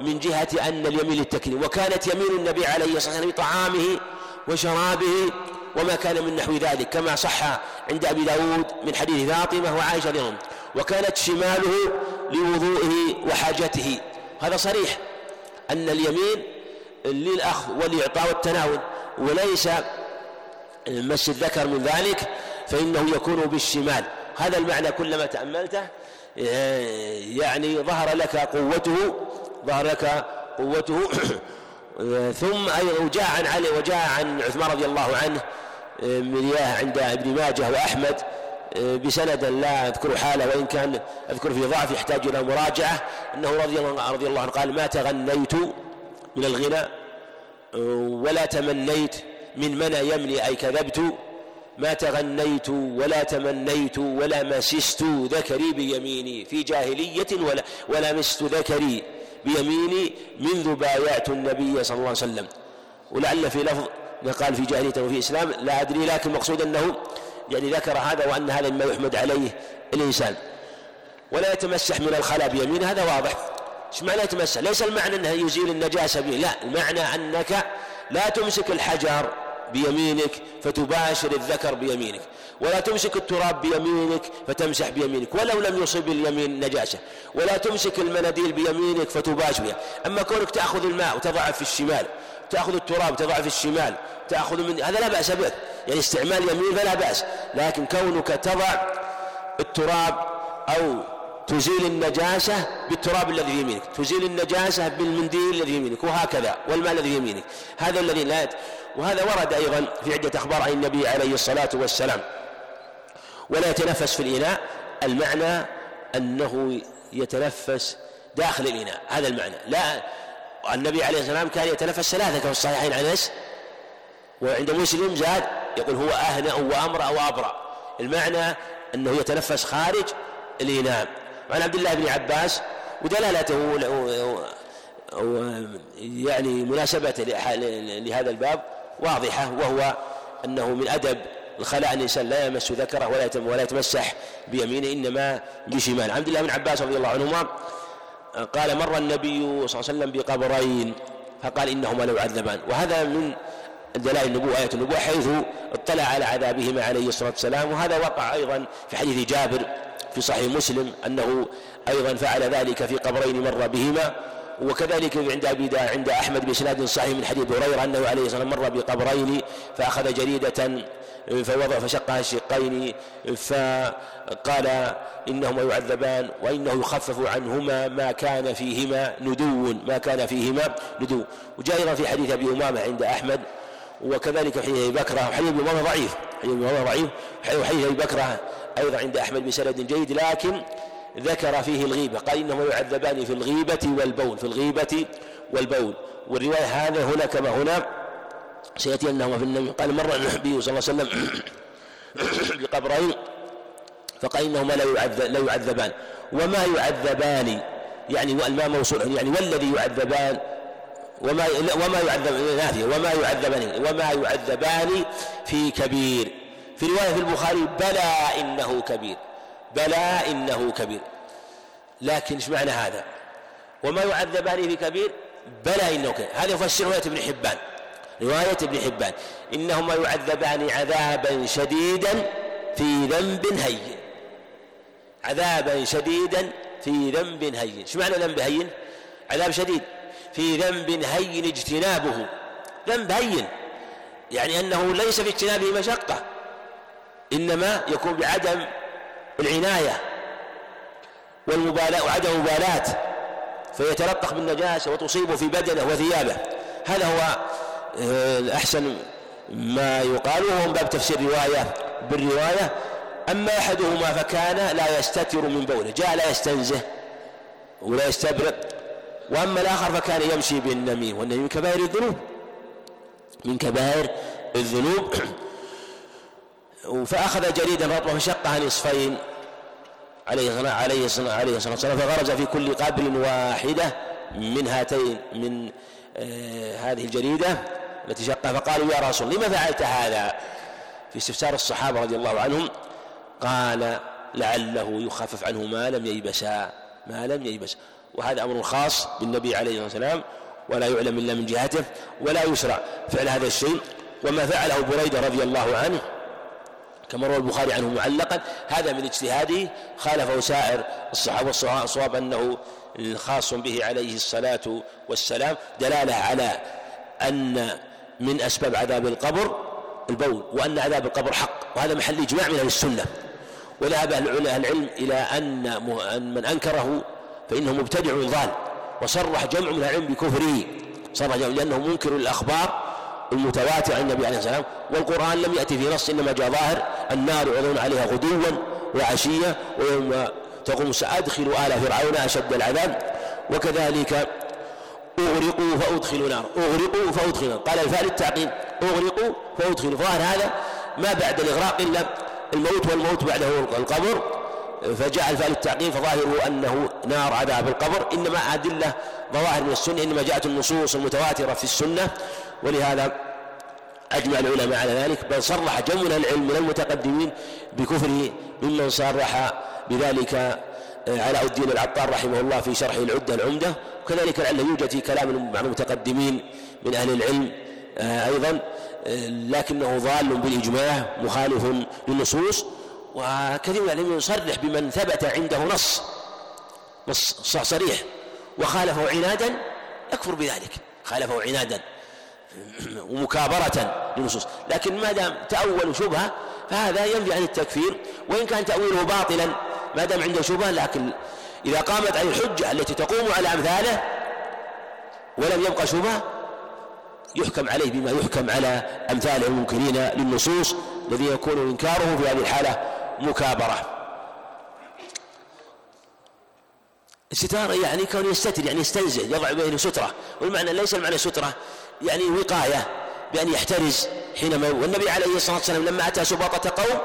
من جهة أن اليمين للتكريم وكانت يمين النبي عليه الصلاة والسلام بطعامه وشرابه وما كان من نحو ذلك كما صح عند أبي داود من حديث فاطمة وعائشة رضي وكانت شماله لوضوئه وحاجته. هذا صريح أن اليمين للأخذ والإعطاء والتناول وليس مس الذكر من ذلك فإنه يكون بالشمال. هذا المعنى كلما تأملته آه، يعني ظهر لك قوته ظهر لك قوته. ثم أيضا وجاء عن علي وجاء عن عثمان رضي الله عنه آه، من رياه عند ابن ماجه وأحمد آه، بسند لا أذكر حاله وإن كان أذكر في ضعف يحتاج إلى مراجعة. أنه رضي الله, رضي الله عنه قال ما تغنيت من الغنى ولا تمنيت من منى يمني أي كذبت. ما تغنيت ولا تمنيت ولا مسست ذكري بيميني في جاهلية ولا, ولا مست ذكري بيميني منذ بايعت النبي صلى الله عليه وسلم. ولعل في لفظ قال في جاهلية وفي إسلام لا أدري لكن المقصود أنه يعني ذكر هذا وأن هذا مما يحمد عليه الإنسان. ولا يتمسح من الخلاء بيمينه هذا واضح. إيش معنى يتمسح؟ ليس المعنى أنه يزيل النجاسة به لا المعنى أنك لا تمسك الحجر بيمينك فتباشر الذكر بيمينك. ولا تمسك التراب بيمينك فتمسح بيمينك. ولو لم يصب اليمين نجاسة. ولا تمسك المناديل بيمينك فتباشر بها. أما كونك تأخذ الماء وتضعه في الشمال تأخذ التراب وتضعه في الشمال تأخذ من هذا لا بأس به. يعني استعمال يمين فلا بأس. لكن كونك تضع التراب أو تزيل النجاسة بالتراب الذي في يمينك. تزيل النجاسة بالمنديل الذي في يمينك. وهكذا. والماء الذي في يمينك. هذا الذي لا وهذا ورد أيضا في عدة أخبار عن النبي عليه الصلاة والسلام. ولا يتنفس في الإناء المعنى أنه يتنفس داخل الإناء هذا المعنى. لا النبي عليه الصلاة والسلام كان يتنفس ثلاثة كما الصحيحين عن أنس. وعند مسلم زاد يقول هو أهنأ وأمرأ وأبرأ. المعنى أنه يتنفس خارج الإناء. وعن عبد الله بن عباس ودلالته يعني مناسبة لهذا الباب واضحة وهو أنه من أدب الخلاء أن الإنسان لا يمس ذكره ولا ولا يتمسح بيمينه إنما بشمال عبد الله بن عباس رضي الله عنهما قال مر النبي صلى الله عليه وسلم بقبرين فقال إنهما لو عذبان. وهذا من دلائل النبوة آية النبوة حيث اطلع على عذابهما عليه الصلاة والسلام. وهذا وقع أيضا في حديث جابر في صحيح مسلم أنه أيضا فعل ذلك في قبرين مر بهما. وكذلك عند أبي عند أحمد بإسناد صحيح من حديث هريرة أنه عليه الصلاة والسلام مر بقبرين فأخذ جريدة فوضع فشقها الشقين فقال إنهما يعذبان وإنه يخفف عنهما ما كان فيهما ندو ما كان فيهما ندو. وجاء أيضا في حديث أبي أمامة عند أحمد وكذلك في أبي بكرة حديث أبي أمامة ضعيف حديث أبي أمامة ضعيف وحديث أبي بكرة أيضا عند أحمد بسند جيد لكن ذكر فيه الغيبة قال إنهما يعذبان في الغيبة والبول في الغيبة والبول. والرواية هذا هنا كما هنا سيأتي أنهما في النبي قال مر النبي صلى الله عليه وسلم بقبرين فقال إنهما لا, يعذب لا يعذبان. وما يعذبان يعني الماء موصول يعني والذي يعذبان وما وما يعذب نافية وما يعذبان وما يعذبان في كبير. في رواية في البخاري بلى إنه كبير. بلى إنه كبير. لكن إيش معنى هذا؟ وما يعذبان في كبير؟ بلى إنه كبير. هذا يفسر رواية ابن حبان. رواية ابن حبان. إنهما يعذبان عذابا شديدا في ذنب هين. عذابا شديدا في ذنب هين. إيش معنى ذنب هين؟ عذاب شديد. في ذنب هين اجتنابه. ذنب هين. يعني أنه ليس في اجتنابه مشقة. إنما يكون بعدم العناية والمبالاة وعدم المبالاة فيتلطخ بالنجاسة وتصيبه في بدنه وثيابه. هذا هو آه، أحسن ما يقال وهو من باب تفسير رواية بالرواية. أما أحدهما فكان لا يستتر من بوله جاء لا يستنزه ولا يستبرق وأما الآخر فكان يمشي بالنميم والنميم من كبائر الذنوب من كبائر الذنوب. فأخذ جريدا رطبا فشقها نصفين عليه عليه عليه الصلاة والسلام. فغرز في كل قبر واحدة من هاتين من آه هذه الجريدة التي شقها. فقالوا يا رسول لما فعلت هذا؟ في استفسار الصحابة رضي الله عنهم قال لعله يخفف عنه ما لم ييبسا ما لم ييبسا وهذا أمر خاص بالنبي عليه الصلاة والسلام. ولا يعلم إلا من جهته ولا يشرع فعل هذا الشيء. وما فعله بريدة رضي الله عنه كما روى البخاري عنه معلقا هذا من اجتهاده خالفه سائر الصحابة والصواب أنه خاص به عليه الصلاة والسلام دلالة على أن من أسباب عذاب القبر البول وأن عذاب القبر حق وهذا محل إجماع من أهل السنة. وذهب أهل العلم إلى أن من أنكره فإنه مبتدع ضال وصرح جمع من العلم بكفره صرح جمع لأنه منكر الأخبار المتواتر عن النبي عليه الصلاة والسلام والقرآن لم يأتي في نص إنما جاء ظاهر النار يعرضون عليها غدوا وعشية ويوم تقوم سأدخل آل فرعون أشد العذاب. وكذلك أغرقوا فأدخلوا نار أغرقوا فأدخلوا قال الفعل التعقيد أغرقوا فأدخلوا. فظاهر هذا ما بعد الإغراق إلا الموت والموت بعده القبر. فجاء الفعل التعقيد فظاهره أنه نار عذاب القبر. إنما أدلة ظواهر من السنة إنما جاءت النصوص المتواترة في السنة ولهذا أجمع العلماء على ذلك. بل صرح جمع العلم من المتقدمين بكفره ممن صرح بذلك آه، علاء الدين العطار رحمه الله في شرحه العدة العمدة. وكذلك لعل يوجد في كلام مع المتقدمين من أهل العلم آه، أيضا آه، لكنه ضال بالإجماع مخالف للنصوص. وكثير من يصرح بمن ثبت عنده نص نص صريح. وخالفه عنادا يكفر بذلك. خالفه عنادا ومكابرة للنصوص. لكن ما دام تأول شبهة فهذا ينفي عن التكفير. وإن كان تأويله باطلا ما دام عنده شبهة لكن إذا قامت عليه الحجة التي تقوم على أمثاله ولم يبقى شبهة يحكم عليه بما يحكم على أمثاله المنكرين للنصوص الذي يكون إنكاره في هذه الحالة مكابرة. الستار يعني كون يستتر يعني يستنزه يضع بينه سترة. والمعنى ليس المعنى سترة يعني وقاية بأن يحترز حينما والنبي عليه الصلاة والسلام لما أتى سباطة قوم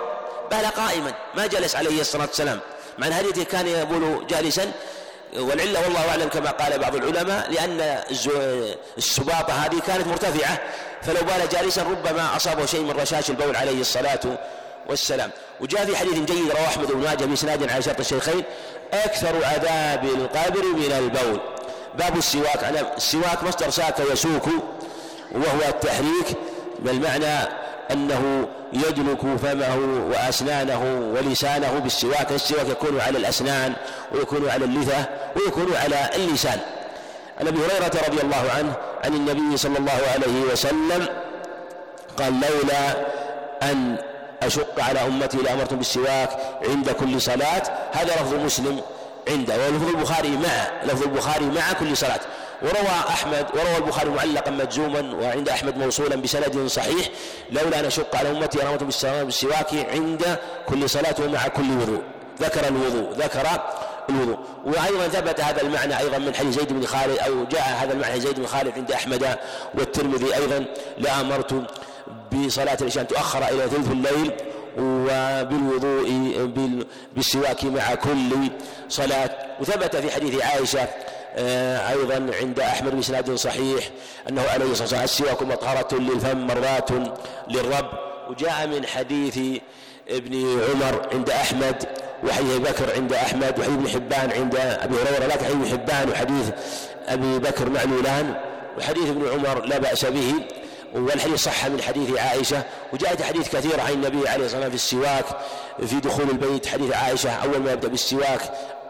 بال قائما ما جلس عليه الصلاة والسلام. مع أن هذه كان يقول جالسا والعلة والله أعلم كما قال بعض العلماء لأن السباطة هذه كانت مرتفعة. فلو بال جالسا ربما أصابه شيء من رشاش البول عليه الصلاة والسلام. وجاء في حديث جيد رواه أحمد بن ماجه بإسناد على شرط الشيخين أكثر عذاب القبر من البول. باب السواك. السواك مصدر ساك يسوك وهو التحريك بالمعنى أنه يدلك فمه وأسنانه ولسانه بالسواك. السواك يكون على الأسنان ويكون على اللثة ويكون على اللسان. عن أبي هريرة رضي الله عنه عن النبي صلى الله عليه وسلم قال لولا أن أشق على أمتي لأمرتم بالسواك عند كل صلاة. هذا لفظ مسلم عنده ولفظ البخاري مع لفظ البخاري مع كل صلاة. وروى أحمد وروى البخاري معلقا مجزوما وعند أحمد موصولا بسند صحيح لولا أن أشق على أمتي لأمرتم بالسواك عند كل صلاة ومع كل وضوء. ذكر الوضوء ذكر الوضوء. وأيضا ثبت هذا المعنى أيضا من حديث زيد بن خالد أو جاء هذا المعنى زيد بن خالد عند أحمد والترمذي أيضا لأمرت بصلاة العشاء تؤخر إلى ثلث الليل وبالوضوء بالسواك مع كل صلاة. وثبت في حديث عائشة آه، أيضا عند أحمد بإسناد صحيح أنه عليه الصلاة والسلام السواك مطهرة للفم مرات للرب. وجاء من حديث ابن عمر عند أحمد وحديث بكر عند أحمد وحديث ابن حبان عند أبي هريرة. لكن حديث ابن حبان وحديث أبي بكر معلولان وحديث ابن عمر لا بأس به. والحديث صح من حديث عائشة وجاءت حديث كثيرة عن النبي عليه الصلاة والسلام في السواك في دخول البيت حديث عائشة أول ما يبدأ بالسواك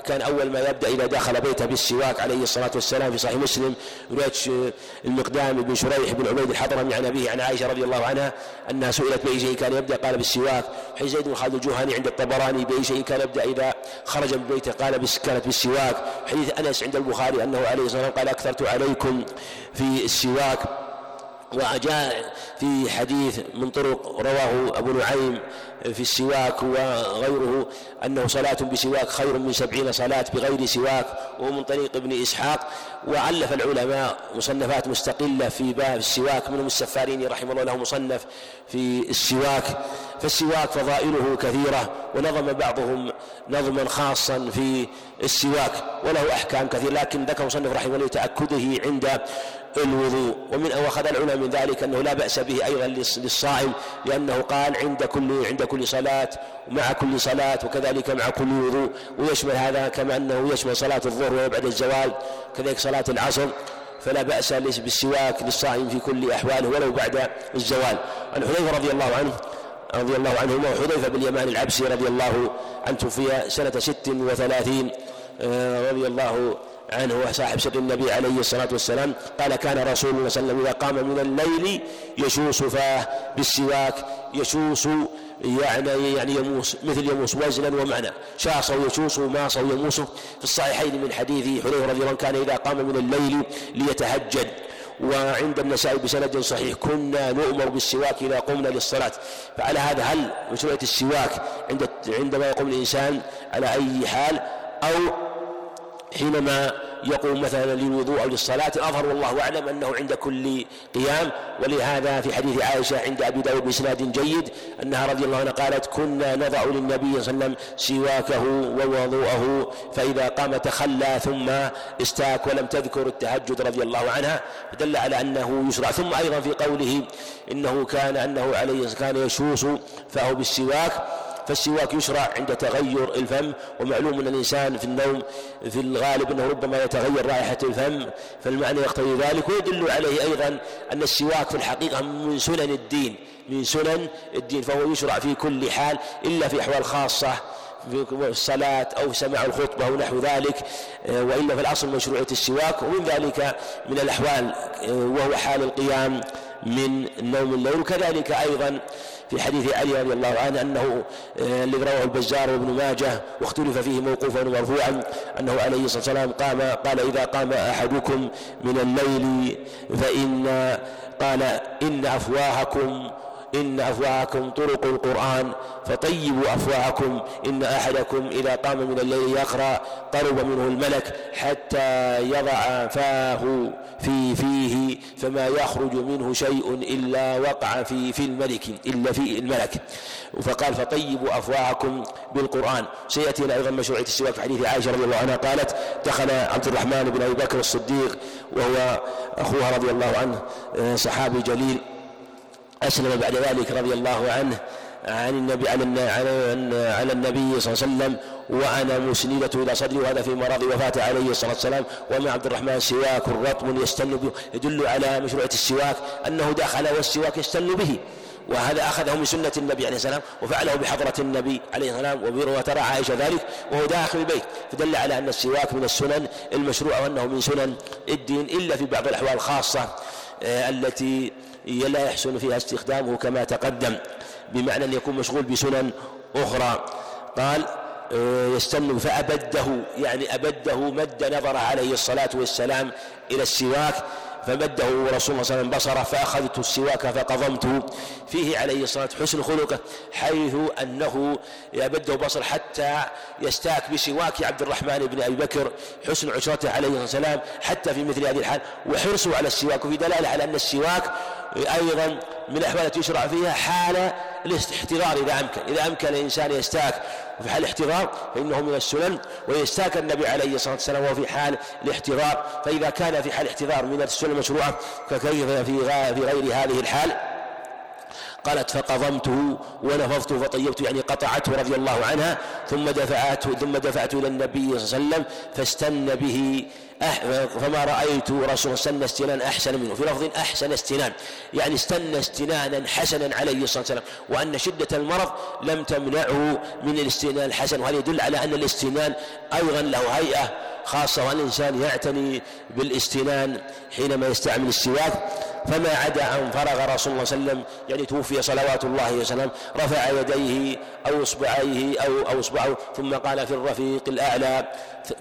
كان أول ما يبدأ إذا دخل بيته بالسواك عليه الصلاة والسلام في صحيح مسلم رواية المقدام بن شريح بن عبيد الحضرمي عن أبيه عن عائشة رضي الله عنها أنها سئلت بأي شيء كان يبدأ؟ قال بالسواك. حين زيد بن خالد الجهني عند الطبراني بأي شيء كان يبدأ؟ إذا خرج من بيته قال كانت بالسواك. حديث أنس عند البخاري أنه عليه الصلاة والسلام قال أكثرت عليكم في السواك. وجاء في حديث من طرق رواه أبو نعيم في السواك وغيره أنه صلاة بسواك خير من سبعين صلاة بغير سواك وهو من طريق ابن إسحاق وعلف العلماء مصنفات مستقلة في باب السواك منهم السفاريني رحمه الله له مصنف في السواك فالسواك فضائله كثيرة ونظم بعضهم نظما خاصا في السواك وله أحكام كثيرة لكن ذكر مصنف رحمه الله لتأكده عند الوضوء. ومن واخذ العلماء من ذلك أنه لا بأس به أيضا للصائم لأنه قال عند كل عند كل صلاة ومع كل صلاة وكذلك مع كل وضوء. ويشمل هذا كما أنه يشمل صلاة الظهر وبعد الزوال كذلك صلاة العصر. فلا بأس بالسواك للصائم في كل أحواله ولو بعد الزوال. عن حذيفة رضي الله عنه رضي الله عنهما وحذيفة بن العبسي رضي الله عنه توفي سنة ست وثلاثين آه، رضي الله عنه وصاحب سر النبي عليه الصلاة والسلام قال كان رسول الله صلى الله عليه وسلم إذا قام من الليل يشوص فاه بالسواك يشوص يعني يعني يموس مثل يموس وزنا ومعنى. شاص ويشوص وماص ويموس في الصحيحين من حديث حذيفة رضي الله عنه كان إذا قام من الليل ليتهجد. وعند النسائي بسند صحيح كنا نؤمر بالسواك إذا قمنا للصلاة. فعلى هذا هل مشروعية السواك عند عندما يقوم الإنسان على أي حال؟ أو حينما يقوم مثلا للوضوء أو للصلاة الأظهر والله أعلم أنه عند كل قيام. ولهذا في حديث عائشة عند أبي داود بإسناد جيد أنها رضي الله عنها قالت كنا نضع للنبي صلى الله عليه وسلم سواكه ووضوءه فإذا قام تخلى ثم استاك ولم تذكر التهجد رضي الله عنها. فدل على أنه يشرع ثم أيضا في قوله إنه كان أنه عليه كان يشوص فهو بالسواك. فالسواك يشرع عند تغير الفم ومعلوم أن الإنسان في النوم في الغالب أنه ربما يتغير رائحة الفم فالمعنى يقتضي ذلك ويدل عليه أيضا أن السواك في الحقيقة من سنن الدين من سنن الدين فهو يشرع في كل حال إلا في أحوال خاصة في الصلاة أو سماع الخطبة أو نحو ذلك وإلا في الأصل مشروعية السواك ومن ذلك من الأحوال وهو حال القيام من النوم الليل وكذلك أيضا في حديث علي رضي الله عنه أنه آه، الذي رواه البزار وابن ماجه واختلف فيه موقوفا ومرفوعا أنه عليه الصلاة والسلام قام قال إذا قام أحدكم من الليل فإن قال إن أفواهكم إن أفواهكم طرق القرآن فطيبوا أفواهكم. إن أحدكم إذا قام من الليل يقرأ قرب منه الملك حتى يضع فاه في فيه فما يخرج منه شيء إلا وقع في في الملك إلا في الملك. فقال فطيبوا أفواهكم بالقرآن. سيأتينا أيضا مشروعية السواك في حديث عائشة رضي الله عنها قالت دخل عبد الرحمن بن أبي بكر الصديق وهو أخوها رضي الله عنه آه، صحابي جليل. أسلم بعد ذلك رضي الله عنه عن النبي على على النبي صلى الله عليه وسلم وأنا مسندة إلى صدري وهذا في مرض وفاته عليه الصلاة والسلام ومع عبد الرحمن سواك رطب يستن به يدل على مشروعية السواك أنه دخل والسواك يستن به وهذا أخذه من سنة النبي عليه السلام وفعله بحضرة النبي عليه السلام وترى عائشة ذلك وهو داخل البيت فدل على أن السواك من السنن المشروعة وأنه من سنن الدين إلا في بعض الأحوال الخاصة آه، التي لا يحسن فيها استخدامه كما تقدم بمعنى أن يكون مشغول بسنن أخرى. قال آه، يستن فأبده يعني أبده مد نظره عليه الصلاة والسلام إلى السواك. فمده رسول الله صلى الله عليه وسلم بصره فأخذت السواك فقضمته فيه عليه الصلاة حسن خلقه حيث أنه يبده بصر حتى يستاك بسواك عبد الرحمن بن أبي بكر حسن عشرته عليه الصلاة والسلام حتى في مثل هذه الحال وحرصه على السواك وفي دلالة على أن السواك أيضا من الأحوال التي يشرع فيها حال الاحتضار إذا أمكن إذا أمكن الإنسان يستاك وفي حال الاحتضار فإنه من السنن ويستاك النبي عليه الصلاة والسلام وهو في حال الاحتضار. فإذا كان في حال الاحتضار من السنن المشروعة فكيف في غير هذه الحال؟ قالت فقضمته ونفضته فطيبته يعني قطعته رضي الله عنها ثم دفعته ثم دفعته إلى النبي صلى الله عليه وسلم فاستن به فما رأيت رسول استنى استنان أحسن منه. في لفظ أحسن استنان يعني استنى استنانا حسنا عليه الصلاة والسلام. وأن شدة المرض لم تمنعه من الاستنان الحسن. وهذا يدل على أن الاستنان أيضا له هيئة خاصة وأن الإنسان يعتني بالاستنان حينما يستعمل السواك؟ فما عدا أن فرغ رسول الله صلى الله عليه وسلم يعني توفي صلوات الله وسلم رفع يديه أو إصبعيه أو أو إصبعه ثم قال في الرفيق الأعلى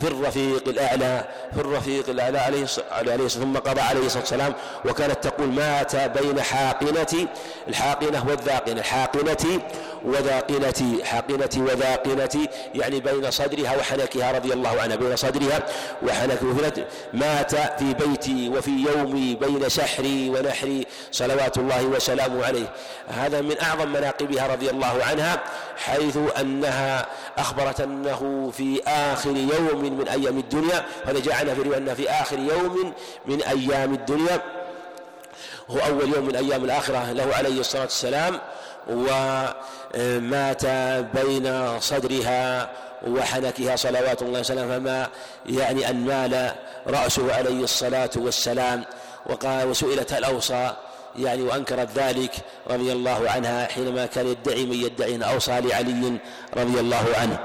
في الرفيق الأعلى في الرفيق الأعلى عليه عليه ثم قضى عليه الصلاة والسلام وكانت تقول مات بين حاقنة الحاقنة والذاقنة الحاقنة وذاقنة حاقنة وذاقنة يعني بين صدرها وحنكها رضي الله عنها بين صدرها وحنكها. مات في بيتي وفي يومي بين سحري ونحري صلوات الله وسلامه عليه. هذا من أعظم مناقبها رضي الله عنها حيث أنها أخبرت أنه في آخر يوم من أيام الدنيا جاءنا في رواية في آخر يوم من أيام الدنيا. هو أول يوم من أيام الآخرة له عليه الصلاة والسلام ومات بين صدرها وحنكها صلوات الله وسلامه فما يعني أن مال رأسه عليه الصلاة والسلام. وقال وسئلت هل أوصى؟ يعني وأنكرت ذلك رضي الله عنها حينما كان يدعي من يدعي أوصى لعلي رضي الله عنه.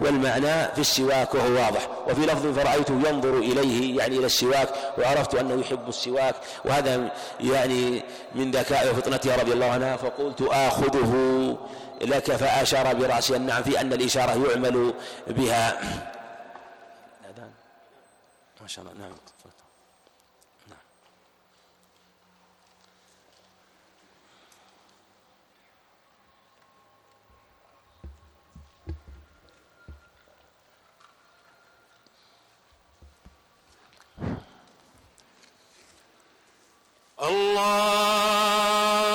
والمعنى في السواك وهو واضح. وفي لفظ فرأيته ينظر إليه يعني إلى السواك وعرفت أنه يحب السواك. وهذا يعني من ذكاء وفطنتها رضي الله عنها. فقلت آخذه لك فأشار برأسه نعم في أن الإشارة يعمل بها. ما شاء الله. نعم. الله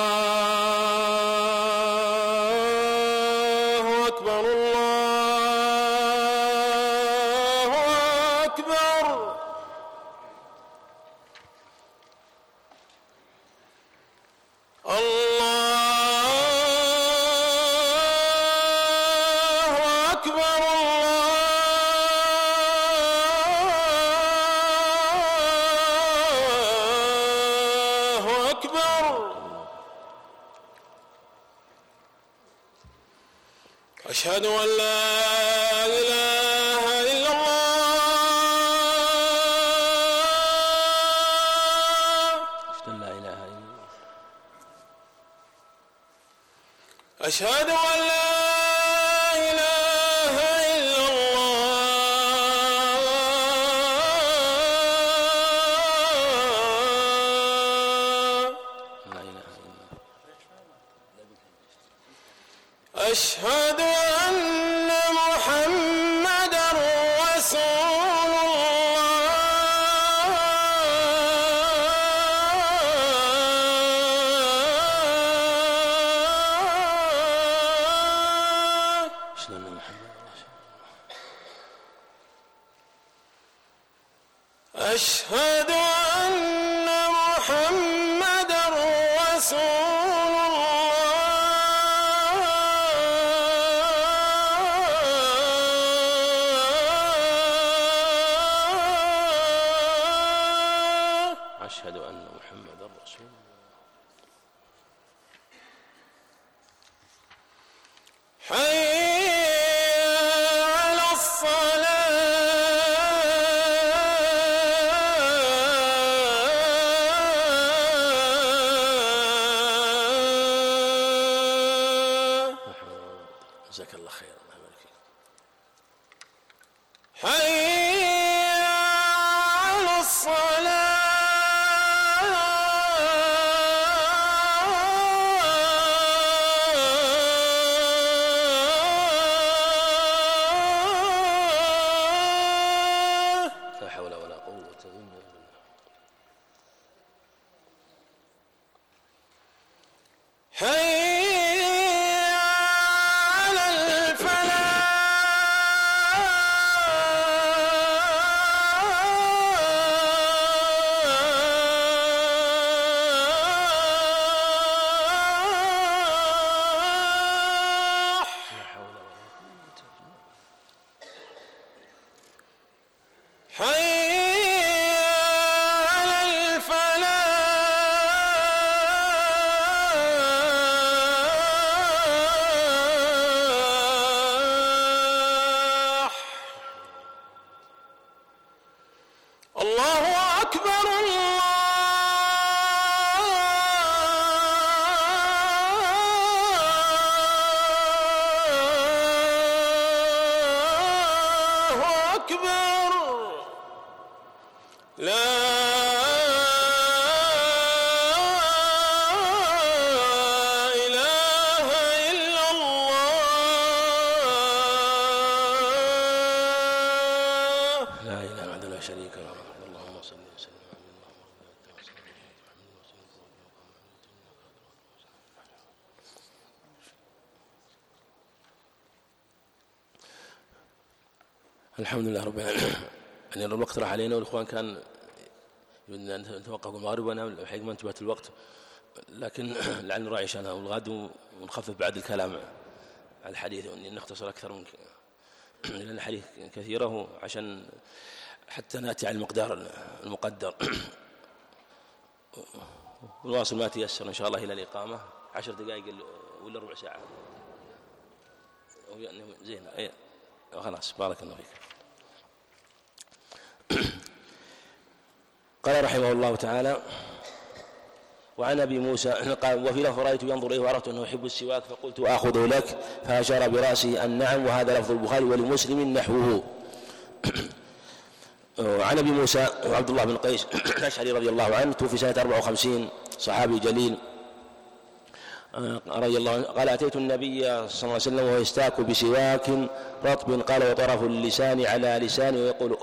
اللہ الحمد لله رب العالمين. يعني الوقت راح علينا والإخوان كان بدنا نتوقف المغرب وأنا الحقيقة ما انتبهت الوقت لكن لعل نراعي شانها والغد ونخفف بعد الكلام على الحديث نختصر أكثر من لأن الحديث كثيرة عشان حتى نأتي على المقدار المقدر. ونواصل ما تيسر إن شاء الله إلى الإقامة. عشر دقائق ولا ربع ساعة. زين اي خلاص بارك الله فيك. قال رحمه الله تعالى وعن أبي موسى قال وفي لفظ رأيت ينظر إليه وعرفت أنه يحب السواك فقلت آخذه لك فأشار برأسه أن نعم وهذا لفظ البخاري ولمسلم نحوه. وعن أبي موسى وعبد الله بن قيس الأشعري رضي الله عنه توفي سنة 54 صحابي جليل. رضي الله عنه قال أتيت النبي صلى الله عليه وسلم وهو يستاك بسواك رطب قال وطرف اللسان على لسانه ويقول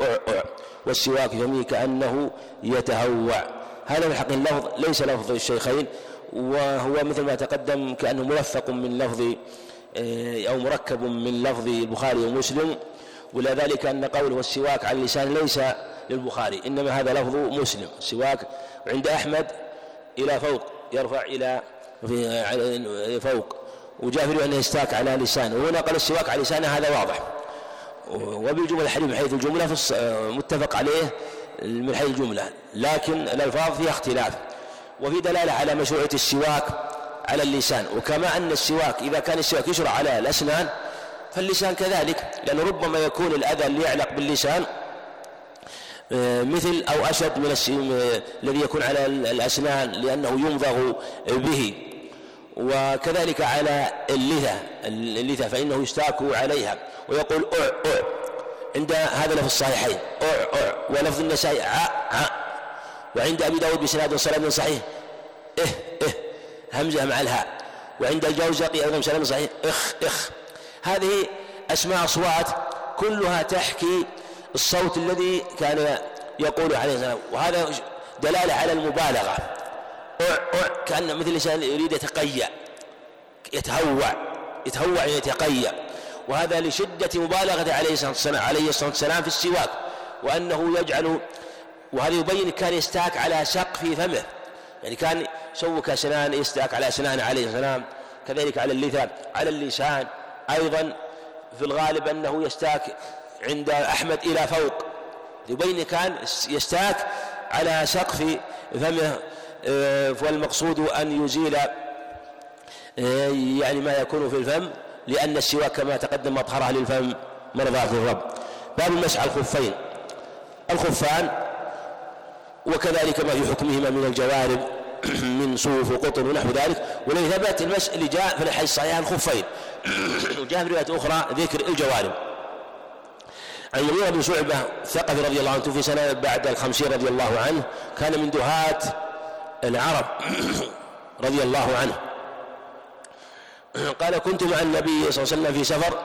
والسواك فمه كأنه يتهوع. هذا من حق اللفظ ليس لفظ الشيخين وهو مثل ما تقدم كأنه ملفق من لفظ آه، أو مركب من لفظ البخاري ومسلم. ولا ذلك أن قوله السواك على اللسان ليس للبخاري إنما هذا لفظ مسلم. السواك عند أحمد إلى فوق يرفع على- فوق. وجاء في انه يستاك على لسانه. وهنا قال السواك على لسانه هذا واضح. وبالجملة الحديث من حيث في الص- متفق عليه من حيث الجملة. لكن الألفاظ فيها اختلاف وفي دلالة على مشروعية السواك على اللسان. وكما أن السواك إذا كان السواك يشرع على الأسنان فاللسان كذلك. لأنه ربما يكون الأذى اللي يعلق باللسان آه، مثل أو أشد من آه، الذي يكون على ال- الأسنان لأنه يمضغ به. وكذلك على اللثة اللثة فإنه يستاك عليها. ويقول أع أع عند هذا لفظ الصحيحين. أع أع ولفظ النسائي ع ع وعند أبي داود بسناد صلاه صحيح. إه إه همزة مع الهاء. وعند الجوزقي أيضا سلام صحيح. إخ إخ. هذه أسماء أصوات كلها تحكي الصوت الذي كان يقول عليه السلام. وهذا دلالة على المبالغة. كأن مثل الإنسان يريد يتقيأ يتهوع يتهوع يعني يتقيأ. وهذا لشدة مبالغة عليه الصلاة والسلام عليه الصلاة والسلام في السواك وأنه يجعل وهذا يبين كان يستاك على سقف فمه. يعني كان سوك أسنان يستاك على أسنان عليه السلام كذلك على اللثة على اللسان. أيضا في الغالب أنه يستاك عند أحمد إلى فوق. يبين كان يستاك على سقف فمه. والمقصود أن يزيل آه، يعني ما يكون في الفم لأن السواك كما تقدم مطهرة للفم مرضاة للرب باب المسح الخفين. الخفان وكذلك ما في حكمهما من الجوارب من صوف وقطن ونحو ذلك. والذي ثبت المسح اللي جاء في الحديث الصحيح الخفين. وجاء في رواية أخرى ذكر الجوارب. عن المغيرة بن شعبة الثقفي رضي الله عنه في سنة بعد الخمسين رضي الله عنه كان من دهاة العرب رضي الله عنه. قال كنت مع النبي صلى الله عليه وسلم في سفر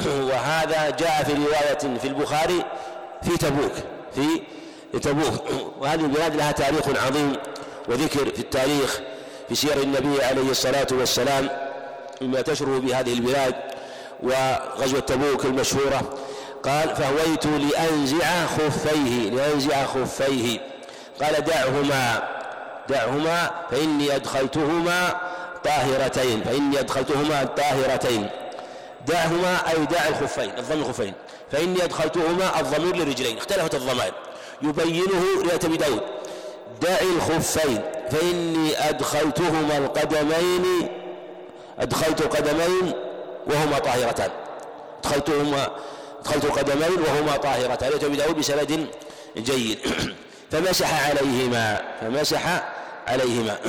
وهذا جاء في رواية في البخاري في تبوك في تبوك. وهذه البلاد لها تاريخ عظيم وذكر في التاريخ في سير النبي عليه الصلاة والسلام مما تشره بهذه البلاد وغزوة تبوك المشهورة. قال فهويت لأنزع خفيه لأنزع خفيه. قال دعهما. دعهما فإني أدخلتهما طاهرتين فإني أدخلتهما طاهرتين. دعهما أي دع الخفين الضم الخفين. فإني أدخلتهما الضمير للرجلين اختلفت الضمائر. يبينه رواية أبي داود. دع الخفين فإني أدخلتهما القدمين أدخلت القدمين وهما طاهرتان. أدخلتهما أدخلت القدمين وهما طاهرتان. رواية أبي داود بسند جيد. فمسح عليهما فمسح عليهما.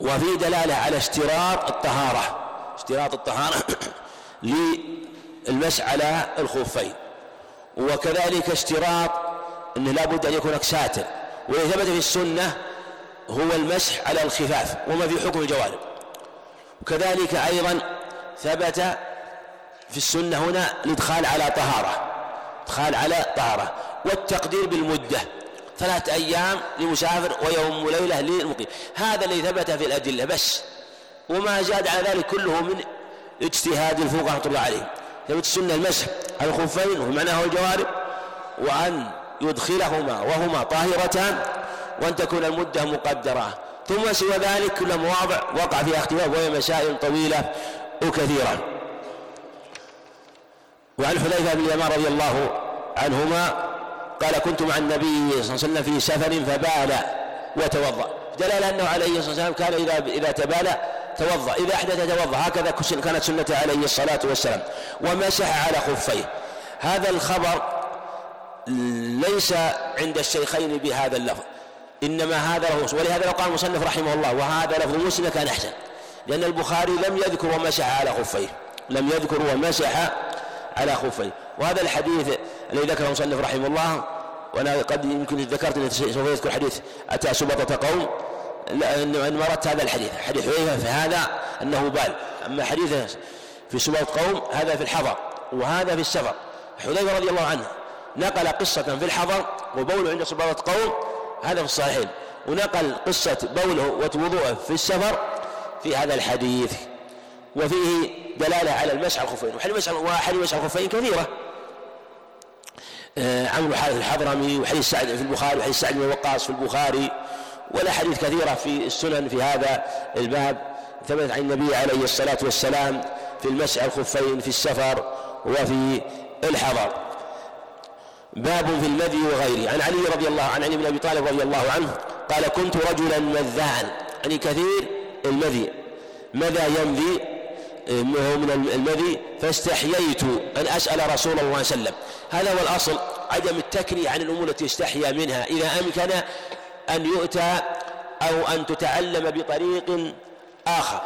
وفي دلالة على اشتراط الطهارة. اشتراط الطهارة للمسح على الخفين. وكذلك اشتراط أنه لابد أن يكون ساتر. والذي ثبت في السنة هو المسح على الخفاف وما في حكم الجوانب وكذلك أيضا ثبت في السنة هنا الإدخال على طهارة. إدخال على طهارة. والتقدير بالمدة. ثلاثة أيام لمسافر ويوم وليلة للمقيم. هذا الذي ثبت في الأدلة بس. وما زاد على ذلك كله من اجتهاد الفقهاء رحمة الله عليهم ثبت السنة المسح على الخفين ومعناه الجوارب وأن يدخلهما وهما طاهرتان وأن تكون المدة مقدرة. ثم سوى ذلك كل مواضع وقع فيها اختلاف وهي مسائل طويلة وكثيرة. وعن حذيفة بن اليمان رضي الله عنهما قال كنت مع النبي صلى الله عليه وسلم في سفر فبال وتوضأ. دلالة أنه عليه الصلاة والسلام كان إذا إذا تبالى توضأ. إذا أحدث توضأ. هكذا كانت سنته عليه الصلاة والسلام. ومسح على خفيه. هذا الخبر ليس عند الشيخين بهذا اللفظ. إنما هذا له ولهذا لو قال المصنف رحمه الله وهذا لفظ مسلم كان أحسن. لأن البخاري لم يذكر ومسح على خفيه. لم يذكر ومسح على خفيه. وهذا الحديث الذي ذكره المصنف رحمه الله وأنا قد يمكن ذكرت سوف يذكر حديث أتى سبطة قوم إن مرت هذا الحديث حديث حذيفه فهذا أنه بال. أما حديث في سبطة قوم هذا في الحضر وهذا في السفر. حذيفة رضي الله عنه نقل قصة في الحضر وبوله عند سبطة قوم هذا في الصحيحين. ونقل قصة بوله ووضوءه في السفر في هذا الحديث. وفيه دلالة على المسح الخفين وحديث مسح الخفين كثيرة. عمرو حارث الحضرمي وحديث سعد في البخاري وحديث سعد بن وقاص في البخاري والأحاديث كثيرة في السنن في هذا الباب. ثبت عن النبي عليه الصلاة والسلام في المسح الخفين في السفر وفي الحضر. باب في المذي وغيره. عن علي رضي الله عن علي بن أبي طالب رضي الله عنه قال كنت رجلا مذاعا. يعني كثير المذي. ماذا يمذي؟ هو من المذي فاستحييت أن أسأل رسول الله صلى الله عليه وسلم. هذا هو الأصل عدم التكني عن الأمور التي يستحيا منها. إذا أمكن أن يؤتى أو أن تتعلم بطريق آخر.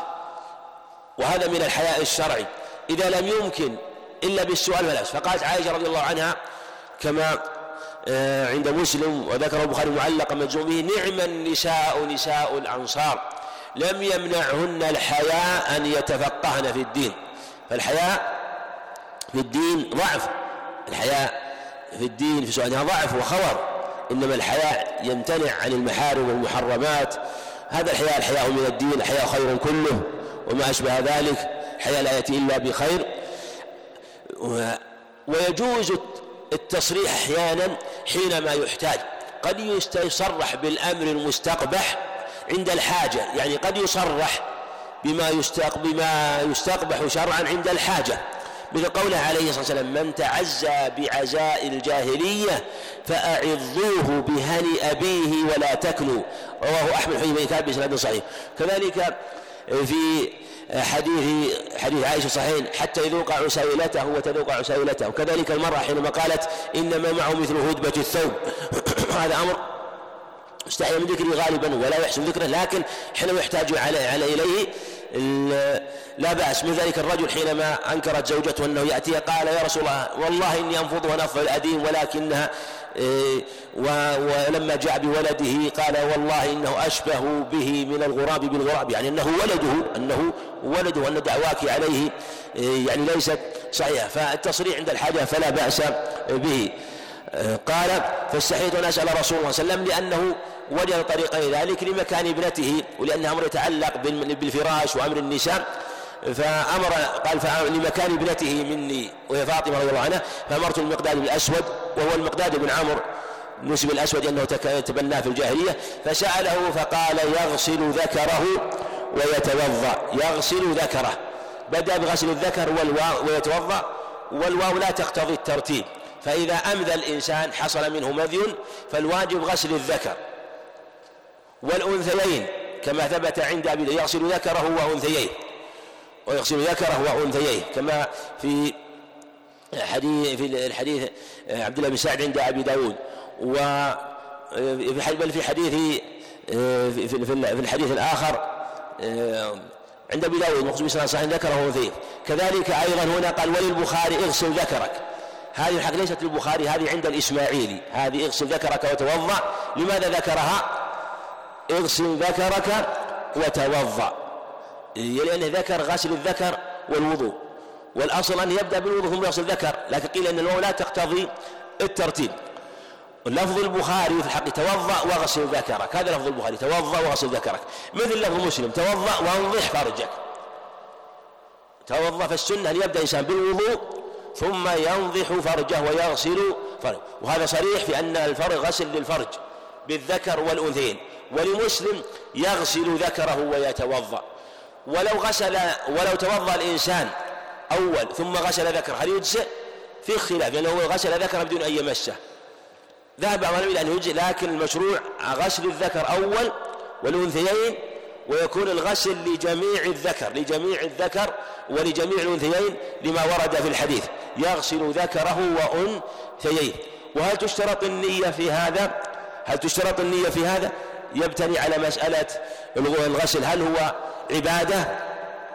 وهذا من الحياء الشرعي. إذا لم يمكن إلا بالسؤال فلا فقالت عائشة رضي الله عنها كما آه، عند مسلم وذكر البخاري معلقا مجزوم به نعم النساء نساء الأنصار. لم يمنعهن الحياء أن يتفقهن في الدين. فالحياء في الدين ضعف. الحياء في الدين في سؤالها ضعف وخور. إنما الحياء يمتنع عن المحارم والمحرمات. هذا الحياء الحياء من الدين الحياء خير كله. وما أشبه ذلك. الحياء لا يأتي إلا بخير. ويجوز التصريح أحيانا حينما يحتاج. قد يصرح بالأمر المستقبح عند الحاجة يعني قد يصرح بما بما يستقبح شرعا عند الحاجة. مثل قوله عليه الصلاة والسلام من تعزى بعزاء الجاهلية فأعظوه بهني أبيه ولا تكلوا رواه أحمد بن كعب بسند صحيح. كذلك في حديث حديث عائشة صحيح حتى يذوق عسيلته وتذوق عسيلته. وكذلك المرأة حينما قالت إنما معه مثل هدبة الثوب. هذا أمر استحي من ذكره غالبا ولا يحسن ذكره لكن حينما يحتاج على, على إليه لا بأس. من ذلك الرجل حينما أنكرت زوجته أنه يأتي قال يا رسول الله والله إني أنفضها نفض الأديم ولكنها إيه، ولما جاء بولده قال والله إنه أشبه به من الغراب بالغراب. يعني أنه ولده أنه ولده أن دعواك عليه إيه، يعني ليست صحيحة. فالتصريح عند الحاجة فلا بأس به. قال فاستحييت أن أسأل رسول الله صلى الله عليه وسلم لأنه وجد طريقا ذلك لمكان ابنته ولأن أمر يتعلق بالفراش وأمر النساء فأمر قال لمكان ابنته مني وهي فاطمة رضي الله عنها فأمرت المقداد بالأسود وهو المقداد بن عمرو نسب الأسود أنه تبناه في الجاهلية. فسأله فقال يغسل ذكره ويتوضأ يغسل ذكره. بدأ بغسل الذكر والواو ويتوضأ والواو لا تقتضي الترتيب. فإذا أمذى الإنسان حصل منه مذي فالواجب غسل الذكر. والأنثيين كما ثبت عند أبي يغسل ذكره وأنثييه. ويغسل ذكره وأنثييه كما في حديث في الحديث عبد الله بن سعد عند أبي داود. و بل في حديث في الحديث الآخر عند أبي داود مقصود بسنة صحيح ذكره وأنثيه. كذلك أيضا هنا قال وللبخاري اغسل ذكرك. هذه الحق ليست للبخاري هذه عند الإسماعيلي. هذه اغسل ذكرك وتوضأ. لماذا ذكرها؟ اغسل ذكرك وتوضأ. لأنه ذكر غسل الذكر والوضوء. والأصل أن يبدأ بالوضوء ثم يغسل الذكر. لكن قيل أن الواو لا تقتضي الترتيب. لفظ البخاري في الحق توضأ وغسل ذكرك. هذا لفظ البخاري توضأ وغسل ذكرك. مثل لفظ مسلم توضأ وانضح فرجك. توضأ فالسنة أن يبدأ الإنسان بالوضوء ثم ينضح فرجه ويغسل فرجه. وهذا صريح في أن الفرج غسل للفرج. بالذكر والأنثيين. ولمسلم يغسل ذكره ويتوضأ. ولو غسل ولو توضأ الإنسان أول ثم غسل ذكر هل يجزئ؟ في خلاف لأنه يعني غسل ذكر بدون أن يمسه. ذهب بعض إلى أنه يجزئ لكن المشروع غسل الذكر أول والأنثيين ويكون الغسل لجميع الذكر لجميع الذكر ولجميع الأنثيين لما ورد في الحديث. يغسل ذكره وأنثييه. وهل تشترط النية في هذا؟ هل تشترط النية في هذا؟ يبتني على مسألة الغسل. هل هو عبادة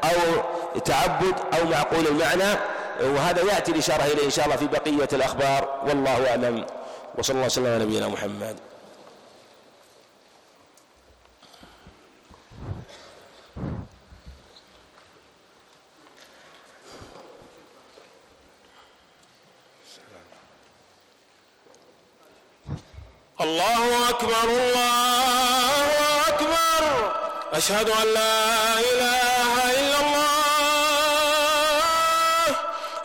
أو تعبد أو معقول المعنى؟ وهذا يأتي الإشارة إليه إن شاء الله في بقية الأخبار. والله أعلم. وصلى الله وسلم على نبينا محمد. الله أكبر الله أكبر. أشهد أن لا إله إلا الله.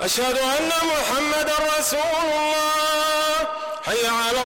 أشهد أن محمدا رسول الله. حي على